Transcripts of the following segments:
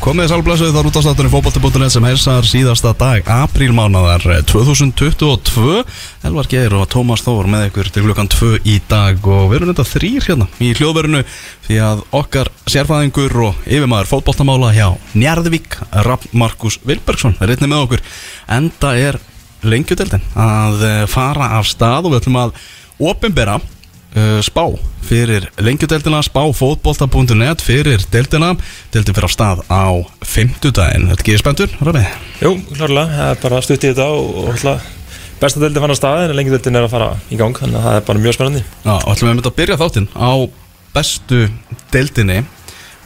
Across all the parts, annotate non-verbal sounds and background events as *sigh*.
komið sálblössuð þar út á státtunni fótbolti.net sem heilsar síðasta dag aprílmánaðar 2022 Elvar Geir og Tómas Þór með ykkur til klukkan 2 í dag og við erum þetta þrýr hérna í hljóðverinu því að okkar sérfæðingur og yfirmaður fótboltamála hjá Njarðvík Rapp Markus Vilbergsson er einnig með okkur. Enda er lengjudeldin að eh, fara af stað og við ætlum að opinbera uh, spá fyrir lengjudeldina spá fótbolta.net fyrir deldina deldin fyrir á stað á fimmtudaginn. Þetta gerir spenntur, Rabi? Jú, klárlega, það er bara stutt í þetta og, alltaf besta deildin fann á staðin en lengi deildin er að fara í gang þannig að það er bara mjög spennandi. Já, og ætlum við að byrja þáttinn á bestu deildinni.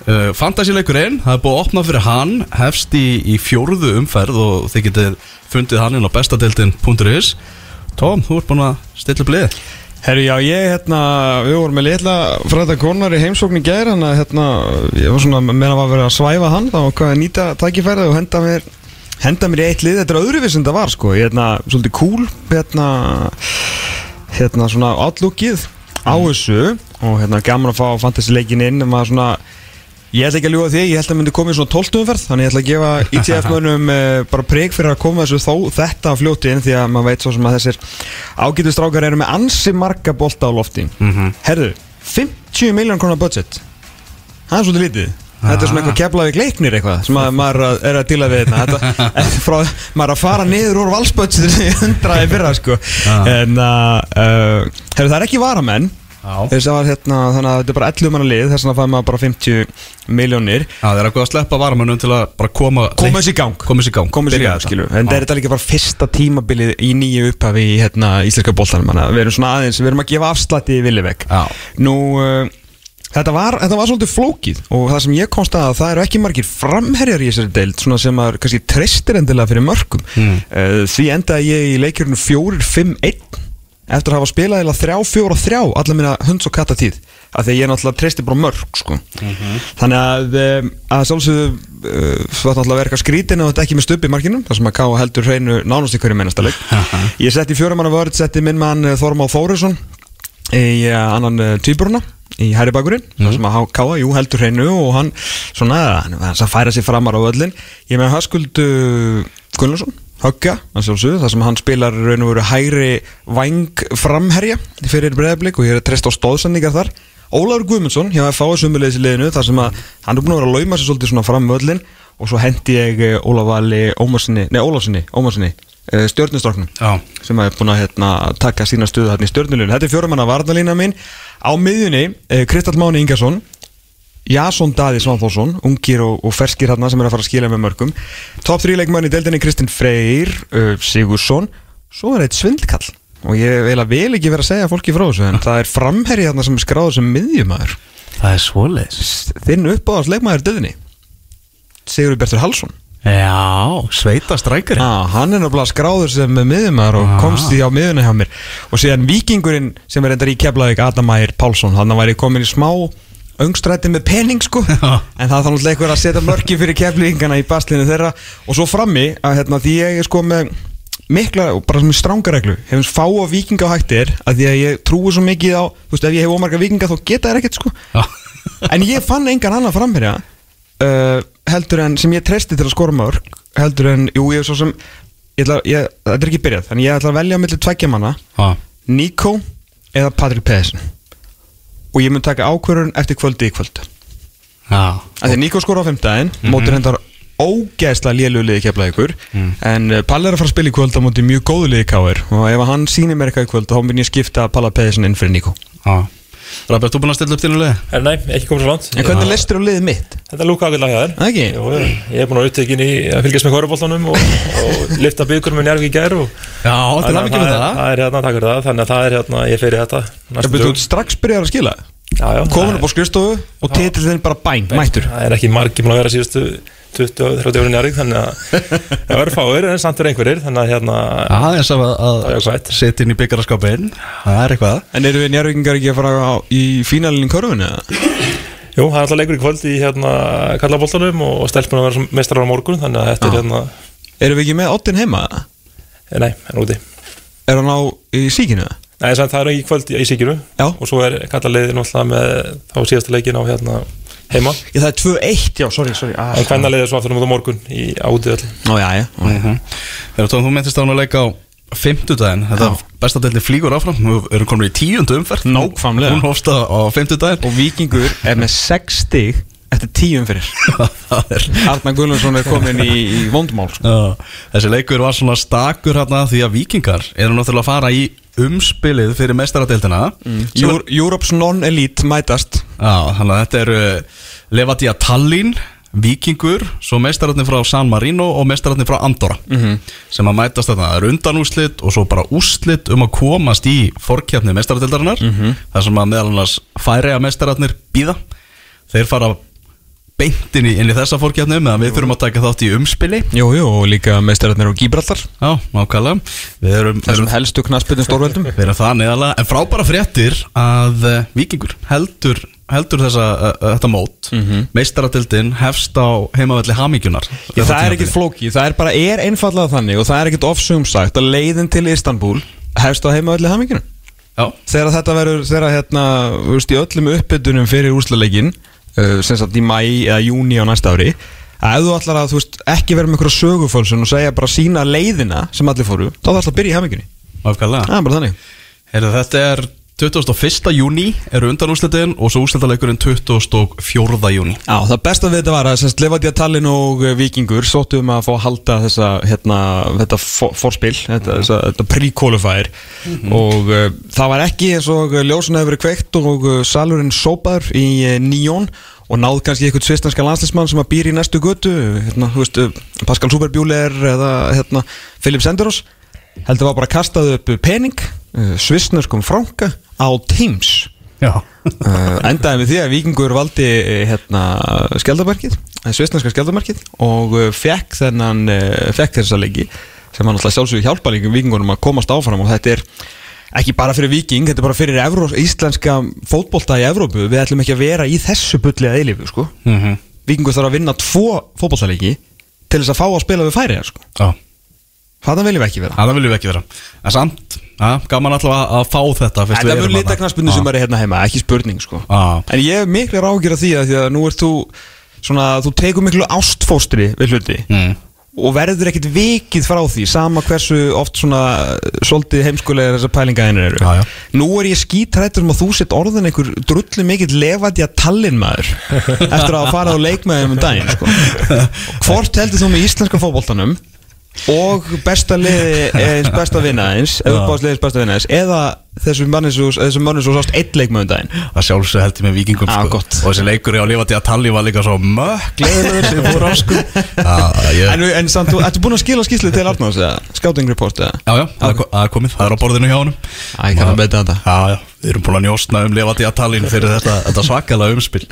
Uh, Fantasíleikurinn, það er búið að opna fyrir hann hefst í, í fjórðu umferð og þið getið fundið hann inn á bestadeildin.is Tóm, þú ert búin að stilla blið Herru, já, ég, hérna, við vorum með litla fræða konar í heimsókn í gær Þannig að, hérna, ég var svona, meðan að verið að svæfa hann Þá var að nýta tækifærið og henda mér Henda mér í eitt lið, þetta er öðruvis en það var, sko. Hérna, svolítið cool, hérna Hérna, svona outlookið á þessu Og, hérna, gaman að fá fantasy-leikin inn En maður svona, ég ætla ekki að ljúga því Ég held að myndi komið svona 12 umferð Þannig ég ætla að gefa ITF-mönnum eh, bara preg fyrir að koma þessu þó þetta fljóti inn Því að maður veit svo sem að þessir ágætu strákar eru með ansi marga bolta á lofti. Herðu, 50 miljón krónar budget. Það er svolítið lítið. Þetta er svona eitthvað keflaði gleiknir eitthvað sem að maður að- er að díla við þetta, þetta *laughs* eftir frá, maður er að fara niður úr valsbudgetur sem ég undraði fyrra sko. En uh, uh, herru, er var hérna þannig að þetta er bara 11 manna lið þess að fæði maður bara 50 miljónir Já, það er að góða að sleppa varamönnum til að bara koma koma þessi í gang. Koma þessi í gang. Komið sér í gang, þetta. en það er þetta líka bara fyrsta tímabilið í nýju upphafi í hérna, þannig að við erum svona aðeins, við erum að gefa afslætti í Villivek Já. nú uh, þetta, var, þetta var svolítið flókið og það sem ég komst að það eru ekki margir framherjar í þessari deild svona sem að kannski treystir endilega fyrir mörgum. Uh, því endaði ég í leikjörinu 4-5-1 eftir að hafa spilað eða 3-4-3 allar minna hunds og katta tíð af því að ég náttúrulega treysti bara mörg sko. þannig að um, að sjálfsögðu uh, það er náttúrulega að verka skrítin og þetta ekki með stubbi í markinum þar sem að Ká heldur hreinu nánast í hverju mennasta leik. Ég setti fjóramanna vörð, setti minn mann uh, Þormál Þórisson í annan týpuruna í hæri bakurinn þar sem að Káa, jú, heldur hreinu og hann svona, hann hann færa sér framar á öllin ég er með Höskuld uh, Gunnlaugsson Högga, þar sem hann spilar raun og veru hægri væng framherja fyrir breyðablik og ég er að treysta á stóðsendingar þar. Ólafur Guðmundsson hjá FA sumulegis í liðinu þar sem að hann er búin að vera að lauma sér svolítið svona fram völlin og svo hendi ég eh, Ólaf Vali Ómarsinni, nei Ólafsinni, Ómarsinni stjórnustráknum Já. sem er búin að hérna, taka sína stöðu þarna í stjórnulinu þetta er fjóramanna varnalína mín. Á miðjunni, eh, Kristall Máni Ingarsson Jason Daði Svanþórsson ungir og, og ferskir hérna sem er að fara að skila með mörgum. Top 3 leikmann í deildinni Kristinn Freyr uh, Sigursson svo er eitt svindkall. Og ég vil að vel ekki vera að segja fólki frá þessu en *laughs* það er framherri hérna sem er skráður sem miðjumæður Það er svoleiðis. Þinn uppáðast leikmaður í deildinni Sigurður Bertur Halsson Já, sveita strækari. Ah, hann er náttúrulega skráður sem miðjumæður og Ah. komst í á miðjuna hjá mér. Og síðan vikingurinn sem er endar í keflaðið Adam Ægir Pálsson hann væri komin í smá öngstrætti með pening sko. En það þarf náttúrulega einhver að setja mörki fyrir keflingana í baslinu þeirra. Og svo frammi að hérna því ég er sko með mikla, bara svona strángareglu hefum fá á vikinga hættir að því að ég trúi svo mikið á, þú veist, ef ég hef ómarga vikinga þá geta þær ekkert sko. *laughs* En ég fann engan annan framherja uh, heldur en sem ég treysti til að skora mörg heldur en, jú, ég er svo sem ég ætla, ég, þetta er ekki byrjað, þannig ég ætla að velja á milli tveggja manna. Nico eða Patrik Pedersen og ég mun taka ákvörun eftir kvöldi í kvöld. Já. að því að Nico skora á fimmtæðin mm mótur hendar ógæðslega léluliði keflaði ykkur en uh, Pall er að fara að spila í kvöld á móti mjög góðu liði káir og ef hann sýnir mér eitthvað í kvöld þá mun ég skipta Palla Pedersen inn fyrir Nico Já. Rabbi, þú búin að stilla upp til í liði? En nei, ekki komið svo langt. En hvernig lestur á liðið mitt? Þetta er lúka þér. Ekki? Jú, ég er búin að upptökin í að fylgjast með korfbóltanum og, og lifta byggur með njárvík í gær og Já, með er- það. það er hérna, takk fyrir það. Þannig að það er hérna, ég fer í þetta þú strax byrjar að skila? Já, já, Komin upp á skrifstofu og titill þinn bara bæn, mættur. Það er ekki margir búin að vera síðustu 20-30 árin njárvík Þannig að það verður fáir en samt er einhverjir Þannig að hérna, aðeins að, er að setja inn í byggaraskapin það er eitthvað En eru við njárvíkingar ekki að fara á, í fínalinn í körfunni? eða? jú, það er alltaf leikur í kvöld í hérna kallabóltanum og stelpun að vera mestrar á morgun Þannig að þetta er hérna, Eru við ekki með Ottin heima? eða? eh, nei, hann úti Er hann á í síkinu? Nei, það er í kvöld í, í síkinu Já. og svo er kallaliðið náttúrulega með þá síðasta leikin á hérna heima? Já, það er 2-1, já, sorry, sorry. Ah, en hvernaliðið er svo aftur um morgun í átiðall Ó, já, já. Þegar tóðum þú myndist á hann að leika á fimmtudaginn, þetta besta deildi flýgur áfram. Við erum komin í tíundu umferð. Nákvæmlega. hún hófst á á fimmtudaginn. Og Víkingur er með 6 stig eftir 10 umfyrir *laughs* það er Arna Guðlundsson er komin í, í vondmál sko. Já, þessi leikur var svona stakur hérna því að vikingar eru náttúrulega að fara í umspilið fyrir mestaradeildina mm. Eur- Europe's non-elite mætast. Já, þannig að þetta eru Levadia Tallinn, Vikingur svo mestararnir frá San Marino og mestararnir frá Andorra sem að mætast þarna, það eru undanúslit og svo bara úslit um að komast í fórkjafni mestaradeildarinnar þar sem að meðal annars færiða mestararnir býða þeir fara beint inn í, inn í þessa fórkjafni meðan við þurfum að taka þátt í umspili. Jú, jú, og líka meistararnir á Gíbraltar. Já, erum, Þessum helstu knaspinu stórveldum. Við erum það neðalega En frábæra fréttir að uh, Víkingur heldur, heldur þessa, uh, þetta mót. Mm -hmm. Meistaratildin hefst á heimavelli hamingjunar Já, það er ekkit flóki, það er bara er einfallega þannig og það er ekkit ofsumsagt að leiðin til Istanbul hefst á heimavelli Já, þegar þetta verður, þegar hérna þú veist, í öllum uppbytunum fyrir úrslaleikin uh, sem sagt í mæ eða júni á næsta ári. Að ef þú ætlar að, þú veist, ekki vera með einhverja sögufölsun og segja bara sína leiðina sem allir fóru, þá það ætlar að byrja í hamingunni nákvæmlega. Það er bara þannig. Heyrðu, Þetta er 21. júni eru undanúslitin og svo úrslitaleikurinn 24. júni Já, það besta við þetta var að semst Levadia Tallinn og eh, Víkingur sóttu um að fá að halda þessa, hérna, þetta for, forspil, þetta, þessa, þetta pre-qualifier og uh, það var ekki eins og ljósun hefur verið kveikt og uh, salurinn sópaður í Nýjón og náð kannski eitthvað svistanska landslismann sem að býr í næstu götu, hérna, þú veist, Pascal Superbjúler eða hérna, Philip Senderos heldur var bara kastað upp pening, uh, svisneskum franka á Teams uh, endaði með því að Víkingur valdi eh, hérna, skjaldarmarkið svisnarska skjaldarmarkið og fekk þennan fekk þessa leiki sem hann alltaf sjálfsögur hjálpa líka Víkingunum að komast áfram og þetta er ekki bara fyrir Víking, þetta er bara fyrir Evró, íslenska fótbolta í Evrópu við ætlum ekki að vera í þessu bulli að eilifu sko. mm -hmm. Víkingur þarf að vinna tvo fótboltaleiki til þess að fá að spila við færiðar sko. Já, það viljum við ekki vera það viljum við ekki vera En samt, ja, gaman alltaf að, að fá þetta verður erum lita þarna. knaspunni sem er hérna heima, ekki spurning sko. En ég hef miklu rákir af því að, því að nú ert þú svona, þú tekur miklu ástfóstri við hluti Mm. og verður ekkit vikið frá því sama hversu oft svona svolítið heimskulega þessar pælingaðinir eru Já, já. Nú er ég skítrættur um að þú sett orðin einhver drullu mikill levandi að tallinn maður eftir að farið á leikmaðum um daginn sko. *laughs* Og besta liði eins besta vinna eins eða besta vinna eins eða þessum mannir svo sást eitt leikmaður um daginn Það sjálfsög held ég með vikingum Já, sko. gott. Og þessi leikur á lifandi að tali var líka svo mökk Leðilegur sem fór á sko Já, ég, En, en samt, þú ertu búin að skila skýslu til Arnars eða? Scouting report eða? já, já, það er komið, það er á borðinu hjá honum ég kann að beita þetta Já, já, við erum búin að njóstna um lifandi að talin fyrir þetta, þetta svakalega umspil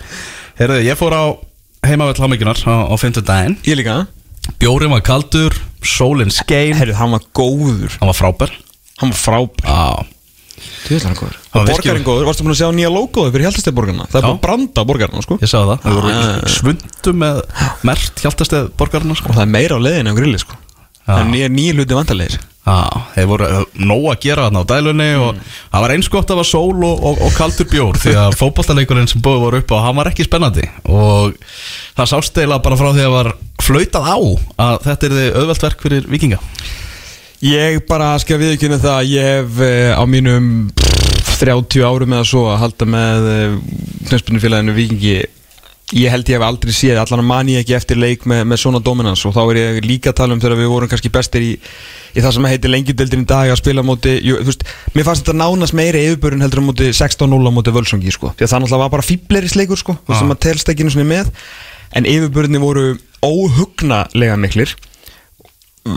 Herðu, ég fór á heimavell á, á fimmtudaginn Ég líka Bjórin var kaldur, sólinn skein. Herru, hann var góður. Hann var frábær. Hann var frábær. Já, Þú veist hann góður. Hann var Og borgarinn góður, varstu búin að sjá nýja logoði fyrir hjálpastæðborgarna Það er bara að branda borgarna, sko. Ég sagði það. Það voru svundu með mert hjáltasteð borgarna sko. Og það er meira á leiðinu á grilli, sko. Það er nýja, nýja hluti vantarlegir Já, þeir voru uh, nóg að gera þarna á dælunni og Mm. það var eins gott að var sól og, og, og kaldur bjór því að fótballtaleikurinn sem búið voru upp á, hann var ekki spennandi. Og það sást eiginlega bara frá því að var flautað á að þetta er þið auðvelt verk fyrir vikinga Ég bara skal viðkynna það að Ég hef eh, á mínum pff, 30 árum eða svo að halda með knöspunni félaginu Vikingi ég held ég hef aldrei séð, allan man ég ekki eftir leik með, með svona dominans og þá er ég líka að tala um þegar við vorum kannski bestir í, í það sem heitir lengjudeldin í dag að spila á móti, jú, þú veist, mér fannst þetta nánast meiri yfirbörun heldur á móti 16-0 á móti völsungi, sko, því að það náttúrulega var bara fíblerisleikur, sko, þú veist, sem að telst ekki einu sinni með, en yfirbörunni voru óhugnalega miklir.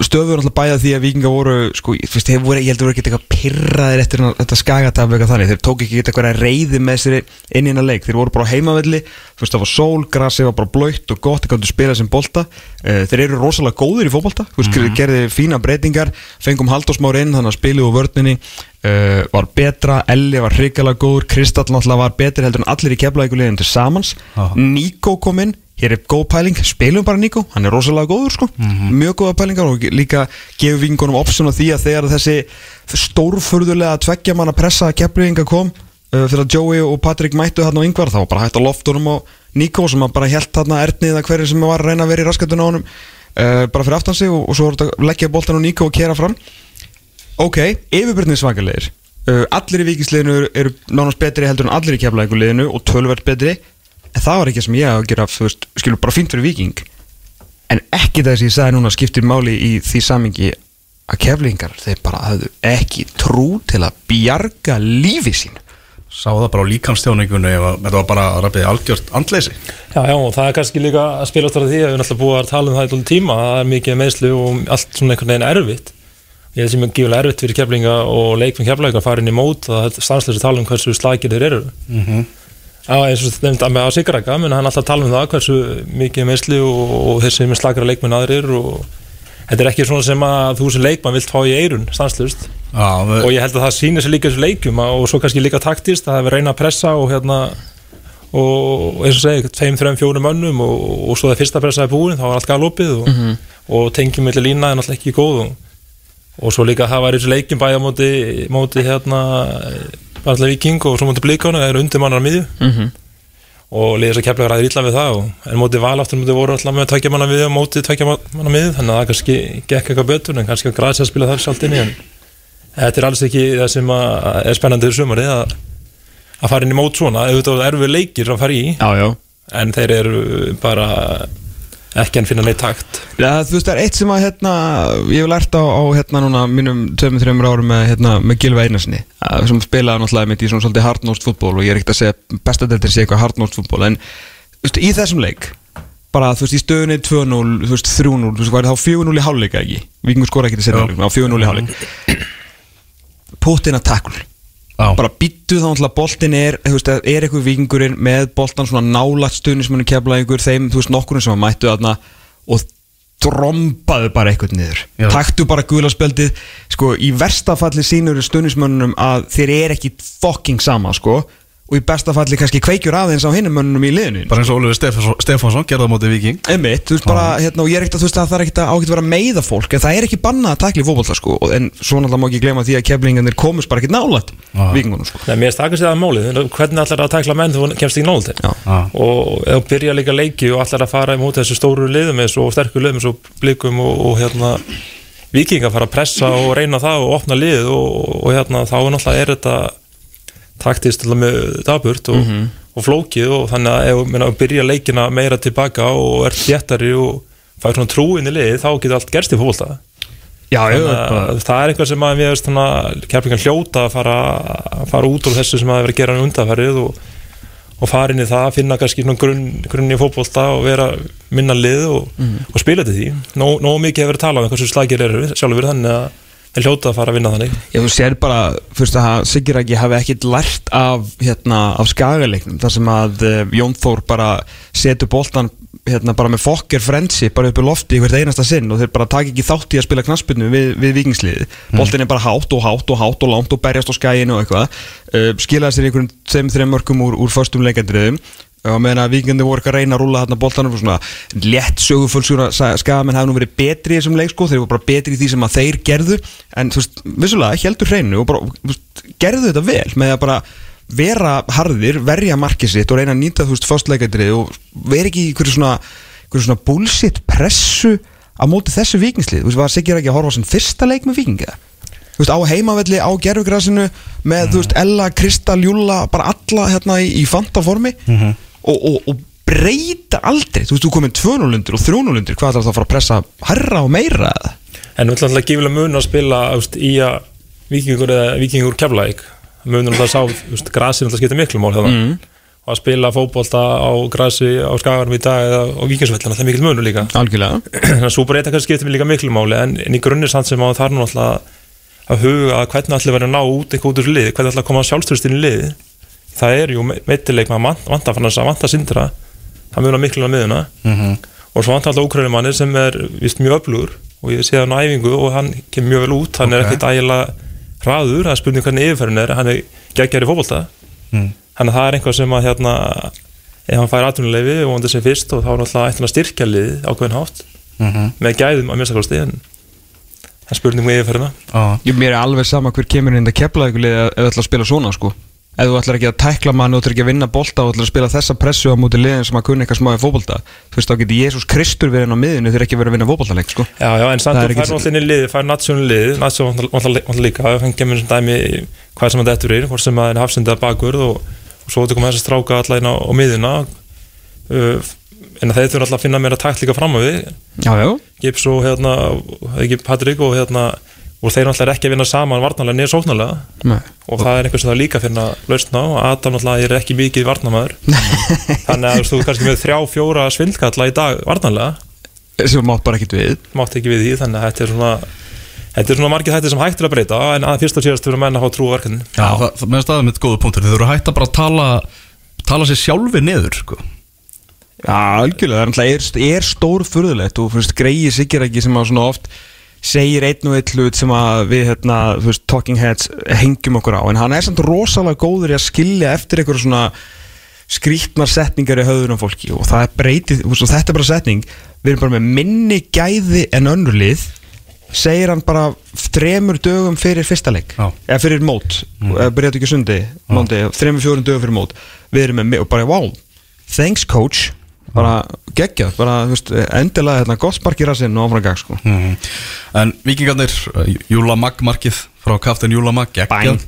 Stöður alltaf bæða því að vikinga voru sko, fyrst, voru, ég heldur voru ekki eitthvað pirraðir eftir þetta skagataf eitthvað þannig. Þeir tók ekki eitthvað reyði með sér inn í hennar leik. Þeir voru bara á heimavelli fyrst, það var sól, grassi var bara blöytt og gott þeir gáttu spila sem bolta. Uh, þeir eru rosalega góðir í fókbalta mm -hmm. gerði fína breytingar, fengum haldásmári inn þannig að spilu úr vördninni uh, var betra, Elli var hrigalega góður Kristall náttúrulega var betri heldur en allir í keflaðíkuleginn til samans Níko kom inn hér er góð pæling, spilum bara Níko hann er rosalega góður sko, mjög góða pælingar og líka gefur vingunum option á því að þegar þessi stórfurðulega tveggja manna pressa keppliðinga kom uh, fyrir að Joey og Patrick mættu þarna á yngvar þá bara hægt að loftunum á Níko sem bara held ertnið að hverju sem var að reyna að vera í raskatun á honum uh, bara fyrir aftan sig og, og svo leggja boltan á Níko og kera fram. Ok, yfirbyrnið svakalegir. Uh, allir í vikisliðinu eru, nánast betri heldur en allir í keflaðinguliðinu og tölvert betri en það var ekki sem ég að gera þú veist, skilur bara fínt fyrir viking en ekki þess að ég sagði núna skiptir máli í því samingi að keflingar þeir bara hafðu ekki trú til að bjarga lífi sín Sá það bara á líkamstjóningunni ef að þetta var bara að rafið algjört andleysi. Já, já, og það er kannski líka að spila áttur af því að við erum alltaf búið að tala um það í tónum tíma það er mikið meðslu og allt svona einhvern veginn erfitt. Ég held sem er gífulega erfitt fyrir keflinga og leikminn keflinga að fara inn í mót það er stanslega að tala um hversu slagir þeir eru. Mm -hmm. Já, eins og þetta nefndi að Siguraka menn hann alltaf tala um það hversu mikið meðsli og, og þeir sem er slagra leikminn aðrir og þetta er ekki svona sem að þú sem leikmann vilt fá í eirun stanslust Já, við, og ég held að það sýnir sér líka þessu leikjum og svo kannski líka taktist að það er reyna að pressa og hérna og eins og segi, tveim, þreim, fjórum önnum og, og svo það fyrsta pressa er búin þá var allt galopið og, Mhm. og tengjum millir lína er náttúrulega ekki góð og, og svo líka það var þessu leikjum bæja bara alltaf viking og svo móti blíkánu það eru undir mannar miðju. Mm -hmm. og liðis að kepla ræðir illa við það og, en móti val aftur móti voru alltaf með tveikja manna miðju og móti tveikja manna miðju þannig að það kannski gekk eitthvað betur en kannski að græsi að spila þar sjálft inn í en þetta er alls ekki það sem er spennandi þessu sumari að, að fara inn í mót svona. Auðvitað er við leikir að fara í. Já, já. En þeir eru bara ekki að finna neitt takt. Já, þú veist, það er eitt sem að hérna, ég hef lært á, á hérna núna mínum 2-3 árum með, hérna, með Gilva Einarsinni að- sem spilaði náttúrulega mitt í svona svolítið hardnóst fútból og ég er ekkert að segja bestadeldir sé eitthvað hardnóst fútból en þú veist, í þessum leik bara þú veist, í stöðunni 2-0, þú veist, 3-0 þú veist, var þá 4-0 í hálfleika ekki? Víkingur skora ekki til setja á 4-0 í hálfleik. Putin að Já. bara býttu þá náttúrulega boltin er veist, er eitthvað vikingurinn með boltan svona nálægt stuðnismennu kefla ykkur þeim, þú veist, nokkurinn sem að mættu þarna og drombaðu bara eitthvað niður Já. taktu bara gulaspjöldið sko, í versta falli sínur stuðnismönnum að þeir er ekki fucking sama, sko og í besta falli kannski kveikjur aðeins á hinnum mönnum í liðinu. Bara eins og Oliver Stefánsson, Stefánsson gerða á móti Viking Einmitt, þú veist bara, hérna, og ég er ekkert að þú veist að það er ekkert að að vera að meiða fólk en það er ekki bannað að takla í fótbolta sko. En svo náttúrulega má ekki glema því að keflingarnir komust bara ekkert nálægt Já. vikingunum sko. Nei, mér stakast það að málið, hvernig ætlar að takla menn þú kemst í. Já. og þú byrja líka leiki og ætlar að fara í móti þessu stóru liðum eins og sterkur liðum eins og blikum og, og hérna viking að fara að pressa og reyna það og opna lið og, og hérna þá náttúrulega er þetta taktist með daburt og, og flókið og þannig að ef þú byrja leikina meira tilbaka og ert þéttari og fær svona trúin í lið þá getur allt gerst í að það er eitthvað sem að við keflingar hljóta að fara, að fara út úr þessu sem að vera að gera undanferðið og, og fara inn í það, finna kannski grunn, grunn í fótbolta og vera minna lið og, og spila til því. Nó, Nó mikið hefur verið að tala um hversu slagir eru sjálfur þannig að þeir hljóta að fara að vinna þannig. Já, þú sér bara, fyrst að Siggi Rækki hafi ekkit lært af, hérna, af skagaleiknum þar sem að uh, Jón Þór bara setur boltan hérna, bara með fokker frensi bara upp í lofti hvert einasta sinn og þeir bara taka ekki þátt í að spila knaspinu við, við vikingsliði boltin er bara hátt og hátt og hátt og langt og berjast á skæinu og eitthvað. Uh, skilaði sér einhverjum þeim þreim mörgum úr, úr förstum leikandriðum og meðan að vikingandi voru eitthvað að reyna að rúla þarna boltanum og svona létt sögufölsjúra skamenn hafa nú verið betri í þessum leik sko, þeir voru bara betri í því sem að þeir gerðu. En þú veist, vissulega, heldur hreinu og bara, veist, gerðu þetta vel með að bara vera harðir, verja markið sitt og reyna að nýta þú veist fyrstleikandrið og vera ekki í hverju svona, svona bullshit pressu á móti þessu vikingslið, þú veist, var Siggi ekki að horfa sinn fyrsta leik með vikinga þú veist, á heimavelli, á gerfugrasinu með, þú veist, Ella, Kristall, Júlla bara alla hérna í, í fantaformi og, og, og breyta aldrei. Þú veist, þú komið 2-0 undir og 3-0 undir Hvað ætlar það að fara að pressa herra og meira? En við ætlum alltaf gífilega mun að spila úst, í að vikingur vikingur keflaðik munum alltaf sá, úst, grasi alltaf skipta miklu mál hérna Mm. og að spila fótbolta á grasi á skagarum í dag eða á vikingsvellina, það er mikil munur líka. Algjörlega. *clears throat* Þannig að súpareyta kannski skiptir mig líka miklu máli en, en í grunnir samt sem á þar nú alltaf að huga að hvernig allir verður að ná út eitthvað út úr lið, hvernig allir að koma sjálfstyrstinn í lið það er jú meittileik maður vanta fann að vanta sindra það munar miklu á miðuna Mhm. og svo vanta alltaf úkrænumanni sem er vist mjög öflugur og ég sé hann á æfingu og hann kemur mjög vel út, hann er Ok. ekkert ægilega hraður, það er spurning hvernig yfirferðin er hann er geggjær í fótbolta Mm. þannig að það er einhvað sem að hérna ef hann fær atvinnuleifi og hann þessi fyrst og þá er náttúrulega ættin að styrkja lið ákveðin hátt Mhm. með gæðum að minnstakosti en það er spurning með yfirferðina Já. Ég mér er alveg sama hver kemur inn að kepla ætlar að spila svona sko Ef þú ætlar ekki að tækla mann og þú ætlar ekki að vinna bolta og þú ætlar að spila þessa pressu á múti liðin sem að kunna eitthvað smá í fótbolta Þú veist, þá getur Jésús Kristur verið inn á miðinu þegar ekki verið að vinna fótboltaleik sko. Já, já, en samt Það er þú fær náttúrulega inn í lið, fær natsjónu lið, natsjónu náttúrulega líka, ef hann kemur sem dæmi hvað sem hann dettur í, hvort sem það er hafsendið að bakvörð og, og svo þú komið þess að stráka allar inn á, á miðina uh, en þeir þurfa alltaf að finna meira takt líka fram á já Gips og hérna, Patrik og hérna, og þeir náttúrulega er ekki að vinna saman varnarlega niður sóknarlega. Nei. og það er einhvers sem það er líka að finna lausn á, Adam náttúrulega er ekki mikið varnarmæður, þannig að þú veist, þú ert kannski með þrjá, fjóra svindkalla í dag varnarlega. Sem mátt bara ekkert við. Mátt ekki við því þannig að þetta er svona þetta er svona margir þættir sem hægt er að breyta en að fyrst og síðast þurfa menn að fá trú á verkefnin Já, það, það með staðið mitt góða punktur. Þið þurfa hægt að bara tala tala sér sjálfi niður sko. Já, algjörlega, það er, er, er stór furðulegt og greiði sikir ekki sem að svona oft segir einn og einn hlut sem við hérna, veist, talking heads hengjum okkur á, en hann er samt rosalega góður í að skilja eftir einhverju svona skrítnar setningar í höfðunum fólki. Og það er breytið, veist, þetta er bara setning. Við erum bara með minni gæði en önnur lið segir hann bara þremur dögum fyrir fyrsta leik. Já. eða fyrir mót, mm. byrjaði ekki sundi þremur fjórum dögum fyrir mót. Við erum með, og bara, wow thanks coach, bara geggjað, bara, veist, endilega hérna, gott spark í rassinn og áfram gang, sko. Mm. En vikingarnir uh, Júla Magg markið frá kaftin Júla Magg Bang.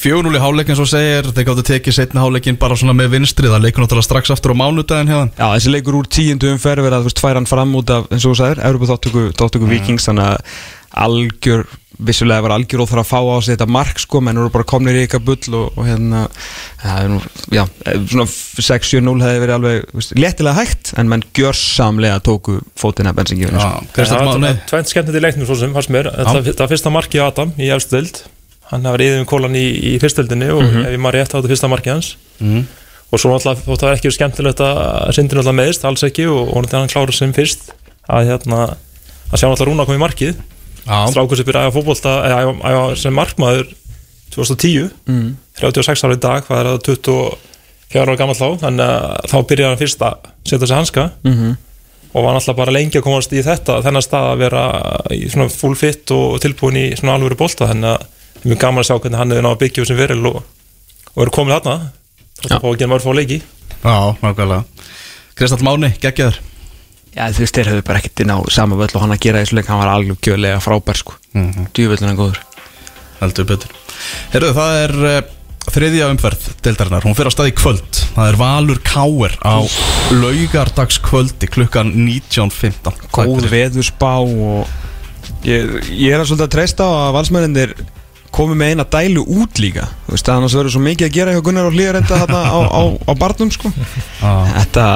Fjögunúli háleik eins og segir Þeir gáttu tekið setna háleikin bara svona með vinstri Það leikur náttúrulega strax aftur á mánudaginn hérna Já, þessi leikur úr tíundu umferð verið að þú veist, hann fram út af, eins og þú sagðir, Európa þáttöku, þáttöku Vikings, þannig að algjör, vissulega var algjör óþar að fá á sig þetta mark, sko, menn eru bara komnir í eitthvað bull og, og hérna, það er nú, já, svona 6-7-0 hefði verið alveg, léttilega hægt, en menn gjörsamlega tóku fótina bensingjöfni, sko. Það er tvennt skemmtilegt í leiknum svo sem fannst mér. Það fyrsta marki á Adam í efstu deild. Hann var yfir kólan í, í fyrstöldinni og ef ég maður rétt á þetta fyrsta marki hans. Mm. og svo náttúrulega þótt það er ekki skemmtilegt að sindin náttúrulega meðist, alls ekki og, og náttúrulega hann klára sem fyrst að hérna að sjá náttúrulega Rúna koma í markið strákur sem byrja að æfa fótbolta eða sem markmaður 2010 Mm. 36 ára í dag, hvað er það 24 ára gammal þá þannig að þá byrjaði hann fyrst að setja sig hanska. Mm -hmm. og var náttúrulega bara lengi að komast í þetta þennan stað að vera í svona full fit og tilbúin í svona alvöru bolta þannig að það er mjög gaman að sjá hvernig hann hefur náða að byggja sem veril og, og eru komin þarna. Og það fá ekki að maður fá leiki. Já, nákvæmlega. Kristall Máni, geggjaður Já, þú veist, þeir hefðu bara ekkert inn á sama völl og hann að gera þessu leik, hann var alveg gjörlega frábær, sko. mm -hmm. Djúvöllin er góður. Heldur betur Herru, það er uh, þriðja umferð deildarinnar, hún fyrir á staði kvöld Það er Valur Káer á laugardagskvöldi klukkan 19.15 góð veðurspá og ég, ég er að svolítið að treysta á að valsmennir komi með eina dælu út líka þú veist, annars verður svo mikið að gera hjá Gunnar og hlýjar þetta þarna á, á, á barnum sko. *laughs* ah, þetta,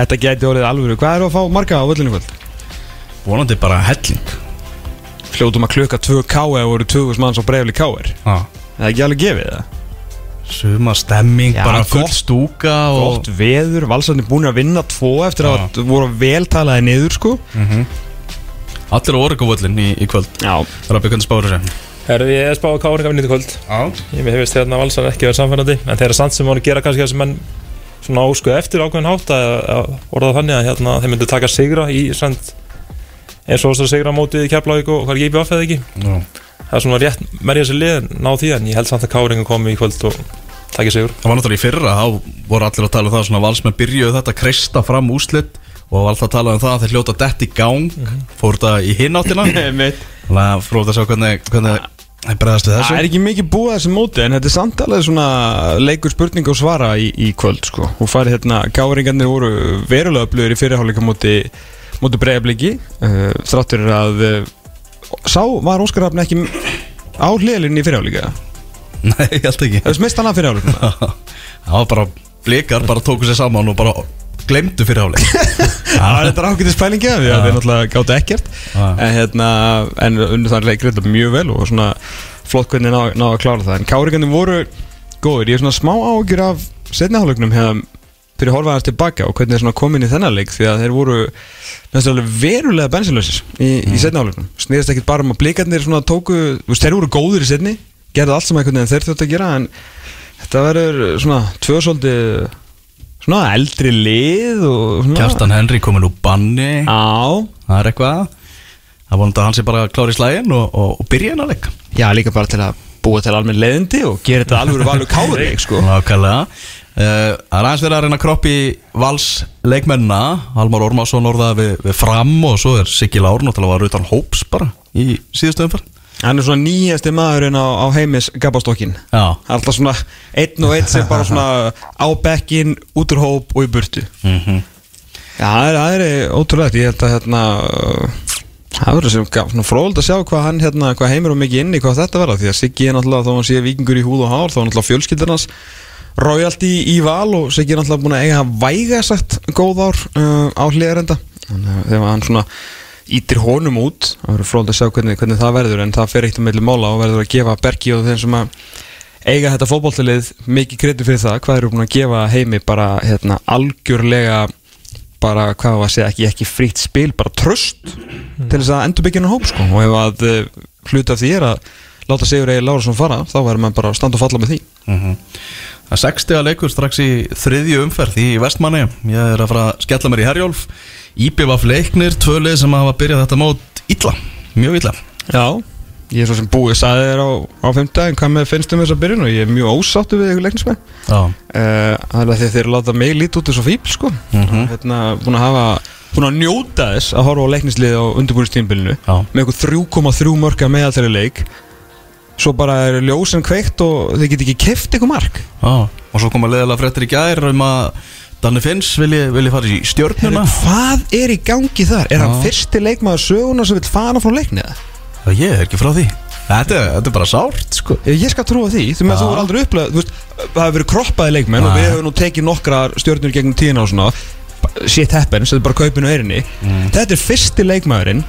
þetta gæti orðið alvöru hvað eru að fá marga á völlinu kvöld? Vonandi bara helling fljótum að klukka 2K eða voru 2000 manns á breyfli K-er ah, það er ekki alveg gefið það Suma stemming, Já, bara full stúka og, gott veður, valsarnir búin að vinna tvo eftir Já. að voru veltalaði niður sko. Mhm. Allir á orðingavöllin í, í kvöld já, Rabbi, hvernig spáður þessu? Herði ég er spáð káringa vinnið kvöld. Já. Ég með hefist hérna valsan ekki verið samfærandi en þeir eru samt sem voru að gera kannski sem menn svona óskuð eftir ákveðin hátt að, að orða þannig að hérna, þeir myndu taka sigra í send, eins og þess að sigra á mótið í Keflavík og hvað er ekki eða ekki? Já. það er svona rétt merja sér lið ná því en ég held samt að káringa komi í kvöld og taki sigur. Það var náttúrulega í fyrra, þá voru allir að tala um það svona valsmenn byrjuðu þetta að kreista fram úslit og var alltaf að tala um það að þeir hljóta dett í gang fór þetta í hináttina *laughs* mitt þannig að fróða að sjá hvernig, hvernig Það þessu. Er ekki mikið búið að þessi móti en þetta er samt alveg svona leikur spurning og svara í, í kvöld sko. og farið hérna, gáringarnir voru verulega upplöður í fyrirháleika móti, móti breiðabliki uh, þráttur að uh, sá var Óskar Rafn ekki á hliðlinni í fyrirháleika *laughs* Nei, held ekki. Það er smist hann að fyrirháleika *laughs* Það var bara blikar, bara tóku sér saman og bara glemdu fyrir áleik *laughs* það var þetta ákveðis pælingi af því að þeir náttúrulega gáttu ekkert. En hérna, en undir það leikur þetta mjög vel og svona flott hvernig ná, ná að klára það. En káringarnir voru góður, ég er svona smá ágjur af setniháleiknum hérna fyrir að horfa aðeins tilbaka og hvernig þeir svona kom inn í þennan leik því að þeir voru verulega bensinlausir í, í setniháleiknum snýðist ekkit bara um að blikarnir svona tóku þeir voru góður í setni gerðu allt sem þeir þurftu að gera en þetta verður svona tvö svolítið svona eldri lið og Kjartan Henry komin úr banni. Á, Það er eitthvað. Það vonandi að hann sé bara klári í slægin og, og, og byrja hennar leik. Já líka bara til að búa til almenn leiðindi og gera þetta alveg valur káður *laughs* sko. Nákvæmlega. Uh, Það er aðeins verið að reyna að kroppi vals leikmennina. Almar Ormarsson orðaði við, við fram og svo er Siggi Lár náttúrulega var utan hóps bara í síðustu umferð Hann er svona nýjasti maðurinn á, á heimis gabastokkin Alltaf svona einn og einn sem bara svona á bekkin, út úr hóp og í burtu. Mm Já, það er, það ótrúlegt. Ég held að hérna Það verður svona fróðald að sjá hvað hann hérna, hvað heimir og mikið inni, hvað þetta verða. Því að Siggi er náttúrulega, þó hann sé vikingur í húð og hár Þá er náttúrulega fjölskyldarnas royalty í val og Siggi er náttúrulega búin að eiga væga sagt góð ár uh, á hliðarenda. Þannig að þegar hann svona ítir honum út. Það verður fróðald að sjá hvernig, hvernig það verður En það fer eitt um meðli mála og verður að gefa Bergi og þeim sem að eiga þetta fótboltalið mikið kredi fyrir það hvað eru búin að gefa heimi bara hérna, algjörlega bara hvað var að segja ekki, ekki frýtt spil bara tröst til þess að endur byggja hóp sko. og ef að uh, hluta af því er að láta Sigur Egil Lárasson fara þá verður maður bara að standa og falla með því. Það er 60 að leikur strax í þriðju umferð í Vestmanni Ég er að fara að skella mér í Herjólf Íbjöfaf leiknir, tvö lið sem hafa byrjað þetta mót illa, mjög illa. Já, ég er svo sem búið sagði þér á, á fimmtaginn hvað með finnst um þess að byrjun og ég er mjög ósáttu við ykkur leiknismenn. Já, uh, Það er að því að þeir láta mig lítið út þessu fíbl sko. Mhm. hérna, búin að hafa búin að njóta þess að horfa á leiknislið á undirbúinistímbilinu Já. með eitthvað 3,3 mörka meðaltæri leik. Svo bara er ljósin kveikt og þeir get ekki keft eitthvað mark. Já. Og svo koma leðilega fréttir í gær um að Danni Finns vilji, vilji fara í stjórnuna Hvað er í gangi þar? Er hann Já. fyrsti leikmaður söguna sem vil fara frá leikniða? Já, ég er ekki frá því Þetta, þetta er bara sárt, sko Ég skal trúa því, þú með Já. þú er aldrei upplega veist, Það hefur verið kroppaði leikmenn og Nei. við hefum nú tekið nokkrar stjórnur gegnum tíðina og svona Shit happens, þetta er bara kaupinu erinni Mm. Þetta er fyrsti leikmaðurinn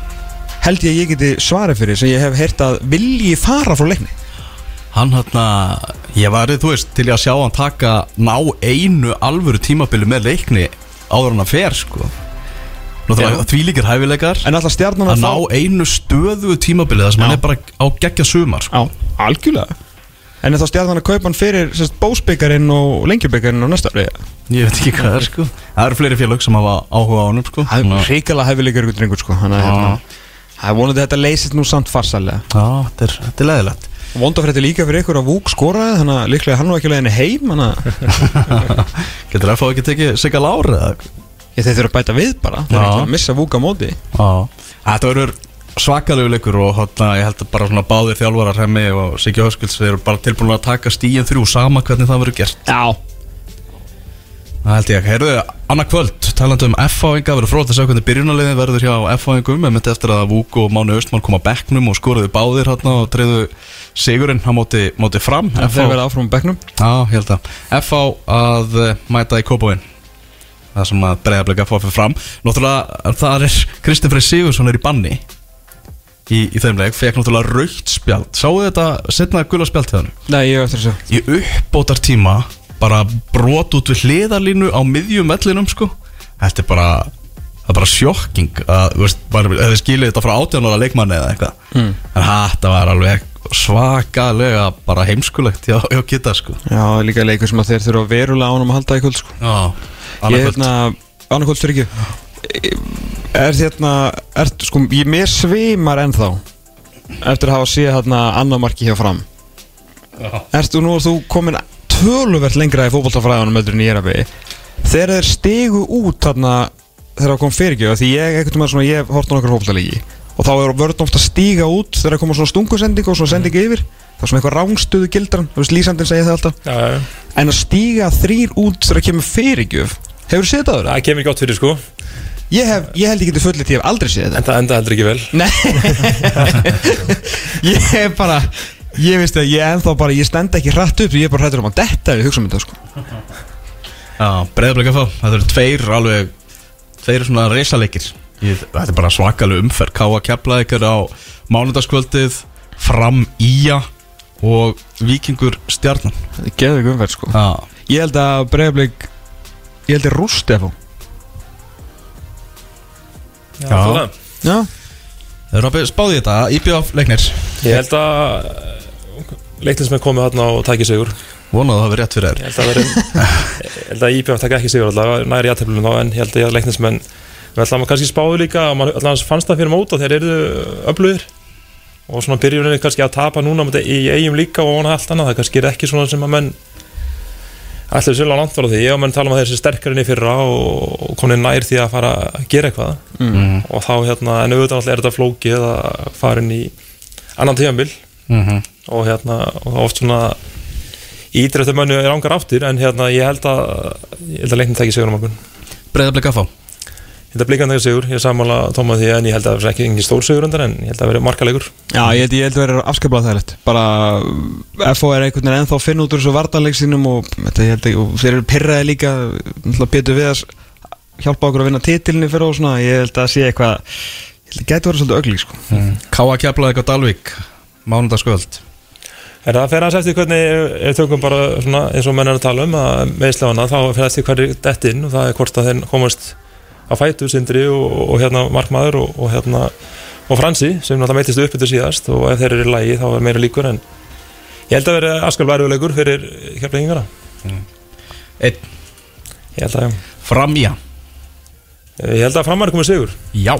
held ég að ég geti svarið fyrir sem ég hef heyrt að vilji fara frá leikni Hann hérna, ég var, þú veist, til að sjá hann taka ná einu alvöru tímabili með leikni áður en að fer, sko. Það því líkir hæfileikar. En alltaf stjarnan að ná einu stöðu tímabili þar sem hann er bara á geggja sumar, sko. Já, algjörlega. En er þá stjarnan að kaupa hann fyrir sérst, bósbyggarinn og lengjubyggarinn á næsta ári? Ég veit ekki hvað það er, sko. Það eru fleiri félög sem hafa áhuga á honum, sko. Það er hrikalega hefilegur ykkur drengur sko. Þannig að hérna, vonandi að þetta leysist nú samt farsalega Já, þetta er, þetta er leðilegt Vondafrætti líka fyrir ykkur að Vúk skoraði Þannig að líklega er hann nú ekki leiðinni heim Þannig að *laughs* Getur FH ekki tekið Sigga Lár eða? Ég, þeir þurfa að bæta við bara Þeir Já. eru ekki að missa Vúk á móti. Já. Þetta verður svakalegu leikur og hátna, ég held að bara svona báðir þjálfarar hemmi og Siggi Höskulds þeir eru bara tilbúin að taka stíin þrjú sama hvernig það verður gert. Já Það held ég, heyrðu, annað kvöld talandi um F-fáinga, verður fróð að sjá hvernig byrjunarliðin verður hjá F-fáingum með myndi eftir að Vúk og Mánu Östmann koma á bekknum og skoruðu báðir hérna og treyðu sigurinn á móti, móti fram. Þeir verða áfram á bekknum. Já, ég held að. F-fá að uh, mæta í Kópavinn það sem að breyðarbleika F-fá fyrir fram. Náttúrulega, það er Kristinn Frey Sigursson er í banni í, í þeim leik, fekk náttúrulega raukt spjald. Sáu þetta setna gula spjald til hann Nei, ég bara brot út við hliðarlínu á miðjum vellinum sko. Þetta er bara það er bara sjokking að hefði skilið þetta frá 18 ára leikmanni eða eitthvað. Mm. en þetta var alveg svakalega bara heimskulegt hjá, hjá Kitta sko. Já, líka leikur sem að þeir þurfa verulega ánum að halda í kvöld sko. Já, annað hérna, annarkvöld fyrir ekki Er hérna, er, sko, ég mér svimar ennþá Eftir að hafa séð hérna annar marki hjá fram. Ertu nú, þú komin töluvert lengra í fótboltafræðanum heldur en ég er að við Þegar þeir stigu út þarna þegar það kom fyrirgjöf Því ég, einhvern veginn svona, ég hef hort á nokkar fótboltalíki og þá er vörðn ofta að stíga út þegar það koma svona stungusending og svona sending yfir. Það er svona eitthvað rángstöðu gildran þú veist lýsandinn segja það alltaf. Já, já. en að stíga þrýr út þegar það kemur fyrirgjöf hefur þetta áður? það kemur gott fyrir sko. Ég, hef, ég held ég geti fullit, ég hef aldrei séð þetta. En það enda heldur ekki vel. Nei. *laughs* Ég hef bara Ég veist að ég ennþá bara, ég stend ekki hratt upp Ég er bara hrættur um að detta ég hugsa um þetta sko. Já, breyðablik að fá Þetta eru tveir alveg Tveir svona reysaleikir Þetta er bara svakalega umferð. Káa keflaði ykkur á mánudagskvöldið Fram Ía Og Víkingur Stjarnan. Þetta er geðvig umferð sko. Já, Ég held að breyðablik Ég held að rústi að fá Já, Já. Já. Að spáði þetta IBF leiknir Ég held að leiknins með komið þarna og tækið sigur. Vonaðu að það verið rétt fyrir Ég held að, veri, *laughs* ég held að IBF taka ekki sigur alltaf, næri jætteflunum þá en ég held að leiknins menn við ætlum að kannski spáðu líka mann alltaf fannst það fyrir móta þegar eru öflugir. Og svona byrjunni kannski að tapa núna á í eigum líka og vona allt annað. Það kannski er ekki svona sem að menn ætlir sér langt frá því. Ég og menn tala um að þeir sé sterkarinn í fyrra og, og konið nær því að fara að gera eitthvað. Mm. og þá hérna, en auðvitað er þetta flókið að fara inn í annan tíðanbíl Mm -hmm. Og hérna og oft svona ídrættu mönnu er ángar áttir en hérna ég held að ég held að leiknum tekja sigur á morgun. Breyðablik að fá ég held að blikan tekja sigur, ég er sammála tóma því en ég held að það er ekki engin stór sigur undan en ég held að það veri markalegur. Já, ég held, ég held að vera afskaplega þærlegt Bara FO er einhvern veginn ennþá að finna út úr þessu vartanleik sínum og, þetta, ég held, að- og þeir eru pyrraði líka Pétur við að hjálpa okkur að vinna titilni fyrir og svona ég held að sé eitthvað ég held að en það fer aðeins eftir hvernig ef tökum bara svona eins og menn er að tala um að meðslefana þá fer eftir hverju dettinn og það er hvort að þeir komast að fætu sindri og, og hérna markmaður og, og hérna og Fransi sem náttúrulega meitist upp yfir síðast og ef þeir eru í lagi þá er meira líkur en ég held að vera askal værjuleikur fyrir keflingingara Einn. Ég held að, Fram Ía ég held að framar komið sigur. Já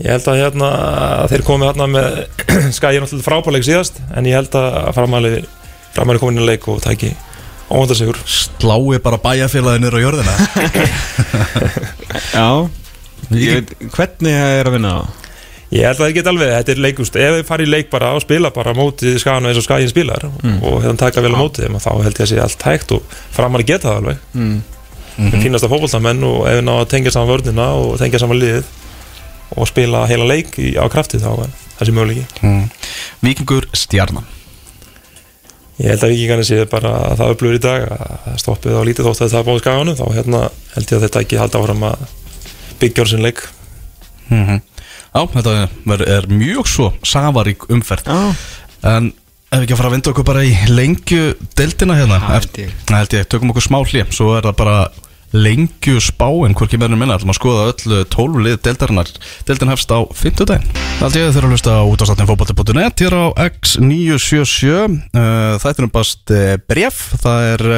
Ég held að hérna að þeir komið hérna með *clears throat* skæði náttúrulega frábæleik síðast en ég held að framæli framæli komin inn í leik og tæki óvönda sigur. Slái bara bæjarfélagi niður á jörðina. *laughs* Já. Ég veit, Hvernig er að vinna það? Ég held að það get alveg, þetta er leikust ef þið farið í leik bara og spila bara á móti skæðinu eins og skæðin spilar og hérna taka vel á móti þeim þá held ég að sé allt hægt og framæli geta það alveg. Mm. mm. fínasta fótboltamenn og ef við ná að tengja saman vörnina og tengja saman liðið og spila heila leik í, á krafti þá er það sé möguleiki. Mm. Víkingur Stjarnan Ég held að vikingarnir séu bara að það upplöfur í dag að stoppið á lítið þótt að það bóði skaganum þá hérna held ég að þetta ekki halda áfram að byggja á sinn leik. Mm Já, þetta er, er mjög svo Savarík umferð. Já, En ef við ekki að fara að vinda okkur bara í lengju Deildina hérna Það held Eftir- ég. Það held ég, tökum okkur smá hlið Svo er það bara lengju spáin Hvorki meðnum minna, ætlum að skoða öll tólf lið Deildarinnar, deildin hefst á 50 daginn held ég eru að hlusta á útastáttinfóbalti.net Hér á X977 uh, Það er um bast uh, bref Það er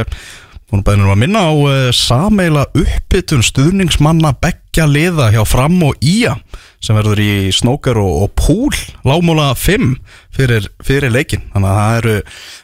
Hún er bæðinum að minna á uh, sameila uppbytun stuðningsmanna beggja liða hjá Fram og Ía sem verður í snókar og, og púl lágmúla 5 fyrir, fyrir leikin þannig að það eru,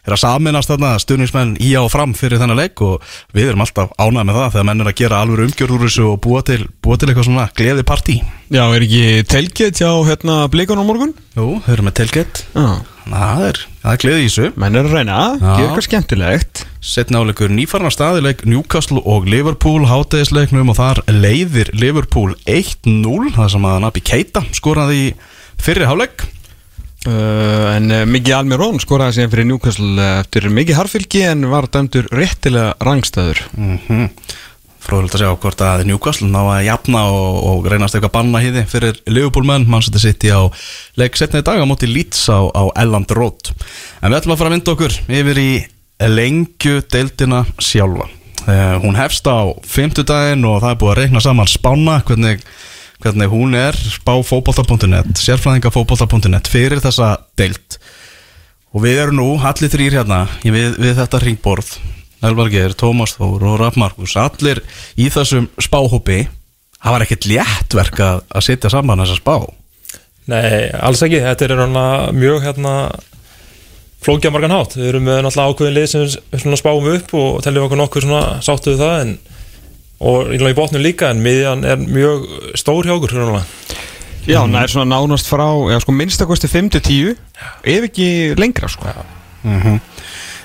eru að saminast þarna stuðningsmenn Ía og Fram fyrir þennan leik og við erum alltaf ánægð með það þegar menn er að gera alveg umgjörð úr þessu og búa til, búa til eitthvað svona gleði partí Já er ekki telgett hjá hérna blikunum á morgun? Jú, þeir eru með telgett Já. að það er, er gleði í þessu. Menn er að reyna, gera eitthvað skemmtilegt. Setna áleikur nýfarnar staðileik Newcastle og Liverpool hátæðisleiknum og þar leiðir Liverpool 1-0 það sem að Nabi Keita skoraði í fyrri háleik uh, En uh, Miki Almirón skoraði síðan fyrir Newcastle uh, eftir mikið harfylgi en var dæmdur réttilega rangstæður. Mm Fróðilegt að sjá hvort að Newcastle ná að jafna og, og reynast eitthvað banna hýði fyrir Liverpool menn, mann setja sitt í á leik setna í dag á móti Leeds á, á Elland Road. En við ætlum að fara að vinda okkur yfir í lengju deildina sjálfa. Uh, hún hefst á 50 daginn og það er búið að reikna saman spána hvernig, hvernig hún er. Spá fótbolta.net, sérfræðingafótbolta.net fyrir þessa deild. Og við erum nú allir þrýr hérna við, við þetta ringborð Elvar Geir, Tómas Þór og Raff Markus allir í þessum spáhópi það var ekkert léttverk að, að setja saman þessa spá. Nei, alls ekki, þetta er mjög hérna flókja margan hátt, við erum með náttúrulega ákveðin lið sem spáum upp og teljum okkur nokkuð svona sáttu við það en, og í botnum líka en miðjan er mjög stór hjá okkur hérna. Já, það er svona nánast frá, já sko minnstakosti 5-10 ef ekki lengra sko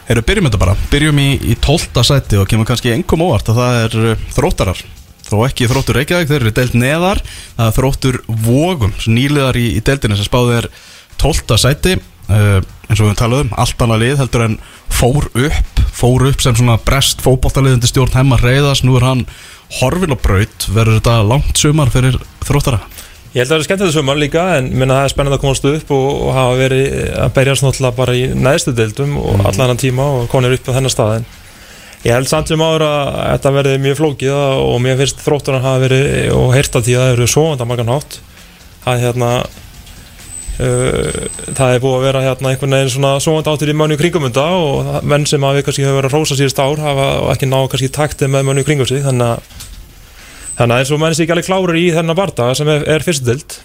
Erum byrjum þetta bara, byrjum í, í 12. sæti og kemur kannski engum óvart að það er uh, þróttarar þó ekki þróttur Reykjavík, þeir eru deilt neðar það er þróttur Vogum nýliðar í, í deildinu sem spáði er 12. sæti uh, eins og við talaðum, allt annað lið heldur en fór upp fór upp sem svona brest fótballtaliðandi stjórn hemmar reyðas, nú er hann horfin á braut, verður þetta langt sumar fyrir þróttara? Ég held að það er skemmt þetta sumar líka en minna það er spennandi að komast upp og, og hafa verið að berjast náttúrulega bara í neðstu deildum og mm. allan tíma og konir upp á þennan stað en ég held samt sem áður að þetta verði mjög flókið og mér finnst þrótturinn hafa verið og heyrta því að það eru svo margan hátt er hérna uh, það er búið að vera hérna einhvern veginn svona svo áttur í mönnu kringumunda og menn sem að við kannski hefur verið að rósa síðust ár hafa ekki ná kannski taktið með mönnu kringum sig þannig að Þannig að eins og menn sé ekki alveg klárir í þennan barda sem er, er fyrstild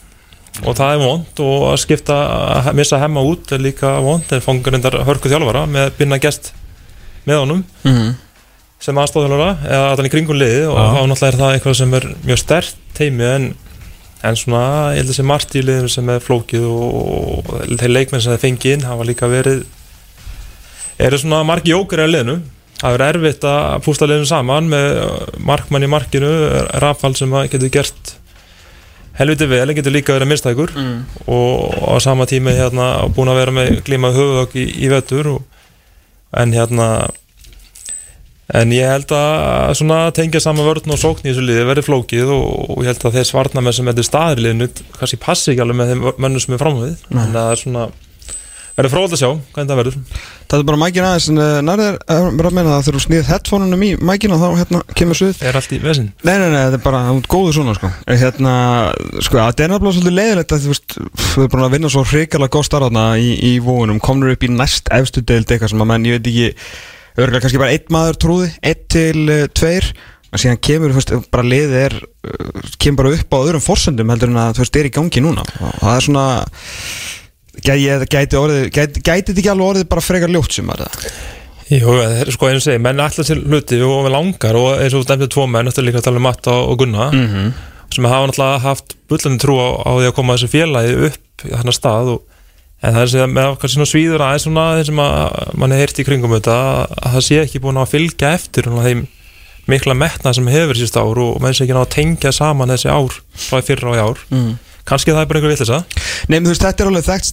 og það er vond og að skipta að missa hemma út er líka vond en fangur endar hörku þjálfara með binna gest með honum mm. sem aðstofþjálfara eða allan í kringum liði og þá náttúrulega er það eitthvað sem er mjög stert teimi en, en svona ég held að sé margt í liðinu sem er flókið og, og þeir leikmenn sem þeir fengi inn hafa líka verið eru svona margi jókir í liðinu það er erfitt að pústa liðinu saman með markmann í markinu rafald sem að getur gert helviti vel, en getur líka verið mistækur Mm. og á sama tími hérna búin að vera með glímað höfuðok í, í vettur og, en hérna en ég held að svona tengja saman vörn og sókn í þessu liði verið flókið og, og ég held að þeir svarna með sem þetta er staðir í liðinu kannski passi ekki alveg með þeim mönnum sem er framhauð en það er svona verður fróðald að sjá hvernig það verður. Það er bara mækin aðeins en uh, nærðir er að meina að þegar þú snýð headphone-unum í mækina þá hérna kemur suð er allt í vesinn? Nei, nei, nei, þetta er bara, það er góður svona sko. Eh, Hérna, sko, það er nefnilega svolítið leiðilegt að þú veist, við erum búin að vinna svo hrikalega góð starðarna í, í vóunum komnur upp í næst efstu deild eitthvað sem að menn, ég veit ekki örgulega kannski bara einn maður trúði, einn til uh, tveir. Og síðan kemur, þú veist, bara liðið er kemur bara upp á öðrum forsendum heldur en að þú veist, er í gangi núna. Og það er svona gæti, gæti, orðið, gæti, gæti þetta ekki alveg orðið bara frekar ljótt sem að það Jú, sko einu segi, menn ætla sér hluti og við langar og eins og þú nefndið tvo menn, þetta er líka að tala um Matta og Gunna mm -hmm. sem hafa náttúrulega haft bullandi trú á, á því að koma þessu félagi upp í þennan stað og, en það er sem með kannski svona svíður aðeins svona þeir sem að mann er heyrt í kringum þetta að það sé ekki búin að fylgja eftir svona þeim mikla metna sem hefur síðust ár og menn sé ekki ná að tengja saman þessi ár frá fyrra og í ár mm. Kannski það er bara einhver villisa Nei, menn, þú veist, þetta er alveg þekkt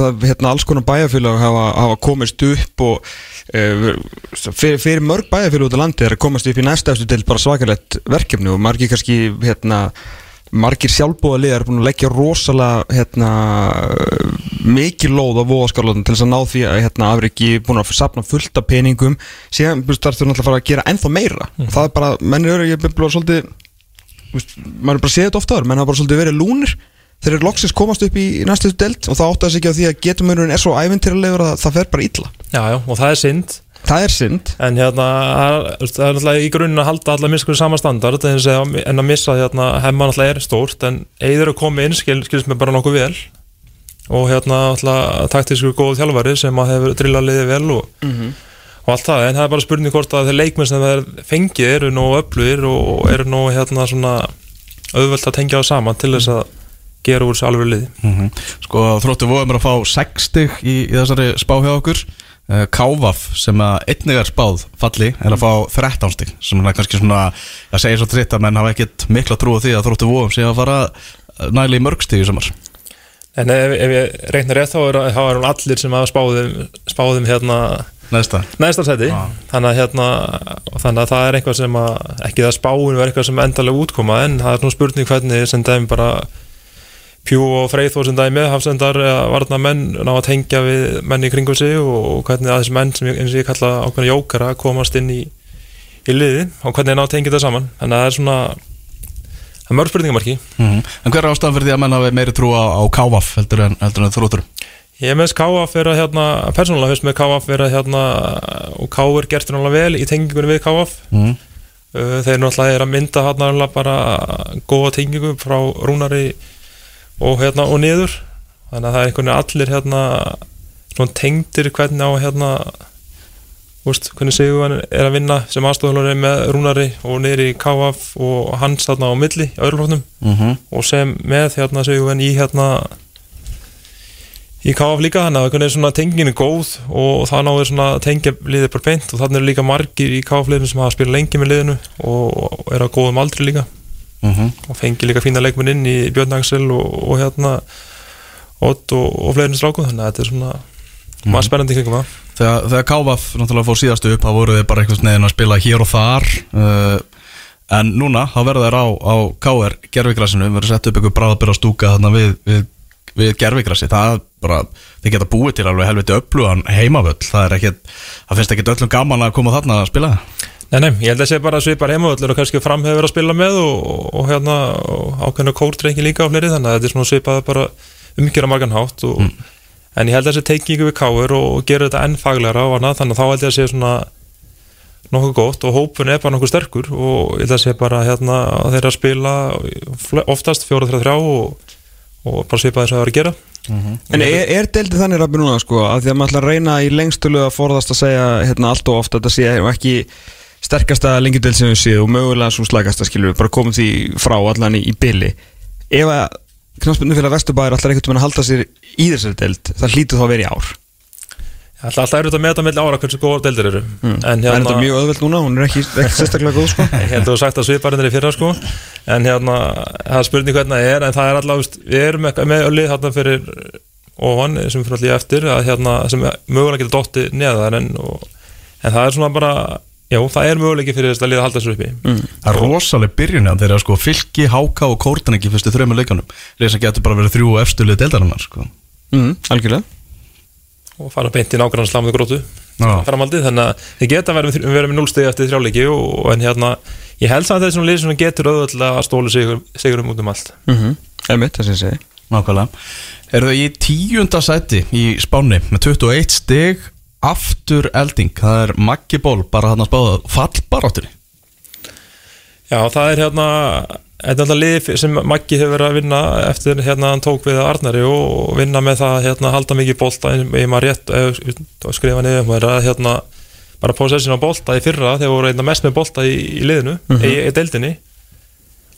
það- hérna, alls konar bæjarfélag hafa, hafa komist upp og uh, fyrir, fyrir mörg bæjarfélag út á landi er að komast upp í næsta eftir til bara svakalett verkefni og margir kannski hérna, margir sjálfbúða liðar er búin að leggja rosalega hérna, mikið lóð á vóðaskálaðum til þess að ná því að hérna, afriki búin að sapna fullt af peningum. Síðan þú náttúrulega að fara að gera ennþá meira. Og það er bara, menn eru, ég er bara svolítið maður er bara séð þetta ofta áður menn hafa bara svolítið verið lúnir. Þeir eru loksins komast upp í næstu delt og það áttaði sig ekki á því að getumurinn er svo ævintýralegur að það fer bara illa. Já, já, og það er synd. Það er synd. En hérna, það er- náttúrulega í grunninn að halda alla miskur sama standard en að, að missa hérna, hemma náttúrulega er stórt en eður að koma inn skil, skilst mér bara nokkuð vel. Og hérna náttúrulega taktískur góð þjálfari sem að hefur drillað liðið vel og, og allt það, en það er bara spurning hvort að þeir leikmenn sem þeir fengið eru nógu öflugir og eru nógu hérna svona auðvelt að tengja á saman til þess að gera úr þessu alveg liði. Sko þróttu voðum er að fá 6 stig í, í þessari spá hjá okkur. Uh, Kávaf sem að einnig er spáð falli er að fá 13 stig sem er kannski svona að segja svo tritt að menn hafa ekkit mikla trú á því að þróttu voðum sé að fara næli í mörg stig í samar En ef, ef ég reikna rétt þá er, þá er hún allir sem hafa spáðum, spáðum hérna Næsta neðsta seti Já. þannig, að, hérna, þannig að það er eitthvað sem að, ekki það spáin verður eitthvað sem endalega útkoma en það er svona spurning hvernig sem dæmi bara Pjú og Freyþór sem dæmi hafsendar eða varna menn ná að tengja við menn í kringum sig og hvernig að þessi menn sem ég, eins og ég kalla ákveðna jókara komast inn í, í liði og hvernig ná að tengja það saman. Þannig að það er svona mörg spurningamarki mm En hver er ástæðan fyrir því að menn hafi meiri trú á, á Kávaf heldur en, heldur en þróttur Ég er með KF er að hérna, persónulega fyrst með KF er að hérna, og KF er gert náttúrulega vel í tengingunni við KF mm. Uh, þeir náttúrulega er að mynda hérna bara góða tengingu frá Rúnari og hérna og niður þannig að það er einhvern veginn allir hérna svona tengdir hvernig á hérna veist, hvernig Sigurvan er að vinna sem aðstofnulari með Rúnari og niður í KF og hans þarna á milli öðruflóknum Mhm. og sem með hérna Sigurvan í hérna í KF líka þannig að einhvern veginn svona tengingin er góð og það náður svona tengja liðið bara beint og þannig eru líka margir í KF liðinu sem hafa spilað lengi með liðinu og er á góðum aldri líka. Mhm. og fengi líka fína leikmenn inn í Björn Axel og, og hérna Ott og, og fleirinn stráku þannig að þetta er svona maður spennandi kringum það. Þegar, þegar Kávaf náttúrulega fór síðastu upp þá voru þið bara einhvers neginn að spila hér og þar uh, en núna þá verða þær á, á KR gerfigrasinu verður sett upp einhver bráðbyrra stúka þarna við, við, við gerfigrasi það bara, þið geta búið til alveg helviti öflugan heimavöll það er ekkit, það finnst ekkit öllum gaman að koma þarna að spila. Nei, nei, ég held að sé bara svipar heimavöllur og kannski fram hefur verið að spila með og, og, og hérna ákveðinu kórdrengi líka á fleiri þannig að þetta er svona svipað bara umgjör að margan hátt og, en ég held að þessi tengingu við káir og, gera þetta enn faglegra og annað þannig að þá held ég að sé svona nokkuð gott og hópun er bara nokkuð sterkur og ég held að sé bara hérna og, bara svipað þess að það er að gera. En er, er deildið þannig rafbi núna sko að því að maður ætla að reyna í lengstölu að forðast að segja hérna allt og ofta að þetta sé ekki sterkasta lengjudeld sem við séð og mögulega svo slækasta skilur við bara komum því frá allan í, í byli ef að knastbundu fyrir að Vesturbæður ætlar einhvern veginn að halda sér í þessari deild það hlýtur þá að vera í ár Það er alltaf erfitt að meta melli ára hversu góða deildir eru. Mm. en Það er þetta mjög öðvöld núna, hún er ekki, ekki sérstaklega góð sko. *laughs* Ég held að þú sagt að sviparinn er í fyrra sko. En hérna, það er spurning hvernig það er en það er alltaf, við erum með öllið hérna fyrir ofan sem fyrir allir eftir að hérna, sem mögulega getur dotti neðar en, og, en það er svona bara já, það er möguleiki fyrir þess að liða að halda þessu uppi. Mm. Það er rosaleg byrjun já, þegar sko. Fylki, háka og kórtan ekki fyrstu þrejum og fara beint í nágrann slamuðu grótu Já. framaldið, þannig að þið geta verið með, verið með núlstegi eftir þrjáleiki og, en hérna, ég held samt að þessi lið sem getur auðvitað að stóla sigur, sigurum út um allt. Mm -hmm. Emitt, það sem ég segi. Nákvæmlega. Eru þau í tíunda sæti í Spáni með 21 stig aftur elding, það er Maggi Ból bara hann að spáða fallbaráttunni. Já, það er hérna Þetta er alltaf lið sem Maggi hefur verið að vinna eftir hérna hann tók við Arnari og vinna með það að hérna, halda mikið bolta. Ég maður rétt ef, skrifa niður maður að hérna bara possession á bolta í fyrra þeir voru einna mest með bolta í, í liðinu í, í deildinni.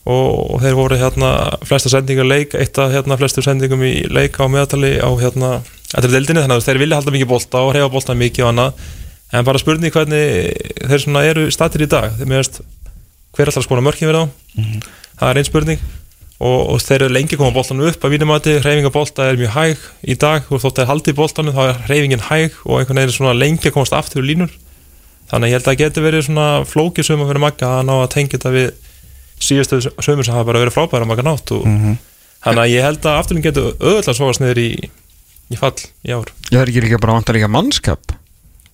Og, og þeir voru hérna flesta sendingar leik eitt af hérna flestu sendingum í leik á meðatali á hérna eftir deildinni. Þannig að þeir vilja halda mikið bolta og reyfa bolta mikið og annað. En bara spurning hvernig þeir eru statir í dag. Þeir meðast hver að skona mörkin við þá? Það er einn spurning. Og, og þeir eru lengi koma boltanum upp að vínumati, hreyfinga bolta er mjög hæg í dag. Og þótt að haldi boltanum þá er hreyfingin hæg og einhvern veginn er svona lengi að komast aftur í línur. Þannig að ég held að það geti verið svona flókið sögum að vera magga að ná að tengja þetta við síðustu sögum sem hafa bara verið frábæra magga nátt og þannig að ég held að afturinn getur öðvöldlega svogast niður í, í fall í ár. Ég það er ekki líka bara vantar líka mannskap?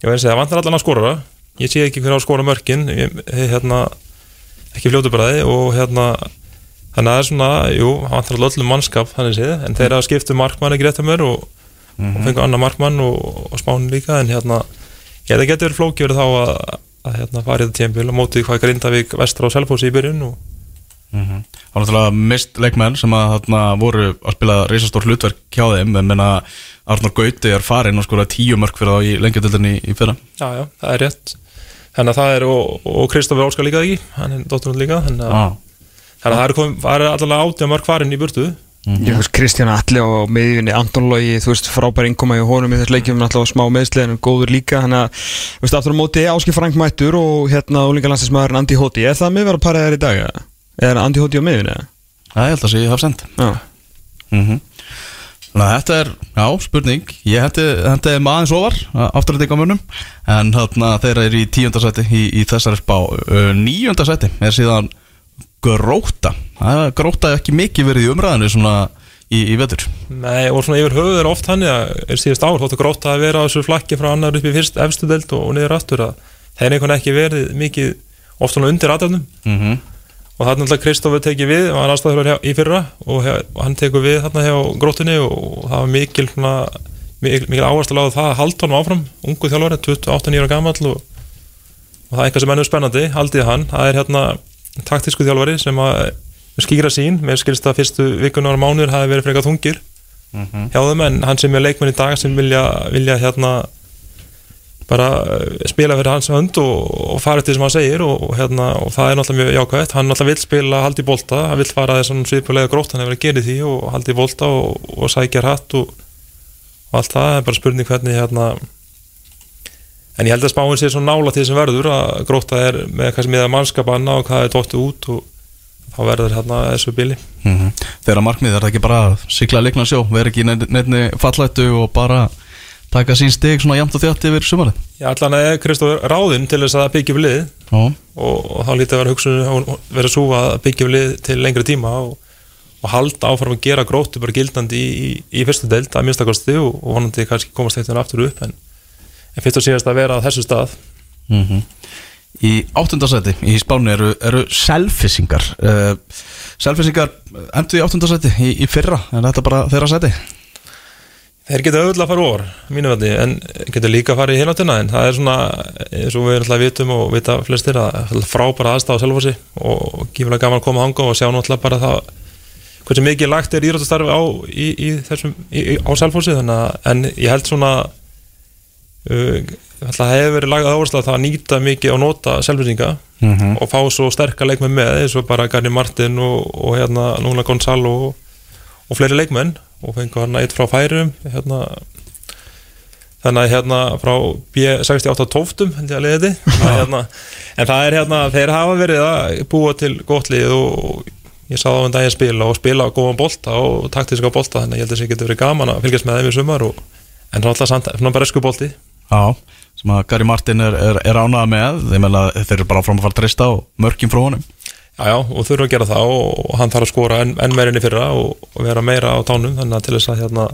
Að það vantar allan að skora. Ég sé ekki hver á að skora mörkin. Ég, hérna, ekki fljótu bræði og hérna þannig að það er svona, jú, hann allan öllum mannskap þannig séð, en þeir að skiptu markmann ekki rétt að mér og, og fengu annar markmann og, og spánin líka, en hérna ég held að geta verið flóki verið þá að, að hérna farið þetta tímpil og mótið hvað Grindavík vestra á Selfossi í byrjun og Það var náttúrulega mist leikmenn sem að þarna voru að spila reysastór hlutverk hjá þeim en menna Arnur Gauti er farin og skora tíu mörg fyrir þá í lengjadöldinni í fyrra. Já, já, það er rétt þannig að það er, og, og Kristoffer Óskar líka ekki? Hann er dótturinn líka þannig að, ah. þannig að það er, kom, er allavega átjá mörg farin í burtu. Ég veist Kristján Alli á miðjunni Anton Logi, þú veist frábær innkoma í honum í þess leikjum, náttúrulega smá meðsli en góður líka, hann að, þú veist, aftur á móti Áski Frank Mættur og hérna úlingalandslismæðurinn Andi Hóti, er það miðverð að para þér í dag eða? Er Andi Hóti á miðjunni eða? Það ég held að sé ég haf send Já, mm Þannig að þetta er, já, spurning. Ég hendi, maður ofar afturrætting á munum en þarna þeirra er í tíundasæti í, í þessari spá. Níundasæti er síðan gróta það er gróta ekki mikið verið í umræðinu svona í, í vetur. Nei, og svona yfir höfuð er oft hann að er síðast ár, þóttu gróta að vera á þessu flakki frá annar upp í fyrst efstu delt og, og niður aftur að það er einhvern ekki verið mikið oft svona undir aðdöfnum. Mm -hmm. Og það er náttúrulega Kristofur tekið við hann var aðstæður í fyrra og, hann tekur við þarna hjá grótunni og það var mikil, mikil, mikil áherslu á það að halda honum áfram ungu þjálfari, 28 ára gamall og, og það er eitthvað sem ennum spennandi haldið hann, það er hérna taktísku þjálfari sem að skýra sín, mér skilst að fyrstu vikunar og mánuður hafi verið frekar þungir hjá þeim en hann sem er leikmenn í dag sem vilja, vilja hérna bara eh, spila fyrir hans hönd og, og fara eftir sem hann segir og, og, hérna, og það er náttúrulega mjög jákvæmt hann náttúrulega vill spila haldi bólta hann vill fara þessum svipulega grótt hann hefur að gera því og haldi bólta og, sækja hatt og, allt það. Er bara spurning hvernig hérna en ég held að spáin sé svo nála til þessum verður að gróta er með kannski með mannskapanna og hvað er dóttu út og þá verður hérna þessu bíli mm Þeirra markmið er það ekki bara að sigla leikna sjó, vera ekki neinni fallættu og bara taka sín stig svona jamt og þjátt yfir sumarið? Já, allan er Kristóf ráðinn til þess að byggja við lið og, og þá lítið að vera hugsun vera svo að byggja við lið til lengri tíma og, og halda áfram að gera gróttu bara gildandi í, í, í fyrstu deild að minnstakosti og, og honandi kannski komast eitthvað aftur upp en, en fyrst og síðast að vera á þessu stað. Mm Í áttundasæti í spánu eru, eru selfisingar uh, Selfisingar endur í áttundasæti í, í fyrra en þetta bara þeirra sæti Þeir geta auðvitað að fara úr, mínu veldi, en geta líka að fara í hináttina, en það er svona, eins og við náttúrulega vitum og vita flestir að frábæra aðstæða á Selfossi og gífulega gaman að koma hanga og sjá náttúrulega bara það hversu mikið lagt er írættastarfi á, í, í þessum, í, á Selfossi, þannig að, en ég held svona, uh, það hefur verið lagað áherslu að það að nýta mikið og nota Selfossinga Mhm. og fá svo sterka leikmenn með, eins og bara Garni Martin og, og hérna núna Gonzalo og, og fleiri leikmenn og fengur hann eitt frá færum hérna þannig að hérna frá B68 tóftum held ég að leiði þetta. *laughs* Hérna, en það er hérna, þeir hafa verið að búa til gott lið og ég sá það um daginn spila og spila góðan bolta og taktíska bolta þannig að ég held að það getur verið gaman að fylgjast með þeim í sumar og, en náttúrulega samt, svona bara esku bolti. Já, sem að Gary Martin er, er, er ánað með þeir eru bara áfram að fara að treysta og mörgjum frá honum Já, og þurfa að gera það og, og hann þarf að skora enn, enn meirinni fyrra og, og vera meira á tánum þannig að til þess að hérna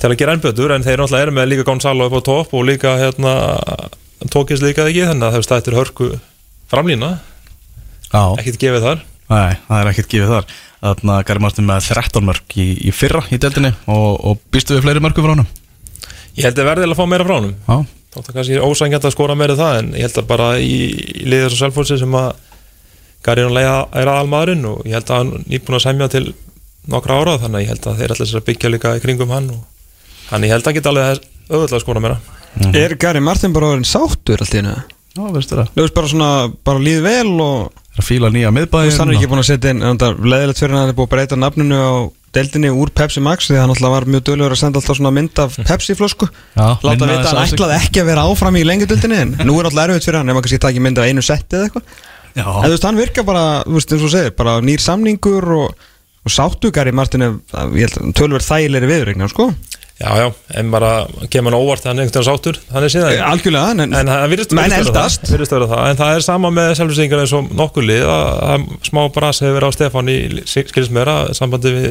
til að gera enn betur. En þeir náttúrulega eru með líka Gonzalo upp á topp og líka hérna tókist líka ekki? Þannig að þeir stættir hörku framlína, Já, ekkert gefið þar. Nei, það er ekkert gefið þar. Þannig að Gary Martin með 13 mörg í, í fyrra í deildinni og, og býstu við fleiri mörgum frá honum? Ég held að verði að fá meira frá honum. Já, þótt að kannski ósængjant að skora meira það en ég held að bara í, í liðið svo selfhósi sem að Gary er aðalmaðurinn og ég held að hann nýbúin að semja til nokkra ára þannig að ég held að þeir ætla sér að byggja líka í kringum hann og þannig ég held að hann geta alveg auðvitað að skora meira Er Gary Martin bara orðin sáttur allt í hennu? já veistu það. Þú veist bara svona, bara líð vel og Það er að fíla nýja Þú miðbæðin hann er ekki búin að setja inn en það er leðilegt fyrir hann að það er búin að breyta nafninu á deildinni úr Pepsi Max því að hann alltaf var mjög dölur að senda alltaf svona mynd af Pepsi flösku. Já, Láta minna vita að hann ætlaði ekki að vera áfram í lengi deildinni en nú er alltaf erfitt fyrir hann ef maður kannski taki mynd af einu setti eða eitthvað En Já, þú veist hann virka bara, þú veist eins og segir, bara nýr samningur og, og sáttugar í Martinu, ég held að tölver þægilegri viðregna sko. Já, já, en bara kemur hann óvart hann er einhvern veginn sáttur, hann er síðan. Algjörlega, en, En það virðist vera það, en það er sama með selvlýsingar eins og nokkur lið að, smá bras hefur verið á Stefán í að sambandi við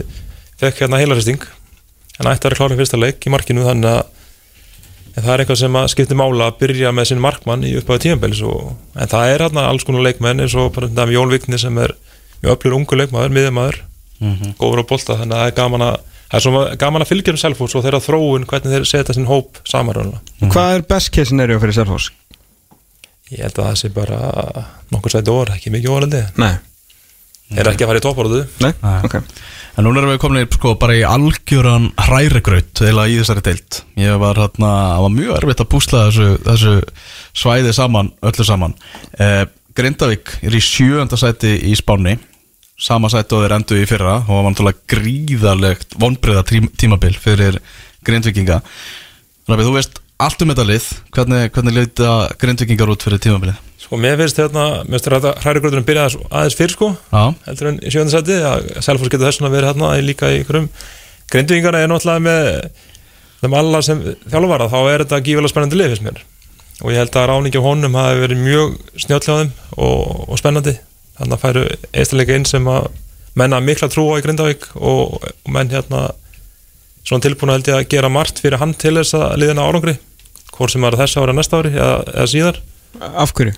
fekk hérna heilaristing. Hann ætti að vera klárin fyrsta leik í markinu þannig að en það er eitthvað sem að skipti mála að byrja með sinn markmann í upphæðu tímanbælis en það er hérna alls konar leikmenn eins og bara þetta með Jón Vigni sem er mjög öflur ungu leikmaður, miðjumæður góður á bolta, þannig að það er gaman að það er svona gaman að fylgja um Selfoss og þeirra þróun hvernig þeir setja sinn hóp saman Hvað er best case scenario fyrir Selfoss? Ég held að það sé bara nokkur sæti orð, ekki mikið orðandi Nei, Er ekki að fara í topporðu nei, Nei. ok En núna erum við komin sko bara í algjöran hrærigraut eða í þessari deild. Ég var hérna, það var mjög erfitt að púsla þessu, þessu svæði saman, öllu saman. Eh, Grindavík er í sjöönda sæti í Spáni Sama sæti og þeir endu í fyrra. Og það var náttúrulega gríðarlegt vonbreiða tímabil fyrir Grindvíkinga. Rafi, þú veist allt um þetta lið Hvernig, hvernig leita Grindvíkingar út fyrir tímabilið? Sko mér finnst hérna, mér finnst þetta hrærigröðurinn byrja aðeins, aðeins fyrr sko Já, heldur en í sjönda sæti að Selfoss getur þess að vera hérna líka í ykkurum Grindvíkingana er náttúrulega með þeim alla sem þjálfvara þá er þetta gífilega spennandi lið fyrst mér. Og ég held að ráningi á honum hafi verið mjög snjölljáðum og, og spennandi. Þannig að færu einstakleika inn sem að menna mikla trú á í Grindavík og, og menn hérna svona tilbúin held ég að gera margt fyrir hann til þess að liðina árangri hvort sem er þess ára næsta ári eða, eða síðar. Af hverju?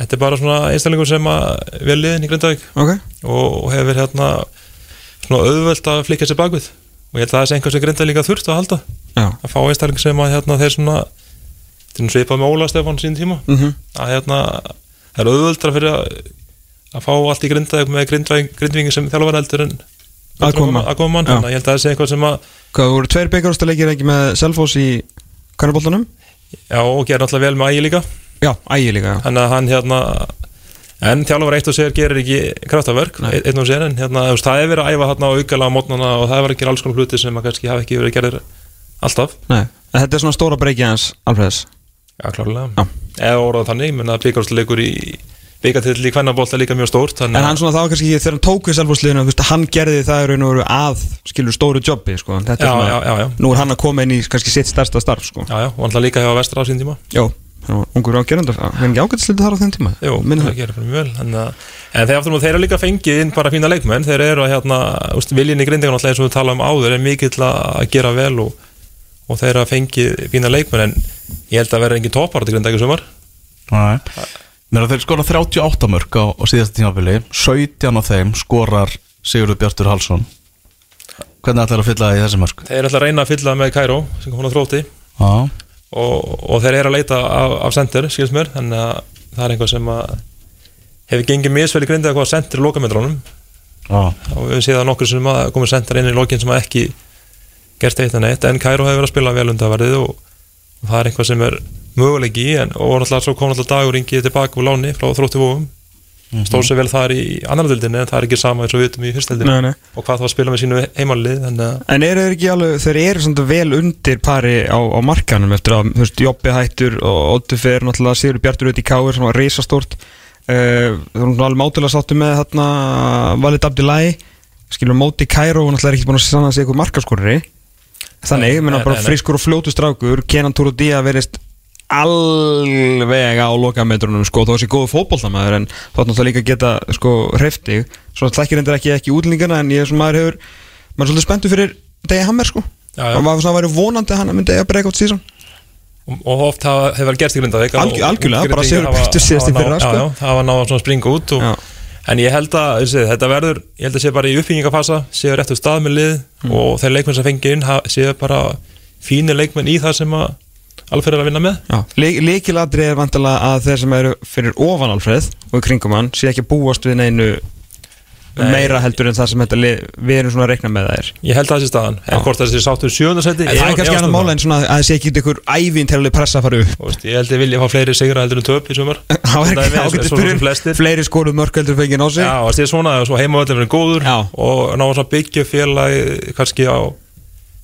Þetta er bara svona einstaklingur sem að vel liðin í Grindavík Ok. og, hefur hérna svona auðvöld að flikja sér bakvið. Og ég held að það er einhver sem Grindavík líka þurft að halda. Já. Að fá einstakling sem að hérna þeir svona svipað með Óla Stefán sín tíma. Mm að hérna það er auðvöldra fyrir að, að fá allt í Grindavík með Grindvíking sem þjálfar heldur en Að koma. að koma mann, þannig að ég held að það sé einhver sem að Hvað, voru tveir byggarústa leikir ekki með Selfoss í Karnaboltanum? Já, og gerir náttúrulega vel með ægi líka. Já, ægi líka, já. Þannig að hann hérna En þjálfur eitt og sér gerir ekki kraftaverk einn og sér en hérna, það er verið að æfa hérna á aukala á mótnana og það er verið að gera alls konar hluti sem að kannski hafa ekki verið gerðir alltaf. Nei, en þetta er svona stóra breykið hans, Alfreðs. Já, klárlega. Já. Eða orðað þannig, menn að byggarúsleikur í byggartill í kvennabólt er líka mjög stórt En hann svona var kannski ekki þegar hann tók við selvfórsliðinu, hann gerði það í raun og veru að, skilur, stóru jobbi, sko. Þetta Já, er svona, já, já, já. nú er hann að koma inn í kannski sitt stærsta starf, sko. Já, já, og hann líka hjá vestra á sín tíma. Jó, hann var ungur ágerandi, hann er ekki ágætslítið þar á þeim tíma Jú, það gerir fyrir mjög vel en, uh, en þeir aftur og þeir eru líka fengið inn bara fína leikmenn. Þeir eru að hérna, úst, viljinn í grindingun alltaf eins og við talaðum áður er mikill að gera vel og, og þeir eru að fengið fína leikmenn en ég held að vera engin toppar til grindingu þeir skora 38 mörg á, á síðasta tímabili. 17 á þeim skorar Sigurður Bjartur Halsson Hvernig ætlar að fylla það í þessi mörg? þeir alltaf að reyna að fylla með Kæró sem kom hún á þrótti. Og, og þeir eru að leita af, af sendir skils mér, þannig að það er einhvað sem að hefur gengið misvel í grindið að hvað sendir í lokamendrónum og við séð að nokkur sem að komið sendir inn í lokin sem að ekki gert eitt en eitt en Kæró hefur verið að spila vel undarverðið og, og það er einhvað sem er möguleiki í en og náttúrulega svo kom náttúrulega dagur ringið tilbaka úr láni frá þróttu vóum stóð sér vel þar í annar dildinni en það er ekki sama eins og við vitum í nei. og hvað þá að spila með sínu heimalið þannig að En eru þeir ekki alveg, þeir eru svona vel undir pari á, á markanum eftir að, þú veist, Jobbi hættur og Óttu fer náttúrulega Sigur Bjartur út í Káir sem var reisastórt uh, Þú erum alveg mátulega sáttu með hérna Valid Abdullahi. Skilur móti Kæró og náttúrulega er Þannig, ég meina bara frískur og fljótu strákur. Kenan Túru Día verist alveg á lokametrunum sko, þó þessi góðu fótboltamæður en þá er náttúrulega líka að geta sko hrefti svo þekkir endur ekki ekki útlendingana en ég er svona maður hefur maður er svolítið spenntur fyrir Degi Hammer sko. Og maður svona væri vonandi að hann myndi eiga break átt síðan og, oft hefur verið gerst í og algjörlega, bara hafa- Bjartur síðast í fyrra, sko. það var náða svona að springa út og, en ég held að þessi, þetta verður ég held að sé bara í uppbyggingafasa séu réttu stað með lið Mm. og þeir leikmenn sem fengi inn séu bara fínir leikmenn í það sem að alveg er að vinna með. Líkilatri er vantilega að þeir sem eru fyrir ofan Alfreð og í kringum hann sé ekki að búast við neinu Nei. meira heldur en það sem þetta við erum svona að reikna með það er. Ég held að það sé staðan, en hvort það sé sáttur En það er kannski annar mála en svona að það sé ekki ykkur ævintýrali pressa að fara upp. Um ég held ég vilja fá fleiri sigra heldur en töp í sumar. *laughs* Það er ekki er flestir. Fleiri skoruð mörk heldur fengið á sig. Já, það er svona, svo heimavöldin verið góður Já. og ná að byggja félagi kannski á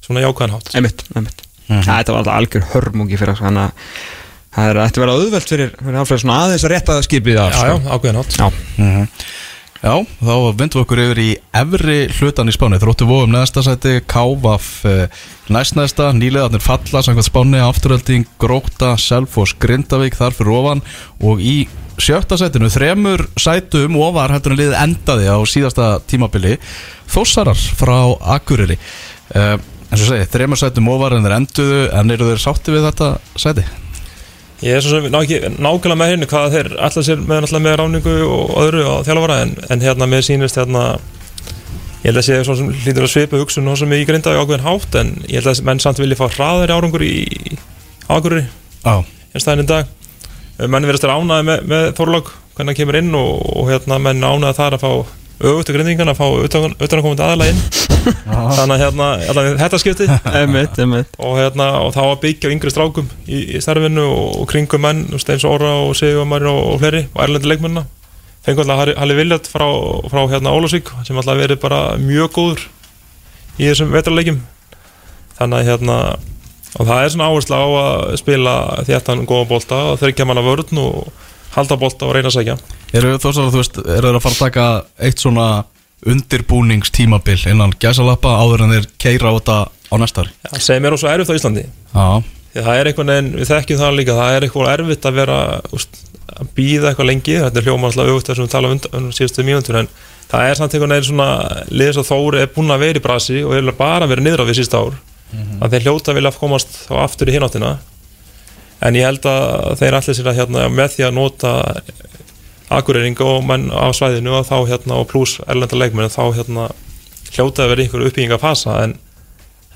svona jákvæðan hátt Einmitt, einmitt Þetta var alltaf algjör hörmungi fyrir þannig að það er ætti að vera auðvelt fyrir, fyrir Alfreð svona aðeins að rétta skipið af Já, já, sko. ákveðan hátt já. Já, þá vindum við okkur yfir í efri hlutan í spáni. Þróttu vóum neðsta sæti, Kávaf eh, næstnæsta, nýlegaðnir falla samkvæmt spáni, afturölding, Gróta Selfoss, Grindavík, þar fyrir ofan og í sjötta sætinu þremur sætum ofar heldur en liðið endaði á síðasta tímabili. Þossarar frá Akureyri. Uh, eins og segi, þremur sætum ofar en þeir enduðu en eru þeir sátti við þetta sæti? Ég er svo sem ná ekki nákvæmlega með hérna hvað þeir alltaf sér með, náttúrulega með ráningu og öðru á þjálfara en, en hérna mér sýnist hérna ég held að sé svo sem hlýtur að svipa hugsun og sem ég grinda í ákveðin hátt en ég held að menn samt vilja fá hraðari árangur í ákveðri Já, en staðin í dag menn verðast að ánaði með, með Þorlák hvernig hann kemur inn og, og hérna menn ánaði þar að fá auðvitað grindingan að fá að til aðalægin þannig að hérna, hérna þetta skiptið. Einmitt, einmitt. Og, hérna, og þá að byggja á yngri strákum í, í starfinu og, kringum menn eins og Óra og Sigurmar og, og fleiri og erlendi leikmennina. Fengur alltaf Halli- Viljart frá, frá hérna Ólasvík sem alltaf verið bara mjög góður í þessum vetrarleikjum. Þannig að hérna og það er svona áhersla á að spila þéttan góða bolta og þryggja manna vörn og halda bolta og reyna að segja eru þeir að fara að taka eitt svona undirbúningstímabil innan gæsalappa áður en þeir keira á þetta á næsta ári? ja, sem er ósvo erfitt á Íslandi. Að það er einhvern veginn, við þekkjum það líka það er eitthvað erfitt að vera úst, að býða eitthvað lengi, þetta er hljóma alltaf auðvitað sem við tala um undan síðustu mínútur en það er samt einhvern veginn svona liðs að Þóri er búin að vera í brasi og er bara verið niður á við sísta ár. Að þeir hljóta vilja komast þá aftur í hináttina en ég held að þeir allir sér að hérna, með því að nota akureyring og menn á svæðinu og þá hérna og pluss erlenda leikmenn þá hérna hljóta að vera einhver uppbygginga fasa en,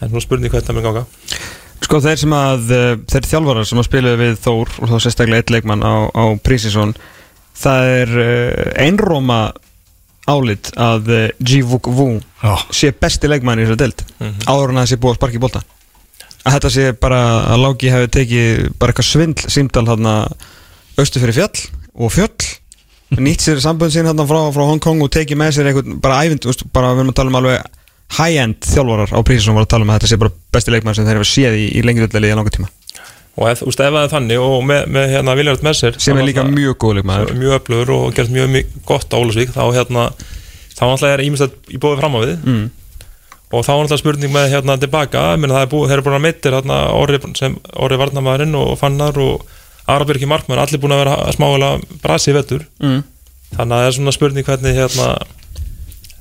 en nú spurning hvernig það mun ganga. Sko þeir sem að, uh, þeir þjálfarar sem að spila við Þór og þá sérstaklega eitt leikmann á, á Prísisson það er uh, einróma álit að Vu já, sé besti leikmann í þessari deild Mhm. áður en að það sé búið að sparka í bolta að þetta sé bara að Láki hefði tekið bara eitthvað svindl símdal hérna austu fyrir fjall og fjöll nýtt sér sambund sín hérna frá, frá Hong Kong og tekið með sér eitthvað bara ævind, veist, bara við erum að tala um alveg high-end þjálfarar á prísi sem var að tala um að þetta sé bara besti leikmann sem þeir hefur séð í, í lengjuröldlega í langa tíma. Og ef, úst, ef það er þannig og með, með hérna Viljard með sér sem er líka mjög góð leikmaður. mjög öflugur og gert mjög, mjög gott á Ólasvík þá hérna þá náttúrulega er ímestað í bóði fram á við. Mm. Og þá er náttúrulega spurning með hérna tilbaka, menn það er búið, þeir eru búin að meittir hérna orri sem orri varnamæðurinn og fannar og Arabirki Markmann allir búin að vera smálega brasi í vettur Mm. þannig að það er svona spurning hvernig hérna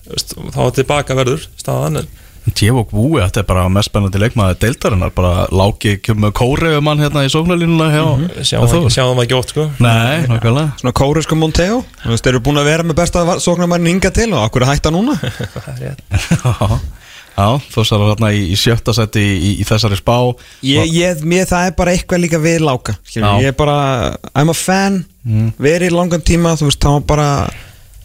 veist, þá tilbaka verður staðan en Tjevok Búi, þetta er bara mest spennandi leikmaður deildarinnar, bara lági með kóriðu mann hérna í sóknarlínuna hjá Mhm. sjáum það ekki oft sko. Nei, nákvæmlega. Svona kórisku Monteo þú veist, þeir eru búin að vera með besta sóknarmærin hinga til og okkur er hætta núna? *laughs* Það er rétt *laughs* Já, þú sér hérna í, í sjötta seti í, í, þessari spá. Ég, ég, mér, það er bara eitthvað líka við láka ég er bara, I'm a fan Mm. verið í langan tíma þú veist, þá var bara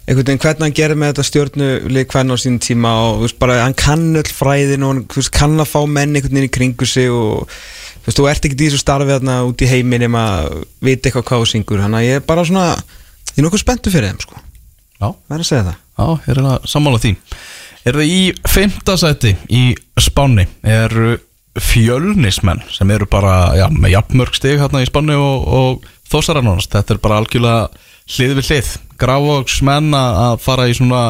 einhvern veginn hvernig hann gerir með þetta stjórnulið hvernig á sín tíma og þú veist bara, hann kann öll fræðin og hann veist, kann að fá menn einhvern veginn í kringu sig og þú veist, þú ert ekki í þessu starfi þarna út í heimin nema að vita eitthvað hvað þú syngur. Þannig að ég er bara svona, ég er nokkuð spenntu fyrir þeim sko, Já, verður að segja það. Já, ég er hérna sammála því Er það í fymta seti í Spáni eru fjölnismenn sem eru bara, já, með jafnmörg stig hérna í Spáni og, og þósaranónast Þetta er bara algjörlega hlið við hlið. Grávóksmenn að að fara í svona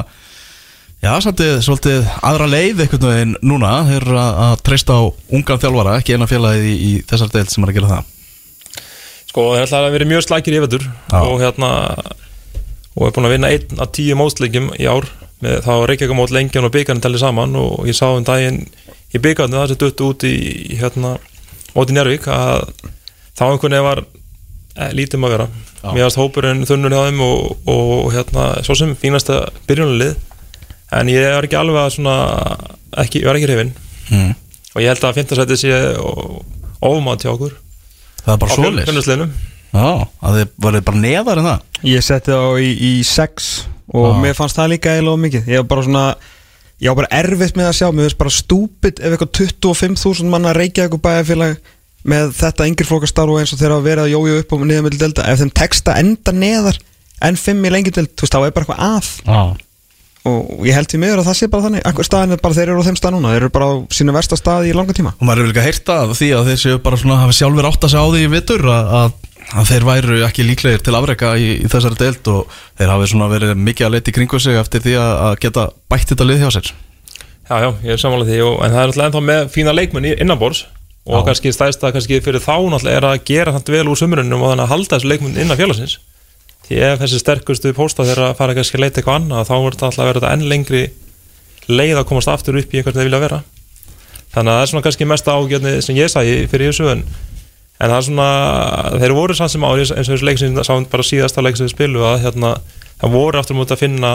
Já, svolítið, svolítið aðra leið einhvern veginn núna. Þeir eru að, að treysta á ungan þjálfara, ekki eina félagið í, í þessar deild sem er að gera það. Sko það er alltaf að vera mjög slækir Já. og hérna og er búin að vinna einn af tíu mótsleikjum í ár með þá Reykjavík mót lengjan og byggarni talið saman og ég sá um daginn í byggarni það sem duttu út í hérna móti Njárvík að þá einhvern veginn var eh, lítið um að vera. Já. mér varst hópurinn þunnur hjá þeim og, og hérna svo sem fínasta byrjunalið en ég er ekki alveg að svona ekki, ég var ekki hrifinn. Mm. og ég held að 15 sæti sé ómátt hjá okkur. Það er bara svolis finnusliðnum Já, að þið varuð bara neðar en það? Ég setti þá í, í sex og Já. mér fannst það líka of mikið. Ég var bara svona Ég var bara erfitt með að sjá, mér finnst bara stúpid ef eitthvað 25.000 manna reykja eitthvað bæjarfélag með þetta yngri flokastarf og eins og þeirra að vera að jója upp og niður með delta. Ef þeim texta enda neðar en 5 í lengjudeld, þú veist, þá er bara eitthvað að. Já. Og ég held því miður að það sé bara þannig. Akkur staðin er bara þeir eru á þeim stað núna. Þeir eru bara á sínu versta stað í langa tíma. Og maður er vel ekki að heyrta því að þeir séu bara svona hafa sjálfur átt að segja á því í vittur að, að, þeir væru ekki líklegir til afreka í, í þessari deild og þeir hafi svona verið mikið að leita í kringu sig eftir því að, að geta bætt þetta lið hjá sér. Já, já, ég er samanlega því og, en það er alltaf ennþá með fína leikmenn innanborðs og Já. kannski stæðsta kannski fyrir þá náttúrulega er að gera þetta vel úr sumrunum og þannig að halda þessu leikmenn innan félagsins. Því ef þessi sterkustu pósta þeirra fara kannski að leita eitthvað annað þá er þetta alltaf þetta enn lengri leið að komast aftur upp í einhvern þeir vilja vera. Þannig að það er svona kannski mesta ágjörni sem ég sagði fyrir þessu en, en það er svona, þeir voru sann sem ári eins og þessu leik sem sáum bara síðasta leik sem við spilu að hérna, það voru aftur mútið að finna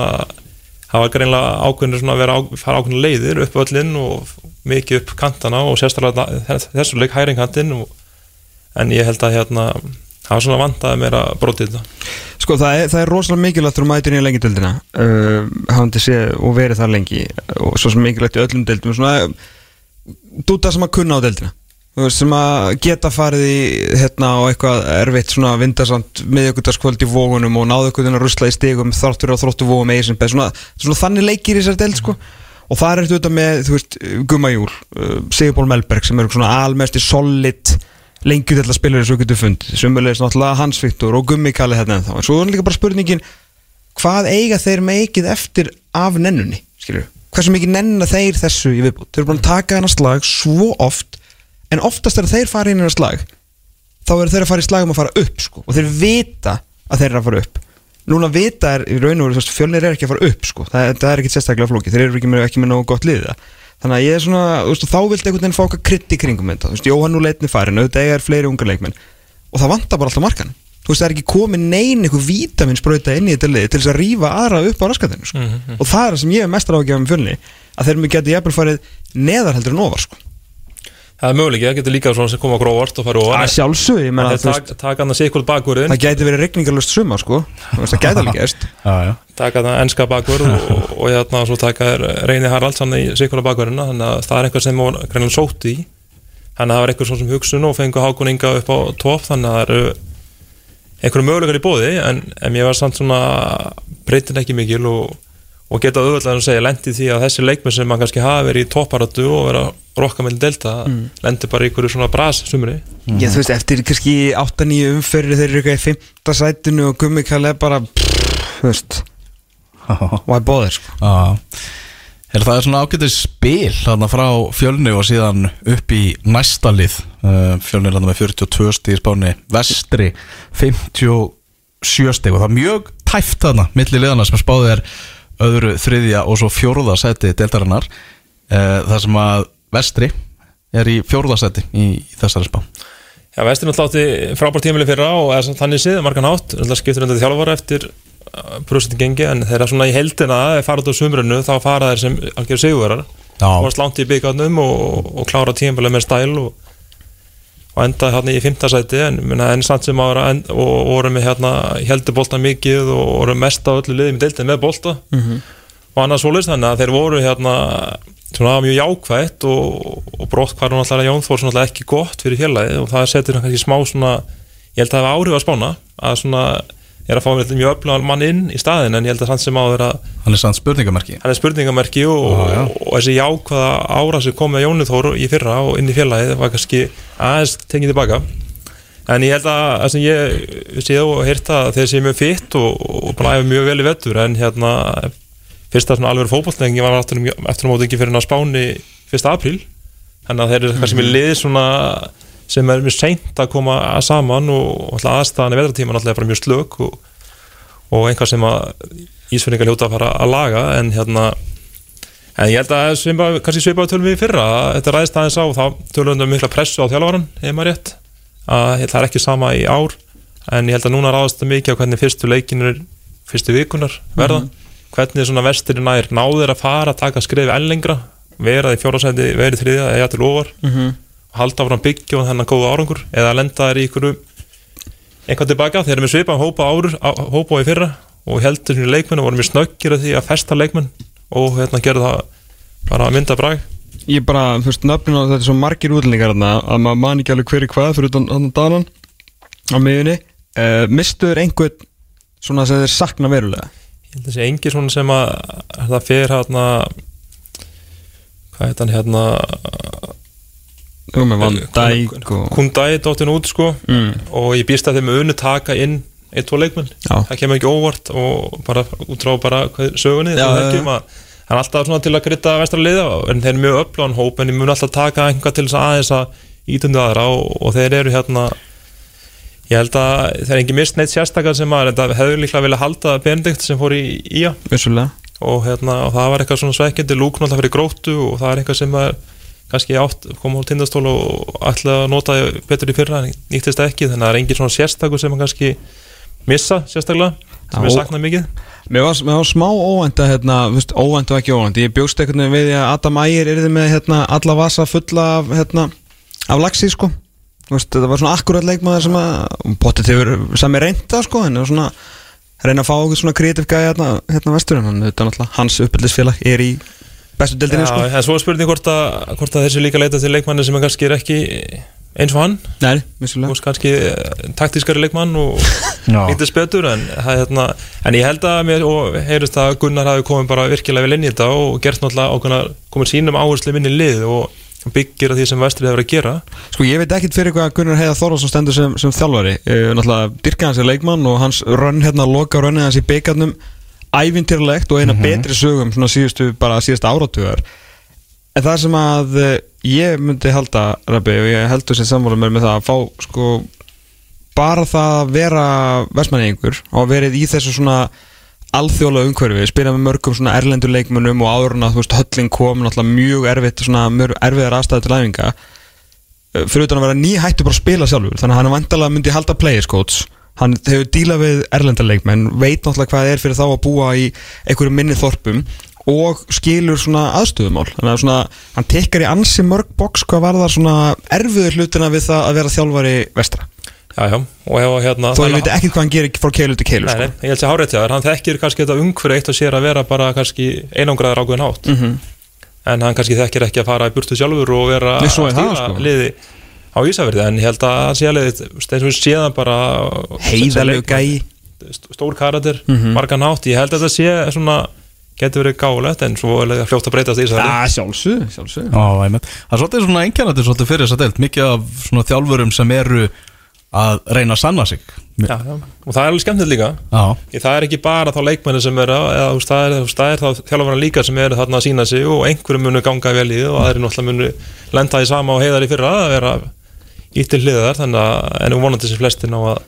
það var greinlega ákveðinu svona að vera fara ákveðinu leiðir upp öllin og mikið upp kantana og sérstaklega þessu leik hæringkantinn en ég held að hérna það var svona vandaði mér að brotið þetta. Sko það er, það er rosalega mikilvægt þú mætir í lengi deildina uh, hafandi sé og verið það lengi og svo mikilvægt í öllum deildum svona dúta sem að kunna á deildina. Þú veist, sem að geta farið í hérna á eitthvað erfitt svona vindasamt miðjögutaskvöld í vógunum og náðu eitthvað að rusla í stigum þráttur og þróttu vógum með Eisenberg svona, svona þannig leikir í þessari deild sko. Og það er þetta með, þú veist, Gumma Júl uh, Sigurból Melberg sem eru svona almesti solid lengjur til að spila þessu getur fund sumulegis náttúrulega Hans Viktor og Gummi Kalli hérna ennþá. En svo er líka bara spurningin hvað eiga þeir meikið eftir af nennunni skilur hversu mikið nenna þeir þessu í viðbútt þeir eru búin að taka hennar slag svo oft en oftast þegar þeir fara inn í hennar slag þá eru þeir að fara í slag um að fara upp sko. og þeir vita að þeir eru að fara upp núna vita er í raun og veru fjölnir er ekki að fara upp sko. það, það er ekki sérstaklega flóki, þeir eru ekki með, ekki með nógu gott liða þannig að ég er svona, veist, þá viltu einhvern veginn fá okkar krydd í kringum þetta, þú veist, Jóhann nú leitni farin auðvitað er fleiri ungar leikmenn og það vantar bara alltaf markan, þú veist, það er ekki komið nein eitthvað vítaminsbrauta inn í þetta lið til þess að rífa aðra upp á raskatinu sko. og það er það sem ég er mestar ágjafum fjölni að þeir mjög geti jafnvel farið neðar heldur en ofar sko. Það er möguleik, það getur líka svona sem koma gróvart og fara að ofar sjálfsög, ég meina það þú er veist, tak, taka hann að sikkur bakvörðin það gæti verið regningalust suma sko. Það gæti alveg *laughs* já taka það enska bakvörð og, og, og hérna svo taka þér Reyni Haraldsson í sikkur bakvörðina þannig að það er einhver sem var greinlega sótt í. Þannig að það var eitthvað svona sem hugsun og fengu hákuninga upp á topp þannig að það eru einhverju möguleikar í bóði en, en ég var samt svona breytin ekki mikil og, og geta auðvitað að segja lendi því að þessi leikmenn sem mann kannski hafa verið í topparötu og verið að rokka með delta mm. lendi bara í einhverju svona bras sumri Já, þú veist, eftir kannski 8-9 umferði þeir eru eitthvað í 5. sætinu og Gummi Kall er bara, pff, þú veist, *laughs* bother, sko. Já, er það er svona ágætið spil þarna frá fjölni og síðan upp í næsta lið uh, fjölni er þarna með 42 stíð í spáni vestri 57 stíð og það er mjög tæft þarna milli liðana sem spáðið er öðru þriðja og svo fjórða seti deltarinnar uh, þar sem að vestri er í fjórða seti í, í þessari spá. Já, vestin alltaf átti frábært tímili fyrra og er samt þannig séð, margan hátt. Skiptur undir þjálfara eftir brústin gengi, en þeirra svona í heldina fara út á sumrunu, þá fara þeir sem algjör sigurverðar, og slánt í byggarnum og, og klára tímili með stæl og, og enda hérna í fymtasæti, en, en samt sem ára og voru með hérna heldur bolta mikið og voru mest á öllu liðið með deildin með bolta. Mm -hmm. og annars svolítið þannig að þeir voru hérna svona mjög jákvætt og, og brott hvar hún alltaf Jón Þór svona ekki gott fyrir félagið og það setur hann kannski smá svona ég held að það hefur áhrif að spána að svona er að fá mjög öflugan mann inn í staðin en ég held að samt sem áður að Hann er sann spurningamerki hann er spurningamerki og, já. og, og þessi jákvæða ára sem kom með Jóni Þór í fyrra og inn í félagið var kannski aðeins tengið tilbaka en ég held að það sem ég séð og heyrta þeir séu mjög fitt og, og bara æfa mjög vel í vettur en hérna fyrsta svona alveg fótbolltengi var eftir, eftir á móti ekki fyrir að spáni 1. apríl. Þannig að þeir eru kannski með lið svona sem er mjög seint að koma saman og aðstæðan í veðratíman alltaf er bara mjög slök og, og einhvað sem að Ísfjörningar hljóta að fara að laga. En hérna en ég held að svipa, kannski svipaðu tölum við fyrra að þetta ræðist aðeins á þá tölum við um mikla pressu á þjálfvaran heima rétt. Að það er ekki sama í ár en ég held að núna ráðast það mikið á hvernig fyrstu leikinur fyrstu vikunar verða hvernig svona vestirinn nær? Náður að fara að taka skrifi enn lengra vera í fjórasæti, vera í þriðja eða til ofar Mhm. og halda áfram byggja og þennan góða árangur eða lenda þær í ykkur eitthvað tilbaka, þeir eru með svipað hópa árur hópa á í fyrra og heldur svona leikmenn og voru mjög snöggir að því að festa leikmenn og hérna gerðu það bara að mynda brag. Ég bara, þú veist, nöfnin á þetta er svo margir útlendingar að maður man ekki alveg hver í hvað fyrir hann danan á miðunni uh, Mistuður einhvern svona sem þeir sakna verulega ég held að sé engi svona sem að það fer hérna hvað heit hann hérna Þú með Van Dijk og Kundai dóttin út sko mm. og ég býst að þeim unni taka inn eitt, tvo leikmenn, Já. það kemur ekki óvart og bara út frá bara sögunni Já, sem við já, þekkjum að það er alltaf svona til að krytta vestra liða en þeir eru mjög öflóðan hóp en ég mun alltaf taka einhvað til þess að aðeins að ítundu aðra og, og þeir eru hérna ég held að þeir er ekki mist neitt sérstakar sem að þetta hefur líklega vilja halda Benedikt sem fór í ía. Og, hérna, og það var eitthvað svona svekkjandi lúkn alltaf fyrir gróttu og það er eitthvað sem að kannski átt, kom á tindastól og ætla að nota betur í fyrra en nýttist ekki, þannig að það er engin svona sérstakur sem að kannski missa sérstaklega sem Já, er og- saknað mikið. Mér var, mér var smá óvænt að, hérna, óvænt og ekki óvænt. Ég bjóst veginn við að Adam Ægir er með hérna, alla vasa fulla af, hérna, af laxi sko veist, þetta var svona akkurat leikmaður sem að Pottet hefur sami reynda sko En það var svona reyna að fá okkur svona kreatív gæði hérna, hérna þetta er náttúrulega hans uppbyldisfélag er í bestu deildinni Já, sko. en svo er spurning hvort að, hvort að þessi líka leita til leikmanni sem er kannski er ekki eins og hann. Nei, veist kannski eh, taktískari leikmann og *laughs* Já. nýttist betur en, það hérna, en ég held að mér og heyrist að Gunnar hafi komið bara virkilega vel inn í þetta og gert náttúrulega ákveðna komið sínum áherslu inn í lið og byggir að því sem vestrið hefur að gera. Sko ég veit ekkit fyrir hvað Gunnar Heiða Þorvaldsson stendur sem, sem þjálfari. Uh, Náttúrulega dyrka hans er leikmann og hans rönn hérna loka rönnið hans í byggarnum ævintýrlegt og eina betri sögum svona síðustu, bara síðustu áratugar. En það sem að uh, ég myndi halda, Rabbi, og ég heldur sér sammála mér með það að fá sko bara það að vera versmanningur og verið í þessu svona alþjóðlega umhverfi, spila með mörgum svona erlendur leikmönnum og áður en að þú veist hölling kom náttúrulega mjög erfitt, svona mjög erfiðar aðstæði til æfinga. Uh, fyrir utan að vera ný hættu bara að spila sjálfur þannig að hann vandalega myndi halda players coach hann hefur dílað við erlendarleikmenn veit náttúrulega hvað það er fyrir þá að búa í einhverju minni þorpum og skilur svona aðstöðumál. Þannig að svona, hann tekkar í ansi mörg box hvað var það svona erfiður hlutina við það að vera þjálfari vestra Já, já, og hérna þó ég veit ekki hvað hann gerir frá keilu til keilu Nei, sko. nei, ég held sér hárétt hjá þér, hann þekkir kannski þetta umhverju eitt og sér að vera bara kannski einangraður ákveðin hátt Mhm. en hann kannski þekkir ekki að fara í burtu sjálfur og vera Nei, svo er að það, stýra sko. liði á Ísafjörði en ég held að hann sé alveg eins og séðan bara Heiðalegu gæi st- stór karater, Mhm. margan hátt ég held að þetta sé svona getur verið gáulegt en svo er það fljótt að breytast í Ísafjörði Já, sjálfsög, sjálfsög Já, einmitt. Það er svolítið svona einkennandi svolítið fyrir þess að deilt Mikið af svona þjálfurum sem eru að reyna að sanna sig. Já, já. og það er alveg skemmtilegt líka. Já, Ég, það er ekki bara þá leikmenni sem er eða, þú veist, það er, það er þá þjálfarna líka sem eru þarna að sína sig og einhverjum munu ganga vel í og aðri náttúrulega munu lenda í sama og heiðar í fyrra að vera ítt til hliðar þannig að ennum vonandi sem flestin á að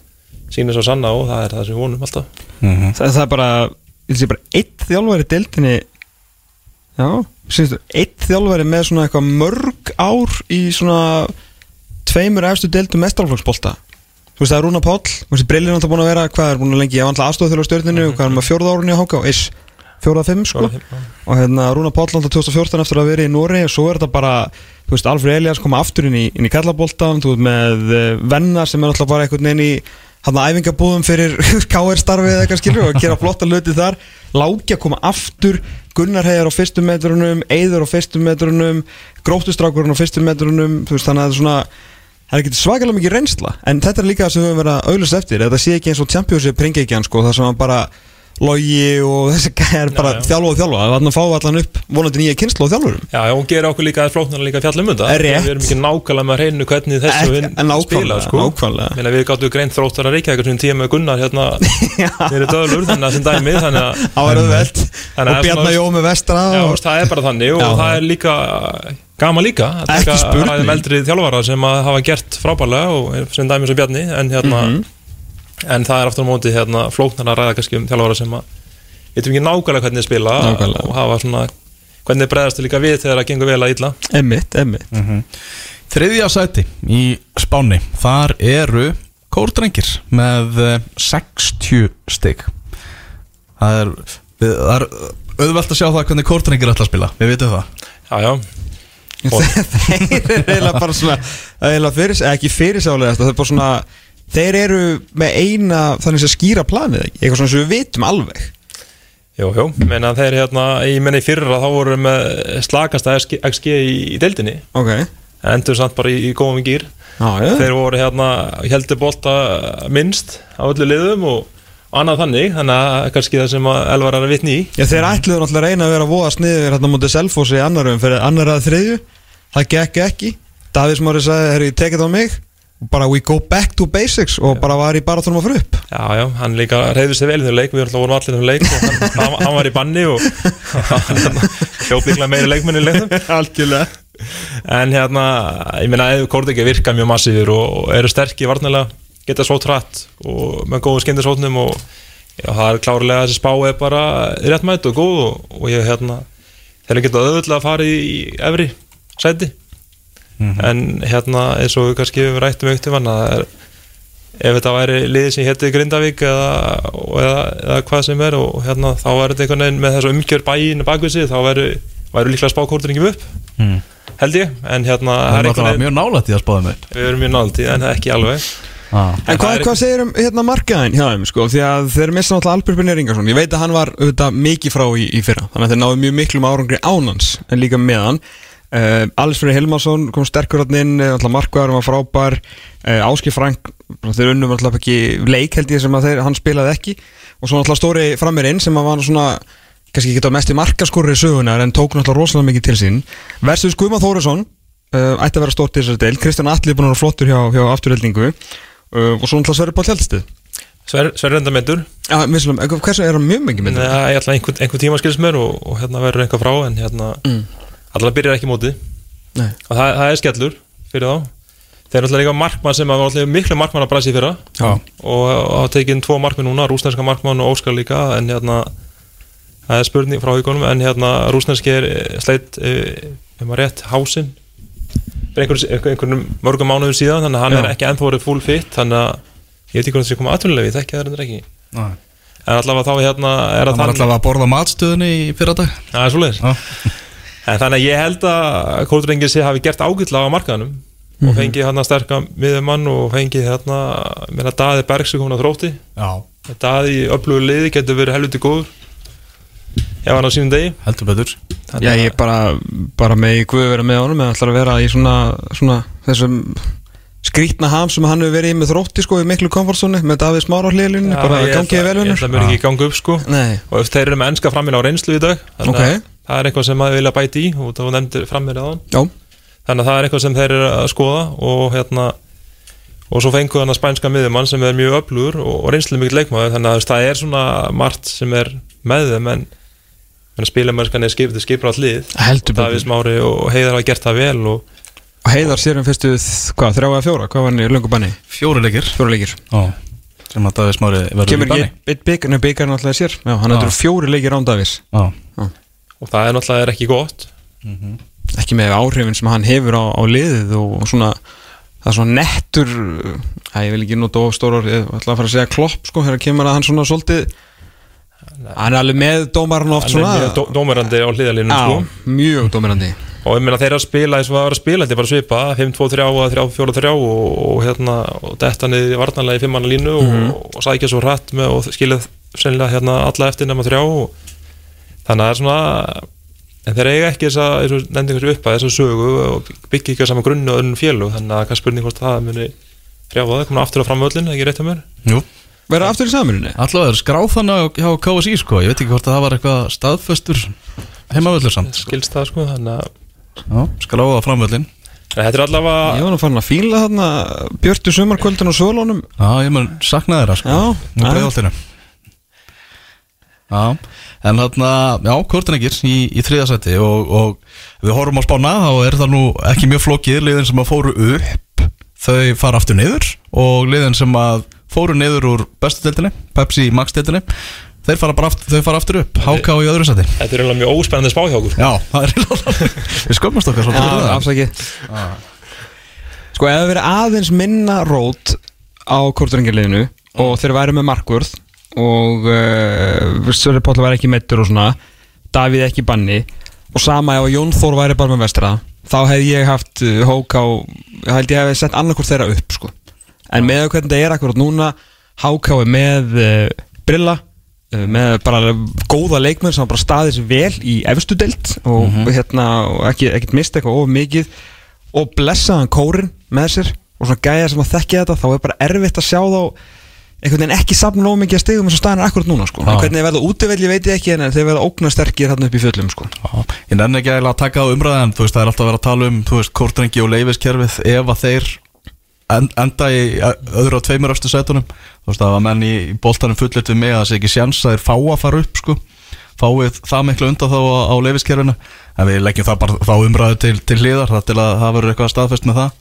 sína svo sanna og það er það sem við vonum alltaf. Mhm. það, það er bara, bara eitt þjálfari í deildinni Já, sínstu, eitt þjálfari með svona eitthvað mörg ár í svona tveimur efstu deildum mestralflokksbolta Þú veist það er Rúna Páll, þú veist Brillin er alltaf búin að vera hvað er búin að lengi, ég var alltaf aðstofþjóður á stjórninu hvað er maður fjórða árunni á Háká, is fjórða fimm sko. Og hérna Rúna Páll alltaf 2014 eftir að vera í Nóri og svo er þetta bara, þú veist, Alfred Elias koma aftur inn í, inn í kallaboltan, þú veist, með uh, venna sem er alltaf bara einhvern veginn í hann að æfingabúðum fyrir *laughs* KR starfið eða eitthvað skilur og gera flotta hluti þar. Láki að koma aftur Gunnar Heiðar á fyrstu metrunum Eiður á fyrstu metrunum Gróttustrákurinn á fyrstu metrunum veist, þannig að það er svona það ekki svakalega mikið reynsla en þetta er líka það sem við höfum verið að auðlust eftir þetta sé ekki eins og Championship pringekjan sko, það sem hann bara logi og þessi gæjar bara já. þjálfa og þjálfa. Það var að fá allan upp vonandi nýja kynslu og þjálfurum. Já, og hún gerir okkur líka flóknar líka fjallum um Er rétt. Við erum ekki nákvæmlega með að reynu hvernig þessu við en nákvæmlega, spila sko. Við gáttum greint þróttar að reykja eitthvað tíma með Gunnar hérna. *laughs* Eru döðlur þannig að sem dæmi Þannig að það og Bjarnar svona- Jó með vestra það er bara þannig og það er líka gaman líka að spurning. ræðum eldri þjálfara sem hafa gert frábærlega en, það er aftur á móti hérna, flóknar að ræða kannski um þjálfara sem að veitum ekki nákvæmlega hvernig þeir spila Nákvæmlega. og hafa svona hvernig þeir bregðast líka við þegar það gengur vel að illa. Emmitt, emmitt Þriðja sæti í Spáni Þar eru kórdrengir með eh, 60 stig. Það er, við, það er auðvelt að sjá það hvernig kórdrengir ætla að spila. Við vitum það. Já, já, Og- *laughs* þeir eru eiginlega bara svona eiginlega fyrir, ekki fyrirsálega það er bara svona þeir eru með eina þannig að skýra planið eitthvað svona sem við vitum alveg. Jú, jú menna þeir hérna, ég menna í fyrra þá voru með slakasta XG, í, deildinni. Ok, endur samt bara í, í góðum gýr já, já. Þeir voru hérna heldur bolta minnst á öllu liðum og annað þannig, þannig að kannski það sem Elvar er að vitni í. Já, þeir ætluðu náttúrulega að reyna að vera að voða sniður hérna mútið Selfossi í annarum fyrir annar að þriðju. Það gekk ekki. Davís Mári sagði, herri, tekið á mig bara we go back to basics og bara var í bara þurfum að fyrir upp. Já, já, hann líka reyði sér vel í þeim leik við vorum allir í þeim leik og hann, hann, hann var í banni og *laughs* hljóp líklega meiri leikmenni í leiknum. *laughs* Algjörlega. En hérna, ég meina ef Kordegi virka mjög massífur og, og eru sterkir varnilega, geta svo trætt og með góðu skindisótnum og já, það er klárlega þessi spá er bara réttmætt og góð og, og ég hérna þeir geta auðvitað að fara í, í efri sæti en hérna eins og við kannski við rættum aukt um hann að það er ef þetta væri liðið sem hétti Grindavík eða, eða, eða hvað sem er og hérna þá er þetta einhvern veginn með þessu umgjör bæin bakvið sig þá væri líklega spákórturingum upp mm. held ég, en hérna Það það er veginn, mjög nálægt í að spáða mig við erum mjög náldið en ekki alveg. Ah. En hvað, hvað segir um hérna markaðin hjá þeim sko, því að þeir missa náttúrulega Albert Brynjar Ingarsson. Ég veit að hann var auðvitað mikið frá í, í fyrra. Þannig að þeir náðu mjög miklum árangri ánans en líka með hann uh, Alice Freyr Hilmarsson kom sterkur hann inn alltaf markvæður var frábær. Uh, Áski Frank, þeir unnum alltaf ekki leik held ég sem að þeir, hann spilaði ekki. Og svo alltaf stóri frammeir inn sem að var svona kannski ekki mest í markaskorri sögunar en tók náttúrulega rosalega mikið til sín. Versus Guðmann Þórisson uh, ætti að vera stórt í þessari deil Kristján Atli er búin að vera flottur hjá, hjá afturheldingu og svo náttúrulega Sverri Pál Hjaltstið Sverri enda myndur hversu er hann mjög mikið myndir? ég ætla hérna verður einhver allavega byrjar ekki móti Nei. og það, það er skellur fyrir þá þeir eru alltaf líka markmann sem var alltaf miklu markmann að bræsi fyrra Já. og hafa tekið inn tvo markmann núna, rúsneska markmann og Óskar líka en hérna það er spurning frá haugunum en hérna rúsneski er eh, sleitt ef maður rétt hásinn fyrir einhvern, einhvern, einhvern mörgum mánuðum síðan þannig að hann Já. er ekki ennþá verið full fit þannig að ég veit ekki hvernig það sé koma aðtunulegi, þekki það er ekki Nei. en allavega þá hérna er Það alltaf að borða matstöðunni í fyrra er en þannig að ég held að Kóldrengir sé hafi gert ágætla á markaðanum og fengið hérna sterka miðumann og fengið hérna meina Daði Bergsi komin á þrótti. Já. Daði í öflugur liði getur verið helviti góður ef hann á sínum degi. Heldur betur. Þannig Já, að- ég bara, bara með guð vera með honum en ætlar að vera í svona, svona þessum skrítna ham sem hann hefur verið í með þrótti sko í miklu komfortzónu með Davíð Smára Já, bara gangið ætla- vel Ég ætla að mjög ekki ganga upp sko. Nei, og þeir eru með ennska framinn á reynslu í dag þannig Ok. að það er eitthvað sem maður vilja bæti í og það nefndir framinn á hann já, þannig að það er eitthvað sem þeir eru að skoða og hérna og svo fengu hann að spænska miðjumann sem er mjög öflugur og, og reynslu mikið leikmaður þannig að þú það er svona margt sem er með þeim en, en spilamörskan er skipið skipur all lið. Heldur Davís Mári og Heiðar hafa gert það vel og Og Heiðar sér um fyrstu, hvað, þrjá eða fjóra, hvað var hann í löngu banni? fjóri leikir. Fjóra leikir. Já. sem að Davíð Smári verður Kemur í banni. ekki eitt byggar, nefnir byggar náttúrulega sér. Já, hann Já. hefur fjóri leikir án Davís Já. Og það er náttúrulega er ekki gott Ekki með áhrifin sem hann hefur á, á liðið og svona Það er svona nettur Æ, ég vil ekki nota of stórar Ég ætla að fara að segja klopp sko Þegar kemur að hann svona svolítið Hann er alveg með dómarinn oft hann er svona mjög dó- dómerandi á hliðalínu Já, sko. mjög dómarandi og ég meina þeir eru að spila eins og það var að spila þetta er bara svipa 5-2-3 og 3-4-3 og, og hérna og detta niður í varnarlega í fimmanna línu Mhm. og, og sækja svo hratt með og skilja sennilega hérna alla eftir nema þrjá og, þannig að það er svona en þeir eiga ekki þessa, eins og nefndi þessu upp að þessa sögu og byggja ekki á sama grunni og önnum félug þannig að hvað spurning hvort það muni hrjáfa það, koma aftur á framvöllin, ekki rétt að mér? Jú. Verða aftur í samirinni? Allavega er skráð þannig hjá KSI sko. Ég veit ekki hvort að það var eitthvað staðföstur heimavöllur samt skilst það sko, þannig að Já, skráð á framvöllin en þetta er allavega Ég var nú farin að fíla þarna Björtu sumarkvöldin og svölunum Já, ég mun sakna þeirra sko Já, Nú já. breiðoltinu Já, en þarna, já, Kortenegir í, í þriðasæti og, og við horfum á spána þá er það nú ekki mjög flókið. Liðin sem að fóru upp þau fara aftur niður og liðin sem að fóru niður úr bestu deildinni, Pepsi Max deildinni þeir fara bara aftur, þau fara aftur upp. HK í öðru sæti. Þetta er eiginlega mjög óspennandi spá hjá okkur. Já, það er eiginlega *laughs* Við skömmast okkar svolítið fyrir það. afsakið. Sko, ef það verið aðeins minna rót á kortringaliðinu og þeir væri með markvörð og uh, Sörri Páll væri ekki meittur og svona. Davíð ekki banni. Og sama ef Jón Þór væri bara með vestra þá hefði ég haft uh, Hóká held ég hefði sett annarkvort þeirra upp sko. en með hvernig það er akkurat núna Háká er með uh, Brilla uh, með bara góða leikmenn sem bara staðið sér vel í efstu deild og, hérna, og ekki, ekkert mist eitthvað of mikið. Og blessaðan kórin með sér og svona gæja sem að þekkja þetta þá er bara erfitt að sjá þá einhvern veginn ekki safna nóg mikið að stigum eins og staðan er akkurat núna sko. En hvernig þeir verða útivelli veit ég ekki en þeir verða ógna sterkir hérna upp í fjöllum sko. Já, Ég nenni ekki að taka á umræðan veist, það er alltaf að vera að tala um veist, Kortrengi og leifiskerfið Ef að þeir en, enda í öðru og tveimur östu setunum það var menn í, boltanum fullit við mig að það sé ekki sjans að þeir fá að fara upp sko. Fáið það miklu undan þá á, á leifiskerfinu En við leggjum það bara þá umræðu til, til hliðar Það til að það verður eitthvað staðfest með það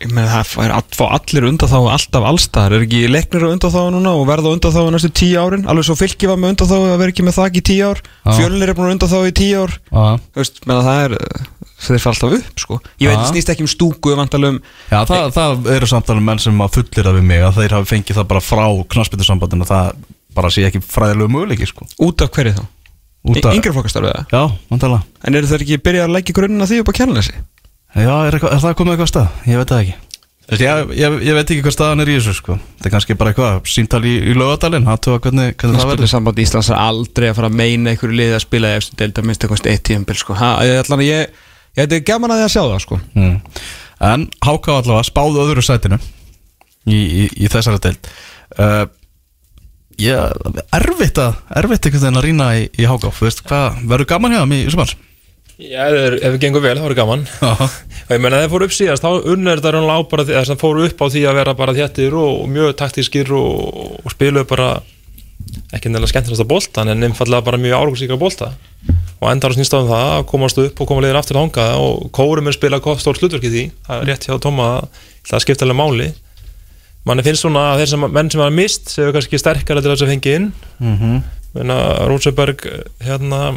ég meina það er að fá allir undan þá alltaf allstaðar, er ekki leiknir undan þá núna og verða undan þá næstu tíu árin? Alveg svo fylki var með undan þá að vera ekki með þak í tíu ár. Já. fjölnir er búin undan þá í tíu ár. Þú veist, meina það er þeir fara alltaf upp sko. Ég veit, snýst ekki um stúku vantalum Já það, það eru samtalið menn sem að fullir það við mig að þeir hafi fengið það bara frá knarsbyttusambandinu það bara sé ekki fræðilegu möguleiki sko. Út af hverju þá? Út af- Yngri flokkastarfið það? Já, vantalega En eru þeir ekki byrjað að leggja grunnina því upp á kjærleysi? Já, er, eitthvað, er það komið eitthvað að stað? Ég veit það ekki ég, ég, ég veit ekki hvað staðan er í þessu sko Það er kannski bara eitthvað síntal í, í lögadalinn Hattuða hvernig, hvernig það verður samband Íslands er aldrei að fara að meina einhverju liði að spila eftir delta minnst eitthvað eitt tíumbil sko. Ég, hefði gaman að því að sjá það sko. mm. En Háká allavega spáðu öðru sætinu Í, í, í þessari deild uh, Ég, erfitt að Erfitt einhvern veginn að rýna í, í Háká verður gaman hjá þeim í sumar? Já, ef það gengur vel, þá er gaman. Já, og ég meina ef þeir fóru upp síðast, þá unnur þetta raunlega á bara því að það fóru upp á því að vera bara þjættir og, og mjög taktískir og, og spiluðu bara ekki nefnilega skemmtilegasta boltan en einfallega bara mjög árugusíka bolta. Og endar á snýst á um það að komast upp og koma liðin aftur þanga og kórum er spila gott stórt hlutverk í því, það er rétt hjá Tóma að það skipta alveg máli. Manni finnst svona að þeir sem, menn sem hafa mist séu kannski sterkara til þess að fengi inn. Mm Meina, Róseberg, hérna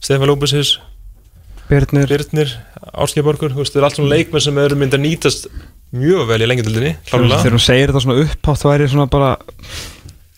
Stefán Lópesis Birnir Birnir, Áskeiborgur þú veist, það er allt svona leikmenn sem eru myndið að nýtast mjög vel í lengjadöldinni, Þegar hún segir þetta svona upphátt þá er svona bara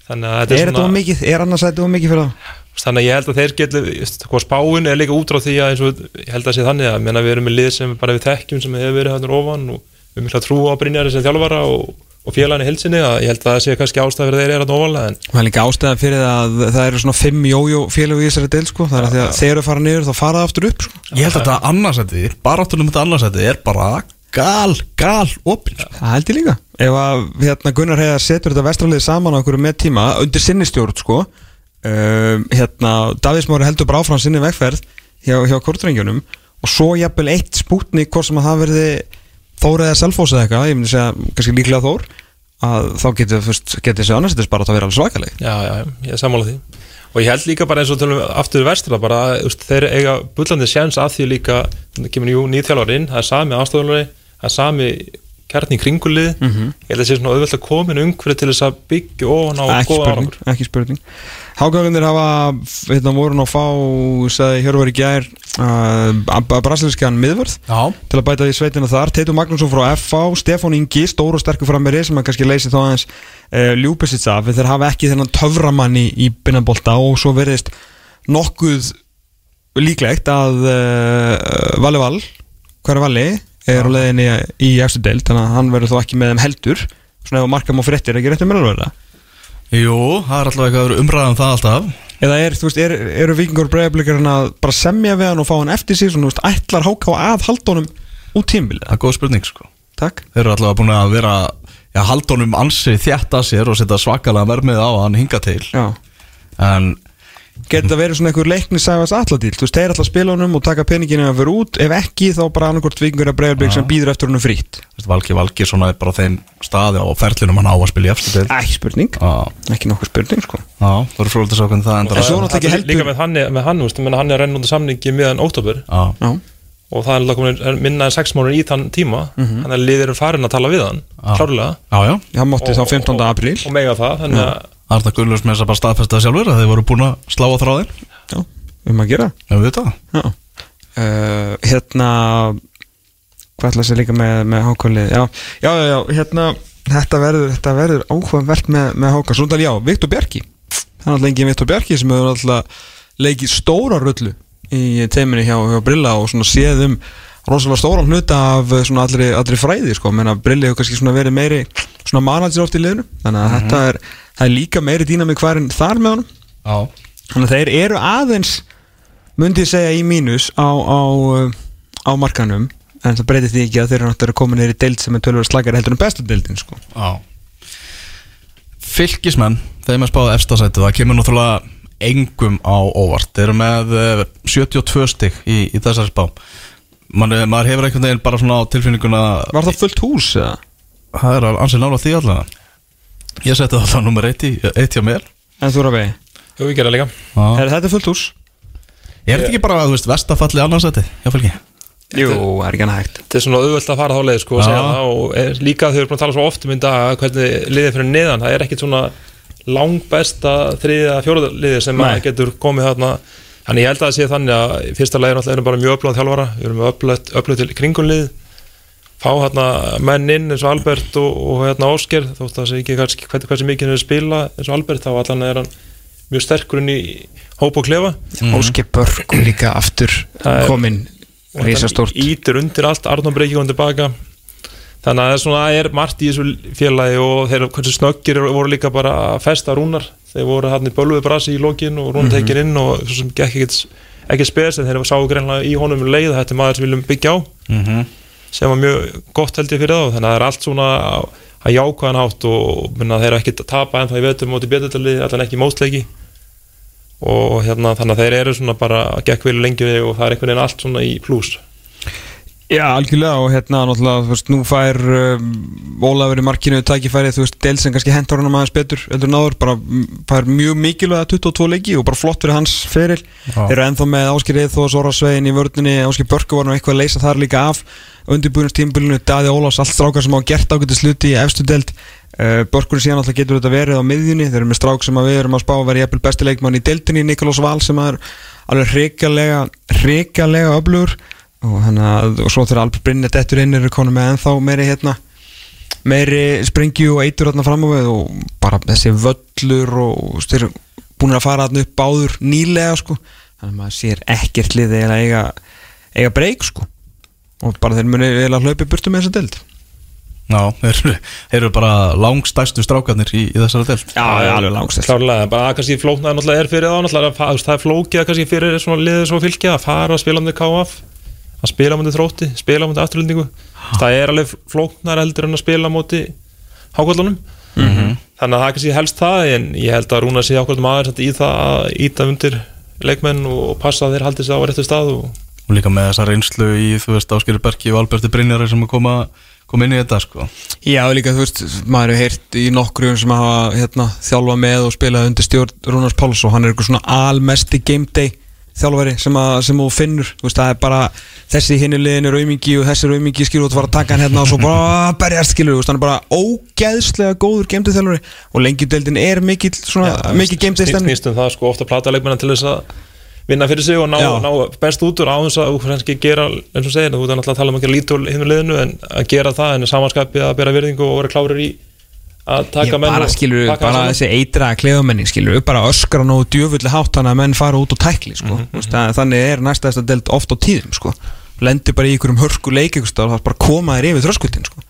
þannig að Er þetta er þetta of svona mikið? Er annars þetta of mikið fyrir það? þannig að ég held að þeir veist, hvað spáin er líka út frá því að og ég held að sé þannig að menna, við erum með lið sem bara við þekkjum sem hefur verið hann ofan og við erum mikla trú á Brynjari sem þjálfara og, og félaginu hilsinni að ég held að það sé kannski ástæð fyrir þeir eru að nóvalega en Það er líka ástæða fyrir að það eru svona fimm jójó félag í þessari del sko. Það er að því að þeir eru að fara niður þá fara það aftur upp sko. Ég held að þetta annarsætti, baráttunum þetta annarsætti er bara gal, gal opinn sko. Það held ég líka. Ef að hérna, Gunnar Heiðar setur þetta vestralið saman á okkur með tíma undir sinni stjórn sko um, hérna, Davís Mári heldur bara áfram sinni vegferð hjá, hjá það Þór eða Selfos eða eitthvað, ég myndi segja kannski líklega Þór að þá getur þessi annarsættis bara að vera alveg svakaleg. Já, já, ég er sammála því. Og ég held líka bara eins og tölum aftur vestra bara, úst, þeir eiga bullandi sjans að því líka, það kemur jú nýþjálfar inn það er sami aðstofnulari, það er sami kjarni í kringulið ég held að það sé svona auðvelt að komin umhverju til þess að byggja ofan á ekki góða spurning, árangur ekki spurning. Hágæðunir hafa hérna voru nú að fá sagði Hjörvar í gær uh, brasilískan miðvörð Já, til að bæta í sveitina þar. Teitur Magnússon frá FH, Stefán Ingi stór og sterkur frammeiri sem að kannski leysi þá aðeins uh, ljúpesits af. Þeir hafa ekki þennan töframann í, í binnanbolta og svo verðist nokkuð líklegt að uh, Valli Val hver er Valli er á leiðinni í eftir deild þannig að hann verður þó ekki með þeim heldur. Svona ef marka má fréttir ekki réttum með alveg jú, það er alltaf eitthvað umræðan það alltaf. Eða er, þú veist, er, eru vikingur breyðablikarinn að bara semja við hann og fá hann eftir sig svona, þú veist, ætlar háká að haldónum út tímbilið? Það er góð spurning sko. Takk. Þeir eru alltaf búin að vera Já, haldunum ansi þjætt að sér og setja svakalega vermið á hann hinga til. Já. En Getur það verið svona einhver leiknisæfas alladíl Þú veist, þeir að spila honum og taka peninginu að vera út. Ef ekki, þá bara annarkort vikingur að breyðablik sem býður eftir honum frýtt Valgi Valgi svona er bara á þeim staði á ferlinum hann á að spila í eftir til Ekki spurning, ekki nokkuð spurning, sko. Já, það eru frólægt að sjá hvernig það endar. Ekki heldur- líka með hann, með hann, veist, menna, hann er renn undir samningi meðan Já, og það er komin minna en sex mánuður í þann tíma. Mhm. þannig að liðir er farin að tala við hann klárlega. Þá 15. apríl. og mega það þannig að Arna Gullus með þess að bara staðfesta það sjálfur að þeir voru búin að slá á þráðin Já, um að gera Já, við veit það. Uh, Hérna Hvað ætla að segja líka með, með hákvælið já, já, já, já, hérna Þetta verður, þetta verður áhugaverð með, með hákvæl Svo tal, já, Viktor Bjarki. Það er engin Viktor Bjarki sem hefur alltaf leikið stóra rullu í teiminu hjá, hjá Brilla og svona séð um rosalega stóran hluta af eh, svona allri, allri fræði sko, menna Brilli hefur kannski svona verið meiri svona manager oft í liðinu. Þannig að þetta er, það er líka meiri dýnamik hvarin þar með honum. Já, Þannig að þeir eru aðeins myndi ég segja í mínus á, á, uh, á markanum. En það breytir því ekki að þeir eru náttúrulega komin neyri deild sem er tölvöld slagari heldur en bestu deildin sko. já. Fylkismenn, þeim er spáð efstasættu það kemur náttúrulega engum á óvart. Þeir eru með eh, 72 stig í, í þessari spá Man, maður hefur einhvern veginn bara svona á tilfinninguna Var það fullt hús eða? Það er ansið nála því allavega Ég seti það þá nummer eitt, í, eitt hjá mér En þú Rafi, Jú, við gera líka Já. er þetta fullt hús? Er þetta ekki bara, þú veist, vestafalli annarsætti hjá fylki? Jú, er ekki hann hægt þetta er svona auðvöld að fara þá leið sko, Já. og er, líka þau eru búin að tala svo oft um dag hvernig liðið fyrir neðan það er ekkit svona langbesta þriðja fjóruða liðið sem getur komið þarna þannig ég held að það sé þannig að fyrsta leiðin alltaf erum bara mjög öflugað þjálfara. Við erum öflugt til kringunlið fá hérna menn inn eins og Albert og, og hérna Ósker þótt að það sé ekki hversu, hversu, hversu mikið að spila eins og Albert þá allan er hann mjög sterkur inn í hóp og klefa. Óskip Börg líka aftur Það er- komin Rísastórt ítir undir allt, Arnón Breiki kom tilbaka þannig að það er svona það er margt í þessu félagi og þeir hversu snöggir voru líka bara að festa rúnar. Þeir voru hann í bölvuð brasi í lokin og rúnar tekin inn og svo sem gekk ekkert ekki spes en þeir sáu greinlega í honum um leið þetta er maður sem viljum byggja á. Mm -hmm. sem var mjög gott held ég fyrir þá. Þannig að það er allt svona að jákvæðan hátt og minna, þeir eru ekki að tapa en það í vetum móti beturtali, allan ekki í móstleiki og hérna þannig að þeir eru svona bara að gekk vilja lengi og það er einhvern veginn allt svona í pluss Já, algjörlega og hérna náttúrulega, þú veist, nú fær um, Ólafur í markinu tækifæri, þú veist, del sem kannski hendur hann aðeins betur eldur náður, bara fær mjög mikilvæga 22 leiki og bara flott fyrir hans feril. Þeir eru ennþá með Áskir Eithó og Sora Svein í vördunni, Áskir Börku var nú eitthvað að leysa þar líka af undirbúinustímbilinu, Daði Ólafs, allt strákar sem á gert ágætið sluti í efstu deild. Uh, Börkur síðan alltaf getur þetta verið á miðjunni þeir eru með strák sem að við erum að spá að vera jafnvel besti leikmann í deildinni, Nikolás Val sem er alveg hrikalega hrikalega öflugur og, hana, og svo þegar Albert Brynja dettur inn eru konum með ennþá meiri hérna meiri springju og eitur hérna fram á við og bara þessi völlur og styr, búin að fara hérna upp báður nýlega sko. Þannig að maður sér ekkert liði eða eiga, eiga breyk sko. Og bara þeir muni eiginlega hlaupi burtu með þessa deild. Já, þeir, eru- bara langstæstu strákarnir í, í þessari delt Já, já, alveg langstæst klárlega, bara kannski flóknar náttúrulega er fyrir þá náttúrulega, að það er flókið kannski fyrir svona liðið svo fylgja að fara að spila með KF að spila mútið þrótti, spila mútið afturlendingu það er alveg flóknar heldur en að spila mútið hákvöldunum Mhm. þannig að það er kannski helst það en ég held að Rúna sé ákvöldum aðeins í það að íta undir leikmenn og passa að þeir haldi sig á réttu stað og og líka með þessa reynslu í, þú veist, Áskeri Berki og Alberti Brynjari sem að koma, koma inn í þetta, sko. Já, líka, þú veist, maður hefur heyrt í nokkru sem hafa hérna, þjálfa með og spilað undir stjórn Rúnars Páls og hann er eitthvað svona almesti game day þjálfari sem, að, sem þú finnur veist, það er bara þessi hinni liðin er aumingi og þessi er aumingi skilur og þú fara að taka hann hérna og svo bara berjast skilur, þú veist, hann er bara ógeðslega góður day þjálfari og lengjudeldin er mikill svona, mikið game day snýst, stemning snýst um það sko ofta að plata leikmennan til þess að vinna fyrir sig og ná, Já. ná best út úr á þess að þú kannski gera eins og segir, þú ert náttúrulega að tala um að gera lítól hinn með liðinu en að gera það en samanskapið að bera virðingu og vera klárir í að taka menn bara skilur, pakka bara þessi eitra kleðamenning skilur, bara öskra nógu djöfulli hátt þannig að menn fara út og tækli sko. Mm -hmm. þannig er næsta þess að delt oft á tíðum sko. lendir bara í einhverjum hörku leik og það er bara að koma þér yfir þröskutin sko.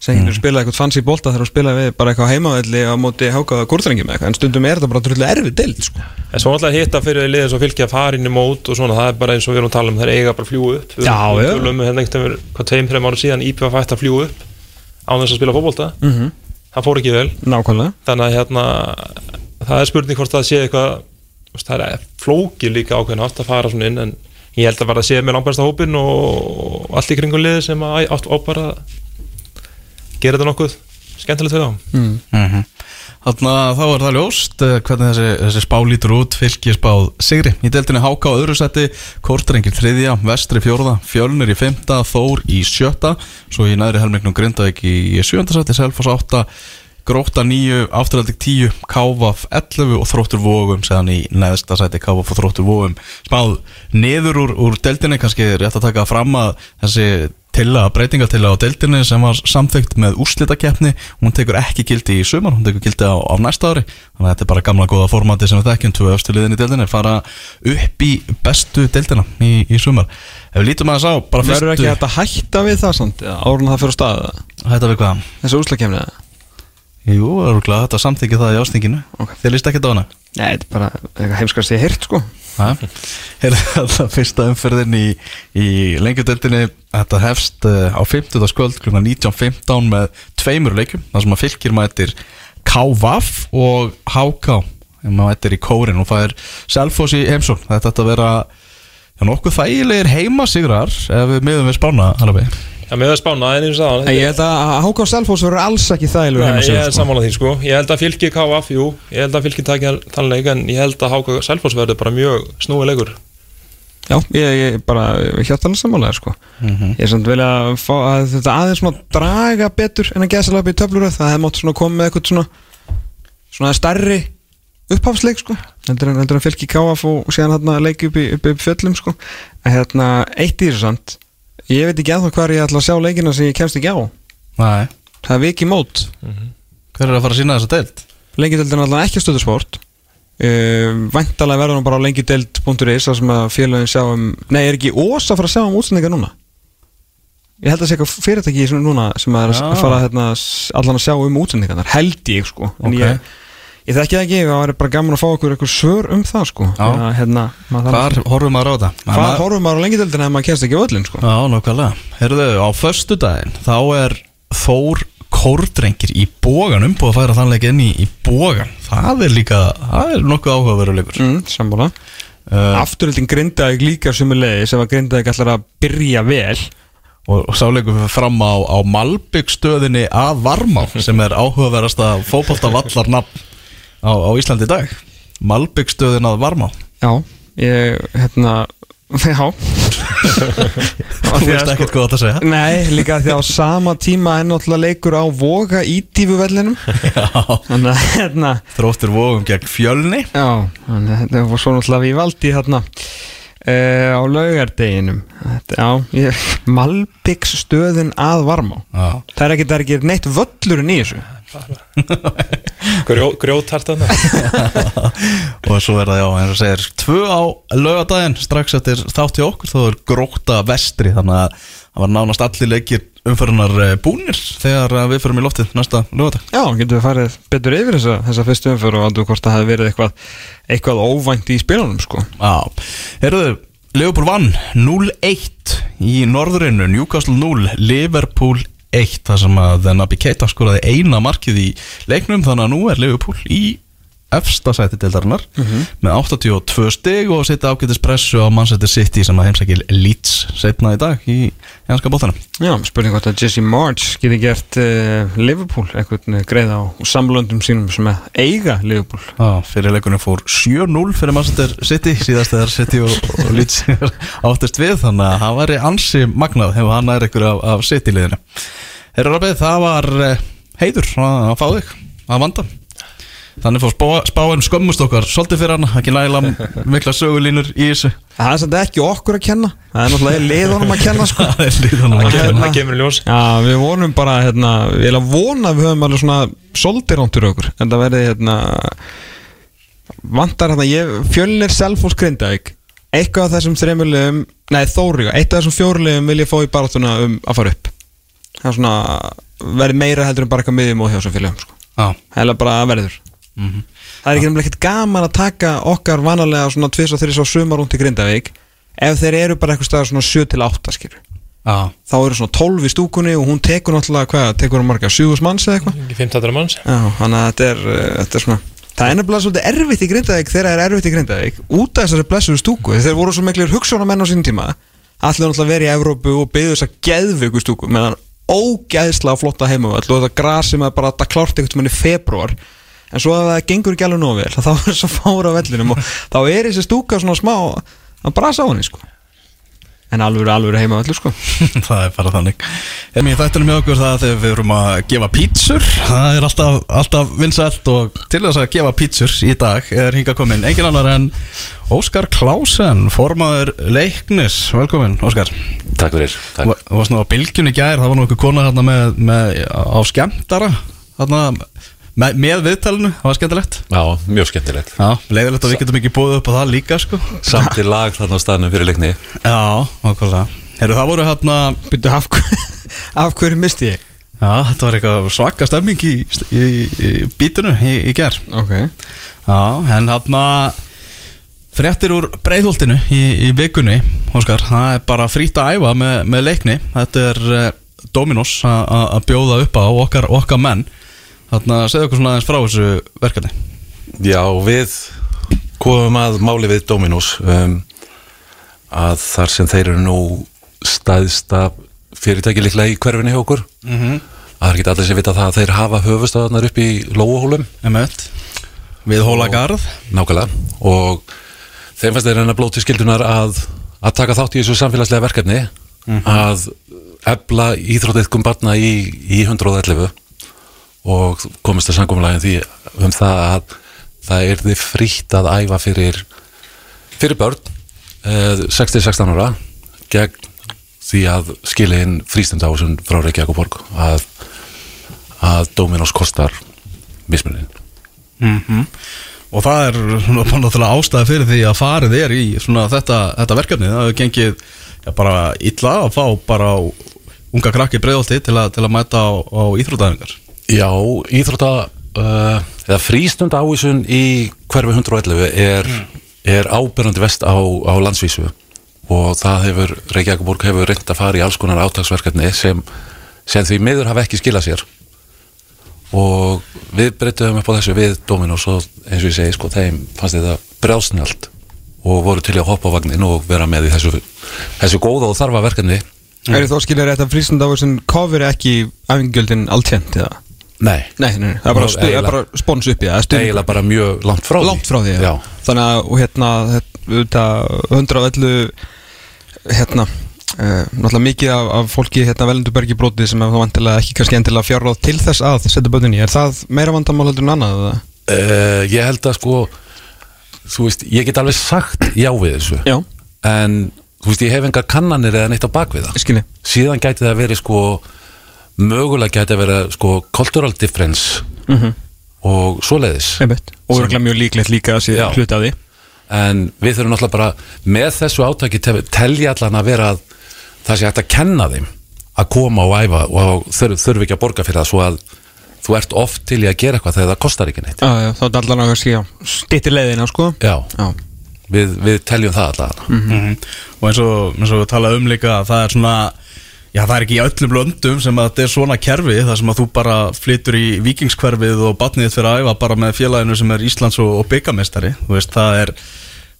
sem Mhm. getur spilað eitthvað fancy bolta þegar þú spilað við bara eitthvað á heimavelli á móti hákaða gúrþrengjum eitthvað en stundum er þetta bara drullu erfið delt sko. en svo náttúrulega hitta fyrir liðið svo fylgja í mót og svona, það er bara eins og við erum að tala um um hérna á þess að spila fótbolta mm -hmm. Það fór ekki vel. Nákvæmlega. Þannig að hérna það er spurning hvort það sé eitthvað það er flókið líka ákveðin átt að fara svona inn en ég held að bara að sé með langbæsta hópin og allt í kringum liði sem að átt á bara að gera þetta nokkuð skemmtilegt fyrir þá. Mm. mm Þannig að þá er það ljóst eh, hvernig þessi, þessi spá lítur út fylgir spáð Sigri. Í deltinni Háka á öðru seti, Kortrengir þriðja, Vestri fjórða, Fjölnir í fymta, Þór í sjötta, svo í næri helmingnum Grindavík í sjönda seti, Selfoss átta, Gróta nýju, Afturhaldig tíu, Kávaf 11 og Þróttur Vógum séðan í neðsta seti, Kávaf og Þróttur Vógum spáð niður úr, úr deltinni, kannski rétt að taka fram að þessi tilla, breytingatilla á deildinni sem var samþygt með úrslitakeppni. Hún tekur ekki gildi í sumar, hún tekur gildi á, á næsta ári, þannig að þetta er bara gamla góða formati sem við þekkjum, tvö öfstu liðin í deildinni fara upp í bestu deildina í, í sumar. Ef við lítum að þess á bara Verður ekki fyrstu, að hætta við það samt, árun það fyrir á stað þetta við hvað? Þessu úslakefni Jú, það eru glæð, þetta samþykja það í ástinginu Ok. Þið líst ekki á hana? Nei, þetta er Er þetta fyrsta umferðin í, í lengjudeldinni Þetta hefst uh, á 50. skvöld kl. 19.15 með tveimur leikum þar sem að fylgir mætir KVAF og HK mætir í kórin og það er Selfoss í heimsón Þetta ætti að vera já, nokkuð þægilegir heimasigrar ef við miðum við spána alveg Já, með það spána, en eins og En það Ég held að Háká Selfoss verður alls ekki þægilegur heima Ég er sko. sammála því sko. Ég held að fylgi KF, jú. Ég held að fylgi takja þann leik En ég held að Háka Selfoss verður bara mjög snúi leikur Já, ég, ég bara hjátt alveg sammálaður sko. Ég er samt vilja að fá að þetta aðeins svona draga betur en að gæsa upp í töfluröð það hefði mátt svona koma með eitthvað svona svona stærri upphafsleik sko. Heldur en, fylki káaf og, og síðan hérna leik upp í, upp, upp fjöllum sko. En hérna ég veit ekki ennþá hvað ég ætla að sjá leikina sem ég kemst ekki á. Nei, það er viki mót. Hver er að fara að sína þessa deild? lengideldin er alltaf ekki stöðusport uh, væntalega verður hann bara á lengideld.is þar sem að félagin sjá um nei, er ekki ós að fara að sjá um útsendingar núna? Ég held að sé eitthvað fyrirtæki sem núna sem er Já. að fara hérna, allan að sjá um útsendingar held ég sko. En Ok. ég, ég þekki það ekki, það var bara gaman að fá okkur eitthvað svör um það sko Já. Hérna, maður Hvar horfum maður á þetta? Hvar horfum maður á lengideldin ef maður kemst ekki á öllin sko Já, nokkvæmlega. Herðu, á föstudaginn þá er Þór Kórdrengir í bógan umbúið að færa þannleik inn í, í bógan. Það er líka, það er nokkuð áhugaveruleikur. mm, sammála Uh, afturöldin grindaði líka sumulegði sem að grindaði allar að byrja vel og, og sáleikum við fram á, á Malbyggstöðinni að Varmá *laughs* sem er áhugaverasta fótboltavallarnafn á, á Íslandi í dag. Malbyggstöðin að Varmá. Já, ég, hérna, *laughs* já Þú veist ekkert hvað þetta segja. Nei, líka því á *laughs* sama tíma er náttúrulega leikur á voga í tífuvellinum *laughs* Já. Hérna, Þróttur vógum gegn fjölni. já, þetta var svo náttúrulega við valdi hérna uh, á laugardeginum þetta, Já, ég, Malbyggs stöðin að varma Já. Það er ekki, það er ekki neitt völlurinn í þessu *laughs* Grjó, Grjótart þarna. *laughs* Og svo er það já, eins og segir tvö á lögadaginn strax eftir þátti okkur þá er gróta vestri þannig að það var nánast allir leikir umförunar eh, búnir þegar eh, við förum í loftið næsta lögadag Já, getum við farið betur yfir þessa, þessa fyrstu umför og andur hvort það hefði verið eitthvað, eitthvað óvænt í spilunum sko. Já, heyrðu, Liverpool vann 0-1 í norðurinnu, Newcastle 0 Liverpool 1 þar sem að Naby Keita skoraði eina markið í leiknum þannig að nú er Liverpool í efsta sæti deildarinnar með 82 stig og setja ágætis pressu á Manchester City sem að heimsækil Leeds setna í dag í janska bóttanum Já, spurning hvort að Jesse March geti gert uh, Liverpool eitthvað greið á samlöndum sínum sem að eiga Liverpool. Já, fyrir leikunum fór 7-0 fyrir Manchester City síðast þegar City og, og Leeds *laughs* áttist við þannig að það væri ansi magnað hefur hann nær ykkur af, af City liðinu. Herra Rabið, það var eh, heiður að, að fá þig að vanda Þannig fór spá, spáin skömmust okkar svolítið fyrir hann, ekki nægilega mikla sögulínur í þessu. Það er samt ekki okkur að kenna. Það er náttúrulega liðunum að kenna sko. *laughs* Það er líðan að kenna. það kemur í ljós. Já, við vonum bara hérna, Ég vil að vona að við höfum alveg svona Soldir ántur okkur. En það verði hérna Vantar hérna ég, Fjölnir Selfoss Grindavík. Eitthvað af þessum þreymurlegum Nei, Þóriga, eitt af þessum fjórlegum Vil ég fá í baráttuna um að fara upp. Það er svona Verði meira heldur en bara eitthvað miðjum og hjá þessum félagum sko. Já, Heila bara verður mhm. Það er ekki nefnilega ekkert gaman að taka okkar vanalega svona tvis og þrjus á sumarúnt í Grindavík. Ef þeir eru bara eitthvað staðar svona 7 til 8 skilur já, þá eru svona 12 í stúkunni og hún tekur náttúrulega hvað, tekur hún marga 7 manns eða eitthvað? Ekki 15 manns. Já, þannig að þetta er, uh, þetta er svona Það er nefnilega svolítið erfitt í Grindavík þegar það er erfitt í Grindavík út af þessari blessuðu stúku. Þeir voru svo miklir hugsunamenn á sínum tíma. Allir náttúrulega verið í Evrópu og byggðu þess að geðveiku stúku meðan ógeðslega flotta heimavöll og þetta gras sem er bara þetta klárt einhvern veginn í februar en svo ef það gengur ekki alveg nóg vel þá *laughs* er svo fára á vellinum og þá er þessi stúka svona smá að brasa á henni sko. En alveg alveg heimavöllu sko. *laughs* Það er bara þannig. En mér þættunum með okkur það að þegar við erum að gefa pítsur. Það er alltaf, alltaf vinsælt og til þess að gefa pítsur í dag er hinga komin engin annar en Óskar Klásen, formaður leiknis. Velkomin, Óskar. Takk fyrir Þú var- þú varst nú á bylgjunni gær, það var nú einhver kona hérna með, með, á skemmtara. Hérna, með, með viðtalinu, það var skemmtilegt. Já, mjög skemmtilegt. Já, leiðilegt að við getum ekki búið upp á það líka sko. Samt í lag þarna á staðnum fyrir leikni. Já, okkurlega Heru, það voru hérna Byrju, af, hver- af hverju misti ég? Já, þetta var eitthvað svaka stemming í, í, í bítinu í, í ger Ok. Já, en hérna fréttir úr breiðholtinu í, í vikunni Óskar, það er bara frýtt að æfa með, með leikni. Þetta er uh, Dominos a- a- að bjóða upp á okkar, okkar menn Þarna, segðu okkur svona aðeins frá þessu verkefni. Já, við komum að máli við Dominos um, að þar sem þeir eru nú staðsta fyrirtæki líklega í hverfinni hjá okkur. Mm -hmm. að það er ekki allir sem vita það að þeir hafa höfustöðarnar upp í Lóahólum Við Hólagarð. Nákvæmlega. Og þeim fannst þeir reyna blóti skildunar að, að taka þátt í þessu samfélagslega verkefni að ebla íþrótiðkum barna í, í 111 og komist að sangumlægin því um það að það er þið frítt að æfa fyrir fyrir börn eh, 6-16 ára gegn því að skilin frístundásun frá Reykjavík og Borg að, að Dominos kostar mismunin mm Og það er náttúrulega ástæði fyrir því að farið er í þetta, þetta verkefni. Það hefur gengið já, bara illa að fá bara unga krakki breiðolti til, til að mæta á, á íþrótæðingar Já, íþrótta uh, eða frístund ávísun í hverfi 111 er, er ábyrjandi vest á, á landsvísu og það hefur, Reykjavík borg hefur reynd að fara í alls konar átagsverkefni sem, sem því miður hafa ekki skilað sér og við breytum upp á þessu við Dominos og eins og ég segi sko, þeim fannst þetta brjálsnjált og voru til að hoppa á vagnin og vera með í þessu, þessu góða og þarfa verkefni Mm. Er þið þá skilja rétt að frístundáður sem cover ekki afengjöldin alltjent eða? Nei, Nei, nei, nei, það er bara, stu, það er bara spons upp í það stuðningur. eiginlega bara mjög langt frá því. Langt frá því, Já, Þannig að, og hérna, þetta 111 hérna Uh, náttúrulega mikið af, af fólki hérna velendurbergi brotið sem er þá vantilega ekki kannski endilega fjárráð til þess að setja bönnunni er það meira vandamál heldur en annað? Uh, ég held að sko þú veist, ég get alveg sagt já við þessu. Já, en þú veist, ég hef engar kannanir eða neitt á bakvið það. Skilji. Síðan gæti það verið sko mögulega gæti að vera sko cultural difference mm -hmm. og svoleiðis. Einmitt. og örgulega mjög líklegt líka að hluti af því. En við þurfum náttúrulega bara með þessu átaki te- telja allan að vera að það sé hægt að kenna þeim að koma og æfa og þurf, þurf ekki að borga fyrir það svo að þú ert oft til í að gera eitthvað þegar það kostar ekki neitt. Já, já, þá er allan að stýttir leiðina, sko. Já, Já, við, við teljum það allavega Mhm. og eins og, eins og við talaðum um líka að það er svona já það er ekki í öllum löndum sem að þetta er svona kerfi þar sem að þú bara flytur í vikingskverfið og batnið fyrir að æfa bara með félaginu sem er Íslands og, og byggamestari þú veist það er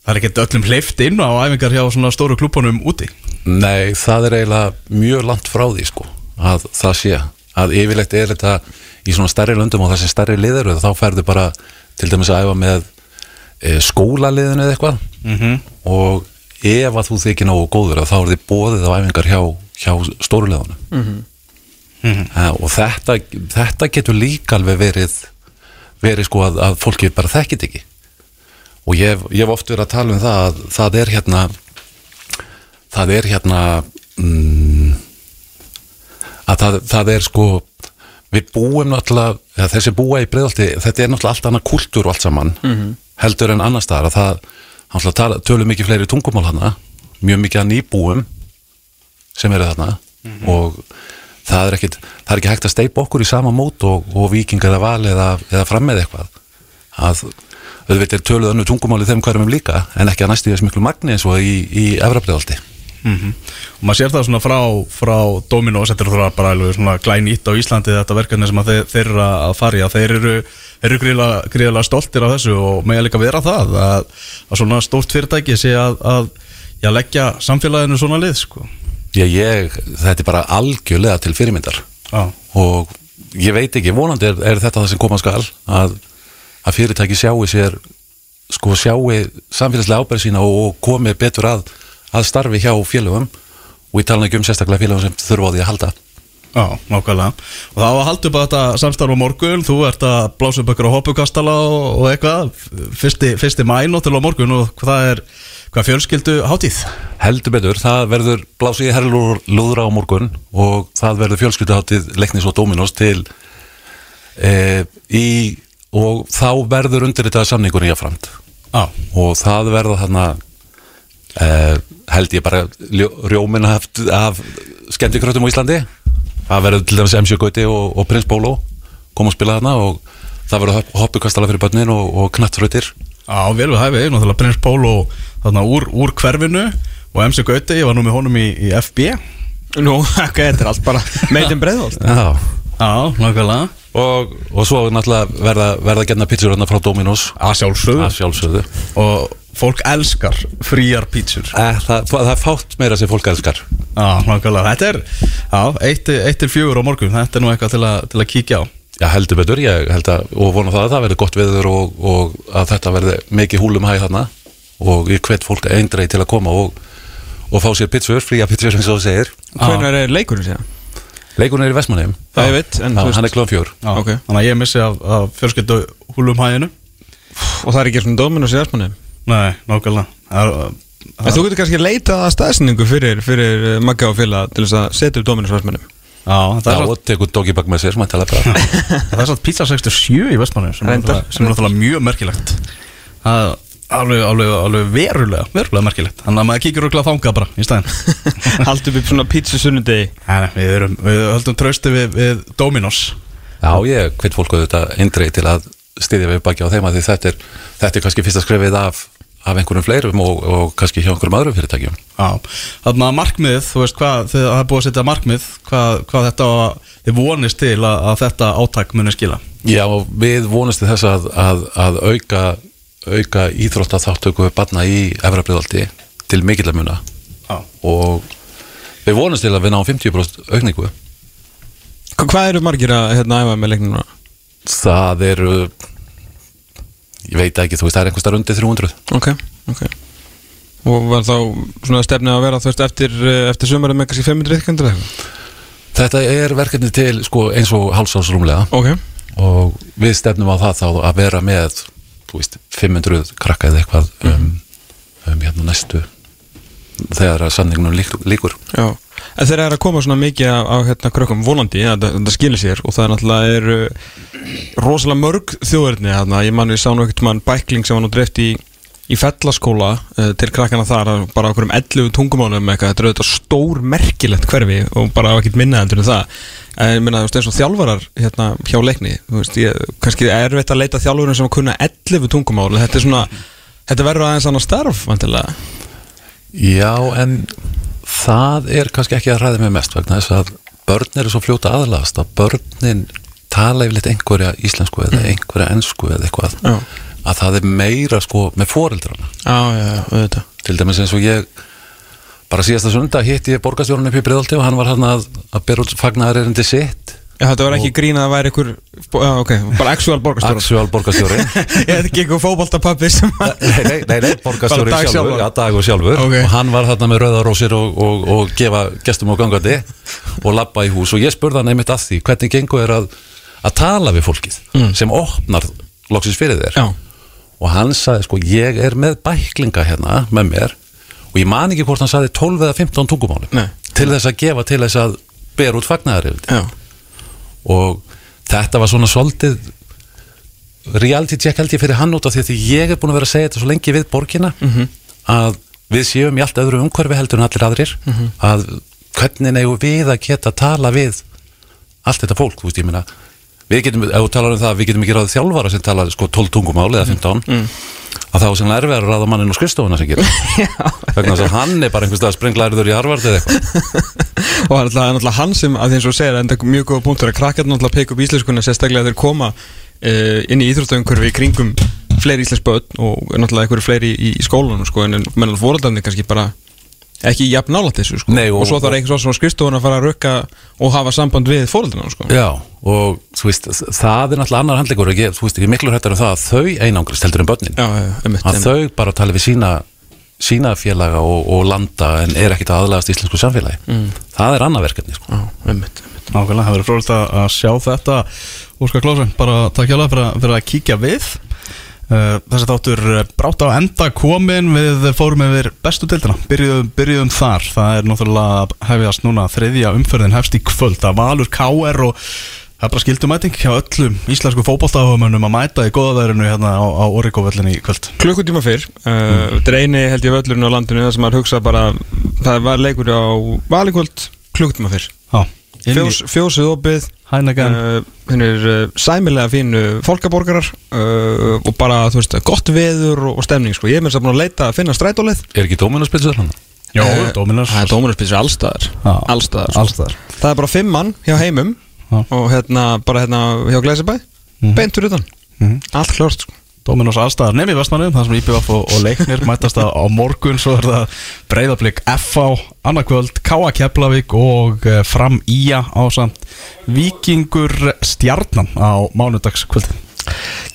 það er ekki öllum hleyft inn á æfingar hjá svona stóru klúbunum úti. Nei, það er eiginlega mjög langt frá því sko, að það sé. Að yfirleitt er þetta í svona stærri löndum og þessi stærri liður þá færðu bara til dæmis að æfa með e, skólaliðinu eða eitthvað. Mm og ef að þú þykir nógu góður að þá er þið bóðið á æfingar hjá, hjá stóruleðunum mm og þetta, þetta getur líka alveg verið verið sko að, að fólki bara þekkit ekki. Og ég, hef- ég hef oft verið að tala um það að það er hérna það er hérna mm, að það, það er sko við búum náttúrulega eða þessi búa í breiðalti, þetta er náttúrulega allt annað kultúr og allt saman heldur en annars staðar. Að það tölum mikið fleiri tungumál hana mjög mikið að nýbúum sem eru þarna og það er, ekkit, það er ekki hægt að steipa okkur í sama mót og, og viking eða val eða, eða fram með eitthvað. Að auðvitað er töluð önnu tungumál í þeim hverjum líka en ekki að næstu þess miklu magni eins og í, í efrabreiðaldi og maður sér það svona frá, frá Dominos, þetta er það bara svona glænýtt á Íslandi þetta verkefni sem að þeir, þeir eru að fara í að þeir eru, eru gríðlega stoltir af þessu og með að líka vera það að, að svona stórt fyrirtæki sé að, að leggja samfélaginu svona lið sko. Já, ég, þetta er bara algjörlega til fyrirmyndar. Já, og ég veit ekki, vonandi er, er þetta það sem koma skal að, að fyrirtæki sjáu sér sko sjáu samfélagslega ábæri sína og, og komi betur að, að starfi hjá félögum. Og ég tala ekki um sérstaklega félögum sem þurfa á því að halda. Já, nákvæmlega. Og það var að halda upp að þetta samstarf á morgun. Þú ert að blása upp ykkur á hoppukastala og, og eitthvað, fyrsti, fyrsti mænóttil á morgun og hvað er hvað fjölskyldu hátíð? heldur betur, það verður blásið í herrlúðra á morgun og það verður fjölskylduháttið leiknis og Dominos til e, í og þá verður undir þetta samningur í afframt Já, og það verða þarna uh, held ég bara rjóminn af, af skemmtikrötum á Íslandi. Það verður til dæmis MC Gauti og, og Prins Bólo koma og spila þarna og það verður hopp, hoppukastala fyrir börnin og, og knattfrötir Já, vel við hæfið, náttúrulega Prins Pól og þarna úr, úr hverfinu og MC Gauti, ég var nú með honum í, í FB Nú, *laughs* ok, þetta er allt bara meitin breiðvald Já. Já, nákvæmlega. Og, og svo náttúrulega verða, verða genna pítsur þarna frá Dominos. Að sjálfsögðu. Að sjálfsögðu. Og fólk elskar fríar pítsur. Eh, það, það er fátt meira sem fólk elskar. Já, nákvæmlega, þetta er Já, eitt, eitt til fjögur á morgun. Þetta er nú eitthvað til, að, til að kíkja á. Já, heldur betur, ég held að, og vona það að það verði gott veður og, og að þetta verði mikið húlum hæg þarna og ég hvet fólk eindreið til að koma og, og fá sér pizzur, fría pizzur eins og þú segir. Hvernig er leikurinn síðan? Leikurinn er í Vestmannheim. Það ég veit, hann er klóðan fjör. Já, Ok. Þannig að ég missi af, af fjölskyldu húlum hæðinu Og það er ekki svona dómin og séðarsmanni Nei, nákvæmlega Það er- En þú getur kannski leitað að staðsendingu fyrir, fyrir eh, Magga og Fila til þess að setja upp dómin og séðarsmanni Já, það er svo og tekur doggybag með sér, mæntalega bara. *laughs* Það er satt pizza 67 í Vestmannu sem, er náttúrulega- er mjög merkilegt Það alveg, alveg, alveg verulega, verulega merkilegt. Þannig að maður kíkir okkur að þanga bara í staðinn. Haldt upp upp svona pizza sunnudegi? Nei, við, erum, við höldum trausti við, við Dominos. Já, ég hvet fólk auðvitað eindreið til að styðja við baki á þeim að því þetta er, þetta er kannski fyrsta skrefið af, af einhverjum fleirum og, og kannski hjá einhverjum öðrum fyrirtækjum. Já, þannig að markmiðið, þú veist hvað, það er búið að setja markmið Hvað, hvað þetta, þið vonist til að, að þetta átak muni skila? Já, og við vonumst til þess að, að, að auka, auka íþrótta þáttöku barna í efrabriðaldi til mikillar muna Já, og við vonumst til að við náum 50% aukningu. Hva- Hvað eru margir að hérna æfa með leiknum núna? Það eru, ég veit ekki, þú veist, það er einhvers þar undir 300. Ok, ok Og var þá svona stefnið að vera þú veist eftir, eh, eftir sömurinn með kannski 500 ykkandur eða eitthvað? Þetta er verkefni til sko, eins og hálsásrúmlega Ok, og við stefnum á það þá að vera með þú veist, 500 krakka eða eitthvað um, um hérna næstu þegar að sanningunum lík, líkur. Já. En þeir eru að koma svona mikið af hérna krökkum vonandi að þetta- þetta skilir sér og það er náttúrulega er uh, rosalega mörg þjóðurni hérna, ég mann við sá nú ekkert mann bækling sem var nú dreift í, í fellaskóla uh, til krakkana þar bara okkur um 11 tungumálum eitthvað, þetta er auðvitað stór merkilegt hverfi og bara á ekkert minna endur en það. En ég minna, þú veist, eins og þjálfarar hérna hjá leikni, þú veist, ég, kannski er erfitt að leita þjálfurum sem að kunna 11 tungumál þetta er svona, þetta verður aðeins annað starf, vantilega Já, en það er kannski ekki að ræða mig mest vegna þess að börn eru svo fljóta aðlast að börnin tala yfirleitt einhverja íslensku eða einhverja ensku eða eitthvað. Já. Að það er meira sko með foreldrana. Já, já, já, til dæmis eins og ég bara síðasta sunda hitti ég borgarstjórun upp í Breiðolti og hann var hann að, að bera út fagnar erindi sitt. Já, þetta var ekki grín að það væri ykkur Já, ok, bara actual borgarstjóra Axual borgarstjóri. *laughs* Ég hefði ekki ykkur að Nei, nei, nei, nei Dag sjálfur, já, dagur sjálfur. Ok. og hann var þarna með rauðarósir og, og, og gefa gestum á gangandi og labba í hús. Og ég spurði hann einmitt að því hvernig gengur er að, að tala við fólkið sem opnar loksins fyrir þér? Já, og hann sagði sko ég er með bæklinga hérna með mér og ég man ekki hvort hann sagði 12 eða 15 tungumálum Nei. til þess að gefa til þess að bera út fagnæðarildi já, og þetta var svona svolítið reality check held ég fyrir hann út af því að ég er búin að vera að segja þetta svo lengi við borgina að við séum í allt öðru umhverfi heldur en allir aðrir. Að hvernig eigum við að geta að tala við allt þetta fólk, þú veist, ég meina við getum, ef þú talar um það, við getum ekki ráðið þjálfara sem talar sko 12 tungumál eða 15 að þá er sem erfið að ráða mannin á skrifstofuna sem *laughs* vegna þess að hann er bara einhvers stað sprenglæriður í Harvard eða eitthvað. *laughs* Og það er náttúrulega- hann sem að því eins og segir, en það er mjög góða punktur að krakkar náttúrulega peka upp íslenskuna sérstaklega þeir koma uh, inn í íþróttaumhverfi í kringum fleiri íslensk börn og náttúrulega einhverju fleiri í, í skólanum sko, en menn fóröldarnir kannski bara ekki jafn nálægt þessu sko. Nei, og- og, svo þarf einhvers svona skrifstofun að fara að rukka og hafa samband við fóröldarna sko. Já, og þú veist, það er náttúrulega annar handleikur og ég, þú veist, ég miklu hættar um það að þau einangrist heldur en börnin já, já, einmitt, að einmitt. þau bara tala við sína sína félaga og, og landa en er ekkit að aðlagast íslensku samfélagi Mm. það er annað verkefni sko. Já, einmitt, einmitt. Nákvæmlega, það verður fróðist að sjá þetta Óskar Klósen, bara takk hjá fyrir, að- fyrir að kíkja við Þessi þáttur uh, brátt á enda komin við fórum yfir bestu deildina. Byrjuðum, byrjuðum þar, það er náttúrulega hefjast núna þriðja umferðin hefst í kvöld. Það valur KR og það er bara skildumæting hjá öllum íslensku fótballtafumönnum að mæta í góðaverinu hérna á, á Origo-völlinu í kvöld. Klukkutíma fyrr. Uh, þetta er eini held ég völlurinn á landinu það sem maður hugsa bara það var leikur á valikvöld klukkutíma fyrr. Fjós, fjósið opið uh, hinn er uh, sæmilega fínu fólkaborgarar uh, og bara þú veist gott veður og, og stemning sko. ég er með þess að leita að finna strætólið er ekki dóminarspilsur hann? Jó, Eh, Dominos það er dómunarspilsur allstaðar allstaðar, sko. allstaðar. það er bara fimm mann hjá heimum Já. og hérna bara hérna hjá Gleisibæ Mhm. beintur utan, Mhm. allt klart sko. Dominos allstaðar nefn í Vestmannum þar sem IPVF og, og leiknir *laughs* mætast að á morgun svo er það breyðablík FH annarkvöld, K.A. Keflavík og uh, Fram Ía á samt Víkingur Stjarnan á mánudagskvöldin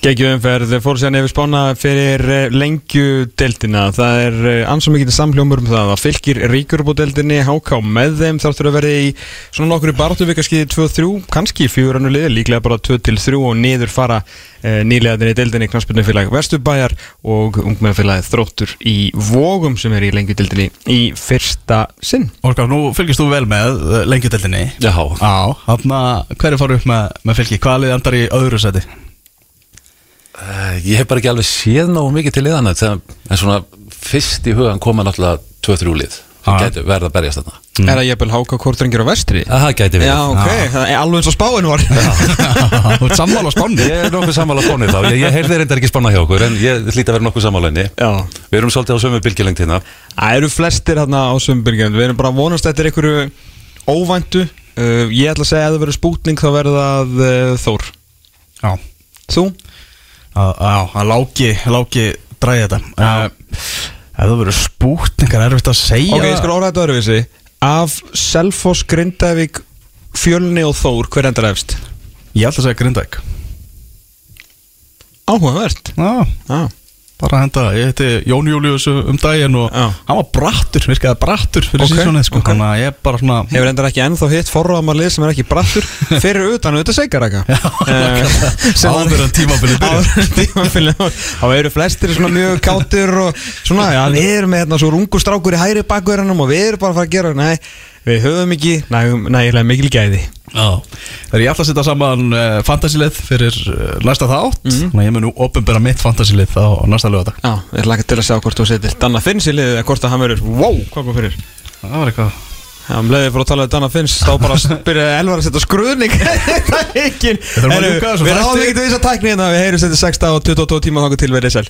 Gekkju umferð fór sér nefnir spána fyrir eh, lengju deildina það er ansum mikið samhljómur um það að fylgir ríkur upp á deildinni háká með þeim. Þáttur að verði í svona nokkur baráttu vikaskiði 2-3 kannski í fjögurannu liði, líklega bara 2-3 og niður fara e, nýlegaðinni í deildinni knastbyrnufélag Vesturbæjar og ungmennfélagið þróttur í Vógum sem er í lengju deildinni í fyrsta sinn. Orkar, nú fylgist þú vel með uh, lengjudeldinni Já, Já, þarna hverju fóru upp með, með fylgi hvaðlið endar í öðru seti uh, ég hef bara ekki alveg séð nógu mikið til liðana en svona fyrst í hugan koma náttúrulega 2-3 lið. Já. það gæti verið að berjast þarna. Er það jafnvel háká kortrengjur á vestri? að það gæti verið. Já, ok, það er alveg eins og spáin var. *laughs* Þú ert sammála á spánni. Ég er nokkuð sammála spánir þá, ég, ég heyrði reyndar ekki spána hjá okkur en ég hlýta að vera nokkuð sammála henni. Já. Við erum svolítið á sömu bylgjulengt hérna. Það eru flestir hérna á sömbyrgjum Við erum bara vonast eftir einhverju óvæntu. Uh, Ég ætla að segja að það verður spútning þá verður það uh, Þór. Já, Þú? Að, láki, láki dræði þetta. Ef það verður spútningar erfitt að segja Ok, ég skal orða þetta öðruvísi. Af Selfoss, Grindavík, Fjölni og Þór Hver endar efst? Ég ætla að segja Grindæk Áhugavert. Já, Já, bara henda, ég heiti Jón Július um daginn og Já. hann var brattur, virkaði brattur fyrir Ok, okay, sísonið sko, ok. þannig að ég bara svona hefur endar ekki ennþá hitt forráðamarlið sem er ekki brattur *laughs* Fyrir utan auðvitað segaraka *laughs* áður en byrjar. Áður en tímabilið Þá eru flestir svona mjög kátir og svona, já, við erum með hérna svo rungur strákur í hæri bakverðanum og við erum bara að fara að gera, nei Við höfum ekki nægilega mikil gæði. Já. Þegar ég ætla að setja saman uh, fantasílið fyrir uh, næsta þátt. Mhm. Þannig að ég mun nú opinbera mitt fantasílið á næsta lögadag Já, ég er lakað til að sjá hvort þú setir Danna Finns í liðið eða hvort að hann verður Wow, hvað kom fyrir? Það var eitthvað Já, um leiðið fór að tala um Danna Finns Þá bara byrjaði Elvar að setja skruðning *laughs* Þetta er ekki Við ráðum ekki til þess að tækni hérna. Við heyrum setja 6 og 22 tíma þáka til verið sæl